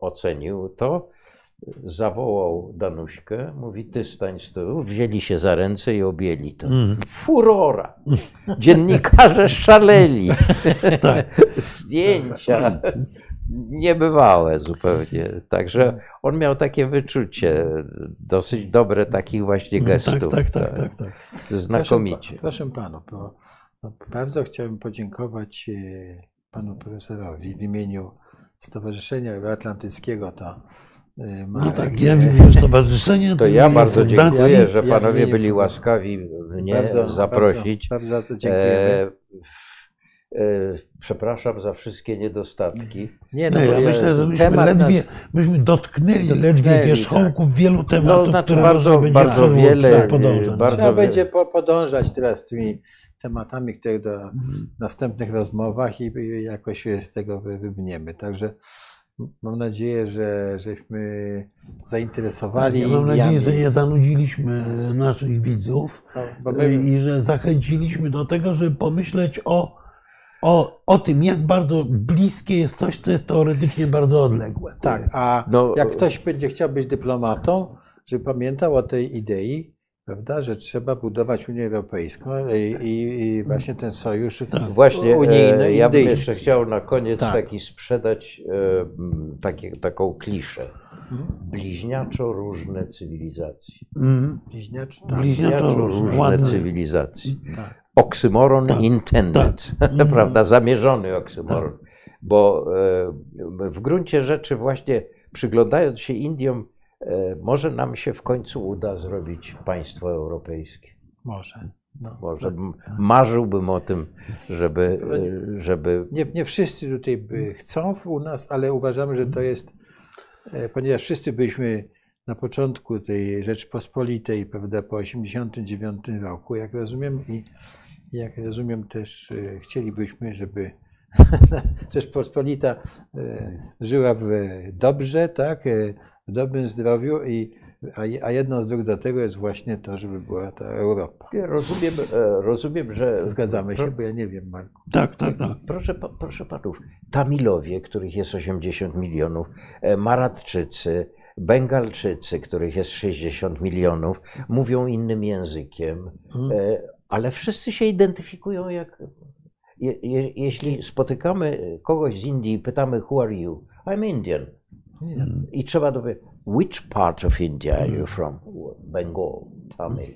ocenił to, zawołał Danuśkę, mówi ty stań z tyłu, wzięli się za ręce i objęli to. Furora! Dziennikarze szaleli. [laughs] Tak. Zdjęcia. Niebywałe zupełnie. Także on miał takie wyczucie, dosyć dobre takich właśnie Tak, gestów. tak, tak, tak, tak. Znakomicie. Proszę, proszę panów, bo, no, bardzo chciałbym podziękować e, panu profesorowi w imieniu Stowarzyszenia Euroatlantyckiego. To, e, No Marek, tak, ja e, w imieniu stowarzyszenia. To ja bardzo fundacji. dziękuję, że panowie byli łaskawi mnie bardzo, zaprosić. Bardzo, bardzo to dziękujemy. E, przepraszam za wszystkie niedostatki. Nie, No, ja myślę, że myśmy temat ledwie, nas- myśmy dotknęli, Dotknęli, ledwie tak. wierzchołków wielu tematów, znaczy które bardzo- można będzie bardzo wiele, podążać. bardzo- Trzeba wie- będzie po, podążać teraz tymi tematami, które do następnych rozmowach i, jakoś się z tego wy- wybniemy. Także mam nadzieję, że żeśmy zainteresowali. Ja mam nadzieję, że nie zanudziliśmy naszych widzów No, bo my, i że zachęciliśmy do tego, żeby pomyśleć o, o, o tym, jak bardzo bliskie jest coś, co jest teoretycznie bardzo odległe. tak, a No, jak ktoś będzie chciał być dyplomatą, żeby pamiętał o tej idei, prawda, że trzeba budować Unię Europejską i, i, i właśnie ten sojusz Właśnie, unijny, e, ja bym jeszcze chciał na koniec Tak. taki sprzedać e, takie, taką kliszę. Bliźniaczo różne cywilizacje. Mhm. Bliźniacz, tak. Bliźniaczo różne, ładne. cywilizacje. Tak. Oksymoron Tak, intended, [laughs] prawda, zamierzony oksymoron. Bo e, w gruncie rzeczy właśnie przyglądając się Indiom, może nam się w końcu uda zrobić państwo europejskie. Może. No. Może m- marzyłbym o tym, żeby, [laughs] e, żeby Nie, nie wszyscy tutaj by chcą u nas, ale uważamy, że to jest, e, ponieważ wszyscy byliśmy na początku tej Rzeczpospolitej, prawda, po 1989 roku, jak rozumiem, i jak rozumiem też e, chcielibyśmy, żeby [laughs] Rzeczpospolita e, żyła w, dobrze, tak, e, w dobrym zdrowiu, i, a, a jedną z dróg do tego jest właśnie to, żeby była ta Europa. Ja rozumiem, e, rozumiem, że Zgadzamy się, bo ja nie wiem, Marku. Tak, tak, tak. Proszę, proszę panów, Tamilowie, których jest 80 milionów, e, Maratczycy, Bengalczycy, których jest 60 milionów, mówią innym językiem, e, ale wszyscy się identyfikują jak. Je, je, jeśli spotykamy kogoś z Indii i pytamy, Who are you? I'm Indian. I trzeba dowiedzieć, which part of India are you from? Bengal, Tamil,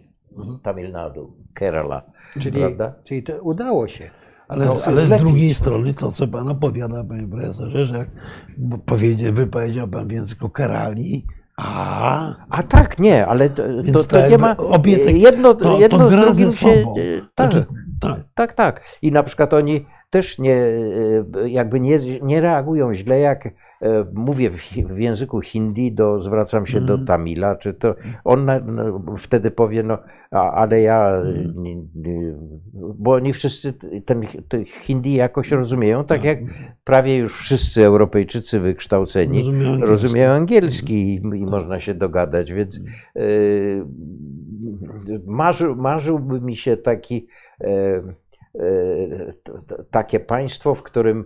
Tamil Nadu, Kerala. Czyli, Prawda? czyli to udało się. Ale, No, ale z drugiej strony to, co pan opowiada, panie profesorze, że jak powiedzie, wypowiedział pan w języku Kerali, a A tak, nie, ale to, to, to nie ma. obie te- jedno to, jedno to gra ze się. sobą. e, Tak, Znaczy, tak. tak, tak. I na przykład oni też nie, e, jakby nie, nie reagują źle, jak e, mówię w, w języku hindi, do, zwracam się do Tamila, czy to on no, wtedy powie, no, a, ale ja, nie, bo oni wszyscy ten, ten hindi jakoś rozumieją, tak jak prawie już wszyscy Europejczycy wykształceni Rozumieją angielski. rozumieją angielski i, i można się dogadać, więc e, marzył, marzyłby mi się taki, e, e, takie państwo, w którym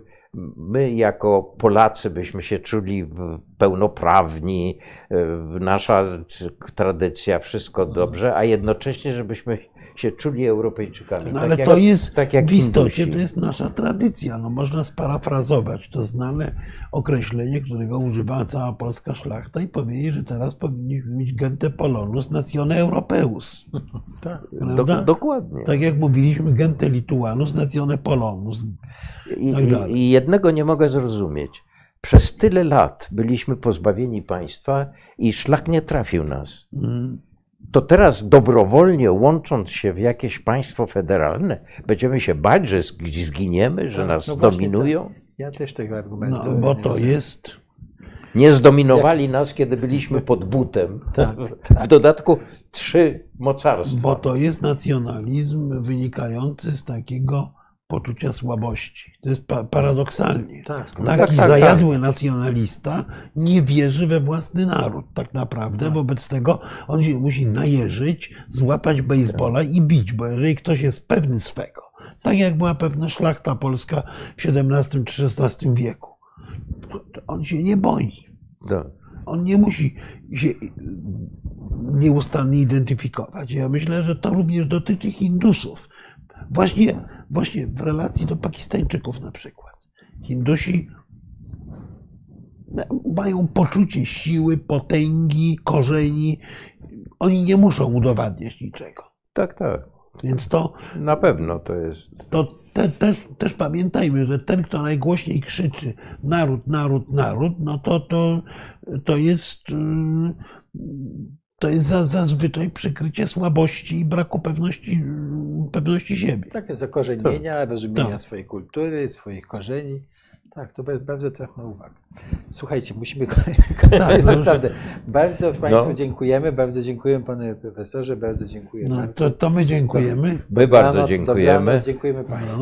my jako Polacy byśmy się czuli pełnoprawni, e, nasza tradycja, wszystko dobrze, a jednocześnie, żebyśmy się czuli Europejczykami. No tak ale jak- to jest tak jak w istocie to jest nasza tradycja. No, można sparafrazować to znane określenie, którego używała cała polska szlachta i powiedzieć, że teraz powinniśmy mieć gente polonus natione europeus. [laughs] Tak. Do, dokładnie. Tak jak mówiliśmy gente lituanus natione polonus. I, tak i. I jednego nie mogę zrozumieć. Przez tyle lat byliśmy pozbawieni państwa i szlak nie trafił nas. Mm. To teraz dobrowolnie łącząc się w jakieś państwo federalne, będziemy się bać, że zg- zginiemy, że Tak, nas no dominują? Ja też tego argumentu. No, bo to jest Nie zdominowali nas, kiedy byliśmy pod butem. [laughs] Tak, W dodatku trzy mocarstwa. Bo to jest nacjonalizm wynikający z takiego poczucia słabości. To jest pa- paradoksalnie. Tak, Taki Tak, tak, zajadły nacjonalista nie wierzy we własny naród, tak naprawdę. Wobec tego on się musi najeżyć, złapać baseballa i bić, bo jeżeli ktoś jest pewny swego, tak jak była pewna szlachta polska w XVII czy XVI wieku, on się nie boi. On nie musi się nieustannie identyfikować. Ja myślę, że to również dotyczy Hindusów. Właśnie, właśnie w relacji do Pakistańczyków na przykład. Hindusi mają poczucie siły, potęgi, korzeni. Oni nie muszą udowadniać niczego. Tak, tak. Więc to, Na pewno to jest. to te, też, też pamiętajmy, że ten, kto najgłośniej krzyczy naród, naród, naród, no to, to, to jest, yy, to jest za, zazwyczaj przykrycie słabości i braku pewności, pewności siebie. Takie zakorzenienia, rozumienia Tak. swojej kultury, swoich korzeni. Tak, to bardzo trafna uwaga. Słuchajcie, musimy [laughs] kończyć. Tak, naprawdę. Bardzo Państwu No. dziękujemy, bardzo dziękuję Panie Profesorze, bardzo dziękuję. No, to, to my dziękujemy. My bardzo dziękujemy. dobranoc, Dziękujemy Państwu.